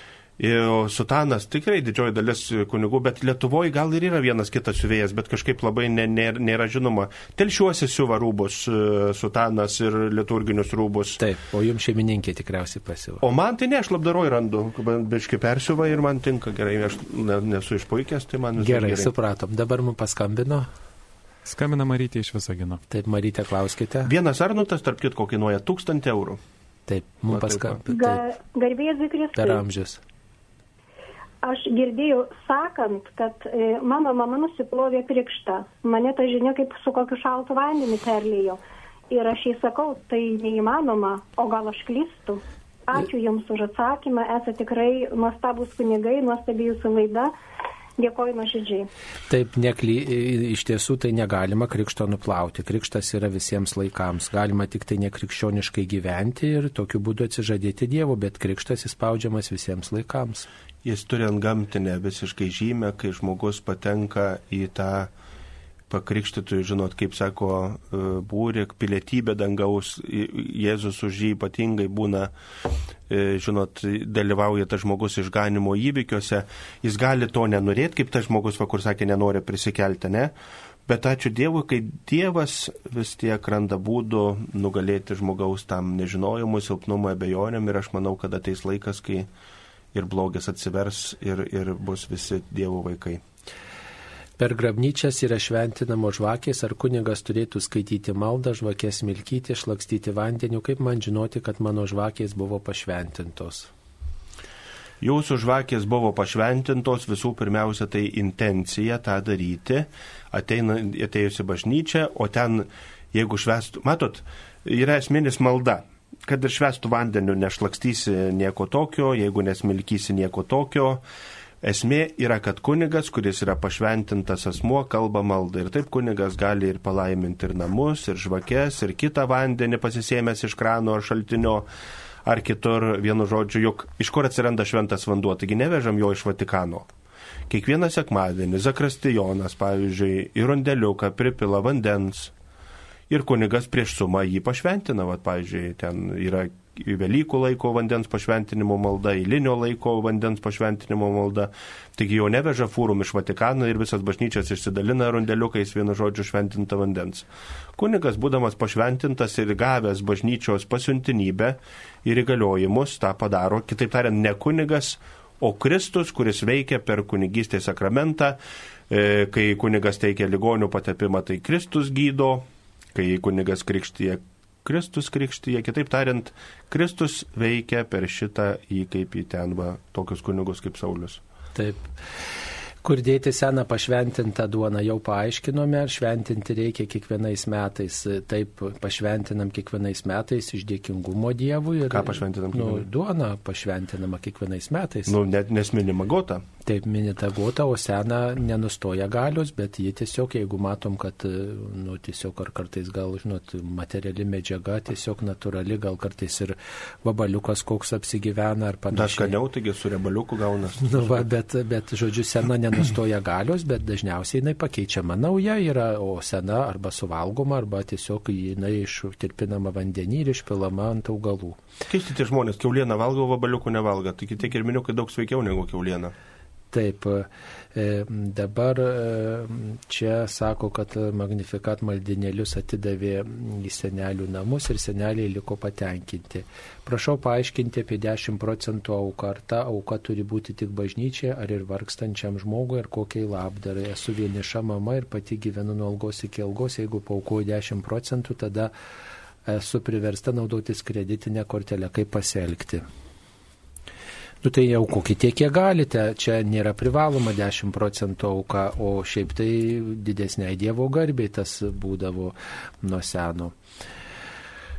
sutanas tikrai didžioji dalis kunigų, bet Lietuvoje gal ir yra vienas kitas siuvėjas, bet kažkaip labai nė, nėra, nėra žinoma. Telšiuosi siuva rūbus, e, sutanas ir liturginius rūbus. Taip, o jums šeimininkė tikriausiai pasiuva. O man tai ne, aš labdaroj randu, biški persiuva ir man tinka gerai, aš ne, nesu išpuikęs, tai man visai Gerai, gerai. supratom. Dabar mums paskambino. Skambina Marytė iš Visagino. Taip, Marytė, klauskite. Vienas arnutas, tarp kitko, kainuoja 1000 eurų. Taip, mums paskambino. Ga, garbėzui Kristui. Per amžius. Aš girdėjau sakant, kad e, mano mama nusiplovė krikštą. Mane ta žinia kaip su kokiu šaltu vandeniu perlėjo. Ir aš jai sakau, tai neįmanoma, o gal aš klystu. Ačiū Jums už atsakymą, esate tikrai nuostabus kunigai, nuostabi Jūsų laida. Dėkoju nuoširdžiai. Taip, nekly, iš tiesų tai negalima krikšto nuplauti. Krikštas yra visiems laikams. Galima tik tai nekrikščioniškai gyventi ir tokiu būdu atsižadėti Dievo, bet krikštas įspaudžiamas visiems laikams. Jis turi ant gamtinę visiškai žymę, kai žmogus patenka į tą pakrikštytųjų, žinot, kaip sako e, būrė, pilietybė dangaus, Jėzus už jį ypatingai būna, e, žinot, dalyvauja tas žmogus išganimo įvykiuose, jis gali to nenorėti, kaip tas žmogus, va, kur sakė, nenori prisikelti, ne? Bet ačiū Dievui, kai Dievas vis tiek randa būdų nugalėti žmogaus tam nežinojimui, silpnumui, abejonėm ir aš manau, kad ateis laikas, kai ir blogis atsivers ir, ir bus visi Dievo vaikai. Per grabnyčias yra šventinamos žvakės, ar kunigas turėtų skaityti maldą, žvakės milkyti, šlakstyti vandeniu, kaip man žinoti, kad mano žvakės buvo pašventintos. Jūsų žvakės buvo pašventintos visų pirmiausia tai intencija tą daryti, ateina, atėjusi bažnyčia, o ten, jeigu švestų, matot, yra esminis malda, kad ir švestų vandeniu nešlakstysi nieko tokio, jeigu nesmilkysi nieko tokio, Esmė yra, kad kunigas, kuris yra pašventintas asmuo, kalba maldą. Ir taip kunigas gali ir palaiminti ir namus, ir žvakes, ir kitą vandenį pasisėmęs iš krano ar šaltinio, ar kitur, vienu žodžiu, juk iš kur atsiranda šventas vanduo, taigi nevežam jo iš Vatikano. Kiekvieną sekmadienį Zakrastijonas, pavyzdžiui, į rondeliuką pripila vandens ir kunigas prieš sumą jį pašventina. Vat, pavyzdžiui, ten yra Velykų laiko vandens pašventinimo malda, eilinio laiko vandens pašventinimo malda. Taigi jau neveža fūrum iš Vatikano ir visas bažnyčias išsidalina rundeliukais vienu žodžiu šventinta vandens. Kunigas, būdamas pašventintas ir gavęs bažnyčios pasiuntinybę ir įgaliojimus, tą padaro, kitaip tariant, ne kunigas, o Kristus, kuris veikia per kunigystės sakramentą. E, kai kunigas teikia ligonių patepimą, tai Kristus gydo, kai kunigas krikštyje Kristus krikštyje, kitaip tariant, Kristus veikia per šitą į kaip į ten va tokius kunigus kaip Saulis. Taip. Kur dėti seną pašventintą duoną jau paaiškinome, šventinti reikia kiekvienais metais. Taip, pašventinam kiekvienais metais iš dėkingumo Dievui. Ir, Ką pašventinam? Nu, duona pašventinama kiekvienais metais. Nu, net nesminima gota. Taip, minita gota, o sena nenustoja galios, bet ji tiesiog, jeigu matom, kad, nu, tiesiog ar kartais gal, žinot, materiali medžiaga, tiesiog natūrali, gal kartais ir vabaliukas koks apsigyvena ar panašiai. Dar skaniau, taigi su rebaliuku gaunas. Nu, va, bet, bet, žodžiu, sena nenustoja galios, bet dažniausiai jinai pakeičiama nauja yra, o sena arba suvalgoma, arba tiesiog jinai ištirpinama vandenį ir išpilama ant augalų. Keisti tie žmonės, keulieną valgo, vabaliukų nevalgo, taigi tie kirminiukai daug sveikiau negu keulieną. Taip, e, dabar e, čia sako, kad magnifikat maldinėlius atidavė į senelių namus ir seneliai liko patenkinti. Prašau paaiškinti apie 10 procentų auką. Ar ta auka turi būti tik bažnyčiai, ar ir vargstančiam žmogui, ar kokiai labdarai. Esu vieniša mama ir pati gyvenu nuo algos iki algos. Jeigu paukoju 10 procentų, tada esu priversta naudotis kreditinę kortelę. Kaip pasielgti? Nu tai tiek, kiek galite, čia nėra privaloma 10 procentų auka, o šiaip tai didesniai Dievo garbiai tas būdavo nuo seno.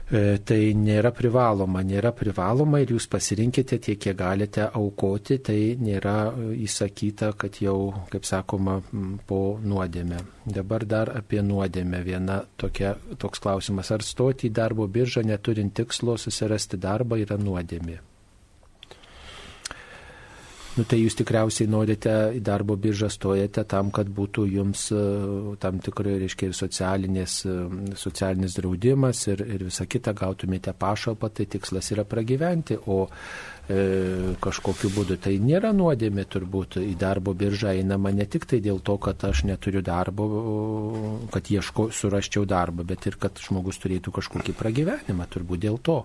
E, tai nėra privaloma, nėra privaloma ir jūs pasirinkite tiek, kiek galite aukoti, tai nėra įsakyta, kad jau, kaip sakoma, po nuodėmę. Dabar dar apie nuodėmę viena tokia, toks klausimas. Ar stoti į darbo biržą neturint tikslo susirasti darbą yra nuodėmė? Nu, tai jūs tikriausiai norite į darbo biržą stojate tam, kad būtų jums e, tam tikrai, reiškia, ir socialinės, e, socialinis draudimas ir, ir visa kita, gautumėte pašalpą, tai tikslas yra pragyventi, o kažkokiu būdu. Tai nėra nuodėmė turbūt į darbo biržą einama ne tik tai dėl to, kad aš neturiu darbo, kad ieško, suraščiau darbą, bet ir kad žmogus turėtų kažkokį pragyvenimą, turbūt dėl to.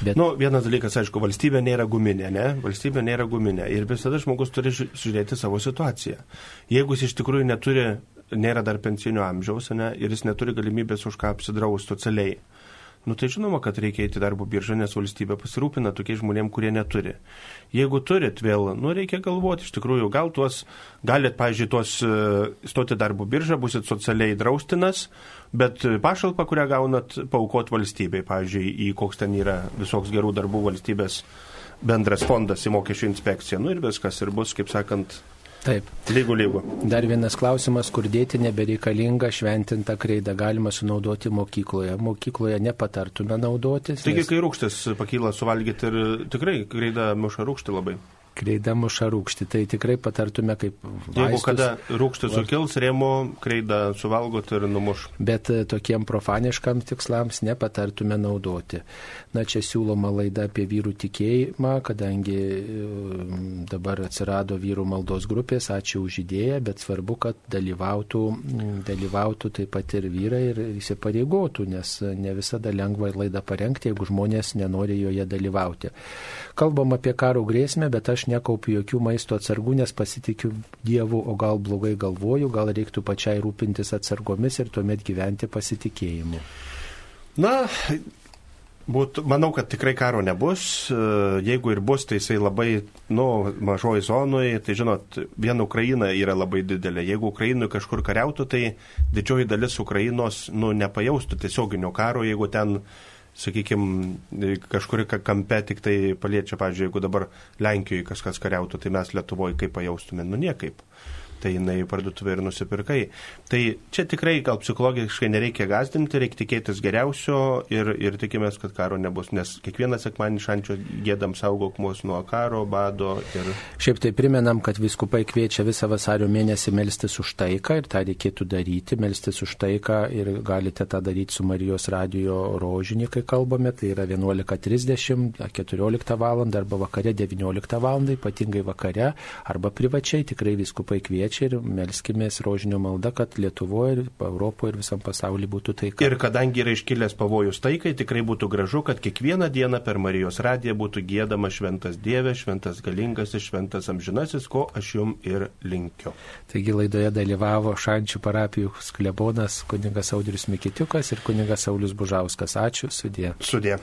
Bet... Nu, vienas dalykas, aišku, valstybė nėra guminė, ne? Valstybė nėra guminė ir visada žmogus turi žiūrėti savo situaciją. Jeigu jis iš tikrųjų neturi, nėra dar pensinio amžiaus, ne, ir jis neturi galimybės už ką apsidrausti socialiai, Nu tai žinoma, kad reikia eiti darbo biržą, nes valstybė pasirūpina tokiais žmonėm, kurie neturi. Jeigu turit vėl, nu reikia galvoti, iš tikrųjų, gal tuos, galit, pažiūrėjau, tuos uh, stoti darbo biržą, busit socialiai draustinas, bet pašalpą, kurią gaunat, paukot valstybei, pažiūrėjau, į koks ten yra visoks gerų darbų valstybės bendras fondas į mokesčių inspekciją. Nu ir viskas, ir bus, kaip sakant, Taip. Lygų, lygų. Dar vienas klausimas, kur dėti nebereikalinga šventintą kreidą galima sunaudoti mokykloje. Mokykloje nepatartume naudotis. Taigi, nes kai rūkštis pakyla suvalgyti ir tikrai kreida muša rūkšti labai. Kreida muša rūkšti, tai tikrai patartume kaip Jeigu vaistus. kada rūkštis sukils, rėmo kreidą suvalgot ir numuš. Bet e, tokiem profaniškam tikslams nepatartume naudoti. Na, čia siūloma laida apie vyrų tikėjimą, kadangi e, dabar atsirado vyrų maldos grupės, ačiū už idėją, bet svarbu, kad dalyvautų, dalyvautų taip pat ir vyrai ir įsipareigotų, nes ne visada lengva laidą parengti, jeigu žmonės nenori joje dalyvauti. Kalbam apie karo grėsmę, bet aš nekaupiu jokių maisto atsargų, nes pasitikiu Dievu, o gal blogai galvoju, gal reiktų pačiai rūpintis atsargomis ir tuomet gyventi pasitikėjimu. Na, būt, manau, kad tikrai karo nebus. Jeigu ir bus, tai jisai labai, nu, mažoji zonoje, tai žinot, vien Ukraina yra labai didelė. Jeigu Ukrainui kažkur kariautų, tai didžioji dalis Ukrainos, nu, nepajaustų tiesioginio karo, jeigu ten sakykime, kažkuri ka- kampe tik tai paliečia, pavyzdžiui, jeigu dabar Lenkijoje kažkas kariautų, tai mes Lietuvoje kaip pajaustume, nu niekaip. Tai jinai į parduotuvę ir nusipirkai. Tai čia tikrai gal psichologiškai nereikia gazdinti, reikia tikėtis geriausio ir, ir tikimės, kad karo nebus, nes kiekvieną sekmanį šančio gėdam saugok mus nuo karo, bado ir... Šiaip tai primenam, kad viskupai kviečia visą vasario mėnesį melstis už taiką ir tą reikėtų daryti, melstis už taiką ir galite tą daryti su Marijos radio rožinį, kai kalbame, tai yra 11.30, 14 val. arba vakare 19 val. ypatingai vakare arba privačiai tikrai viskupai kviečia ir melskimės rožinio malda, kad Lietuvoje ir Europoje ir visam pasaulyje būtų taika. Ir kadangi yra iškilęs pavojus taikai, tikrai būtų gražu, kad kiekvieną dieną per Marijos radiją būtų gėdama šventas Dieve, šventas galingas ir šventas amžinasis, ko aš jum ir linkiu. Taigi laidoje dalyvavo Šančių parapijų sklebonas kuningas Audrius Mikitiukas ir kuningas Saulis Bužauskas. Ačiū, sudė. Sudė.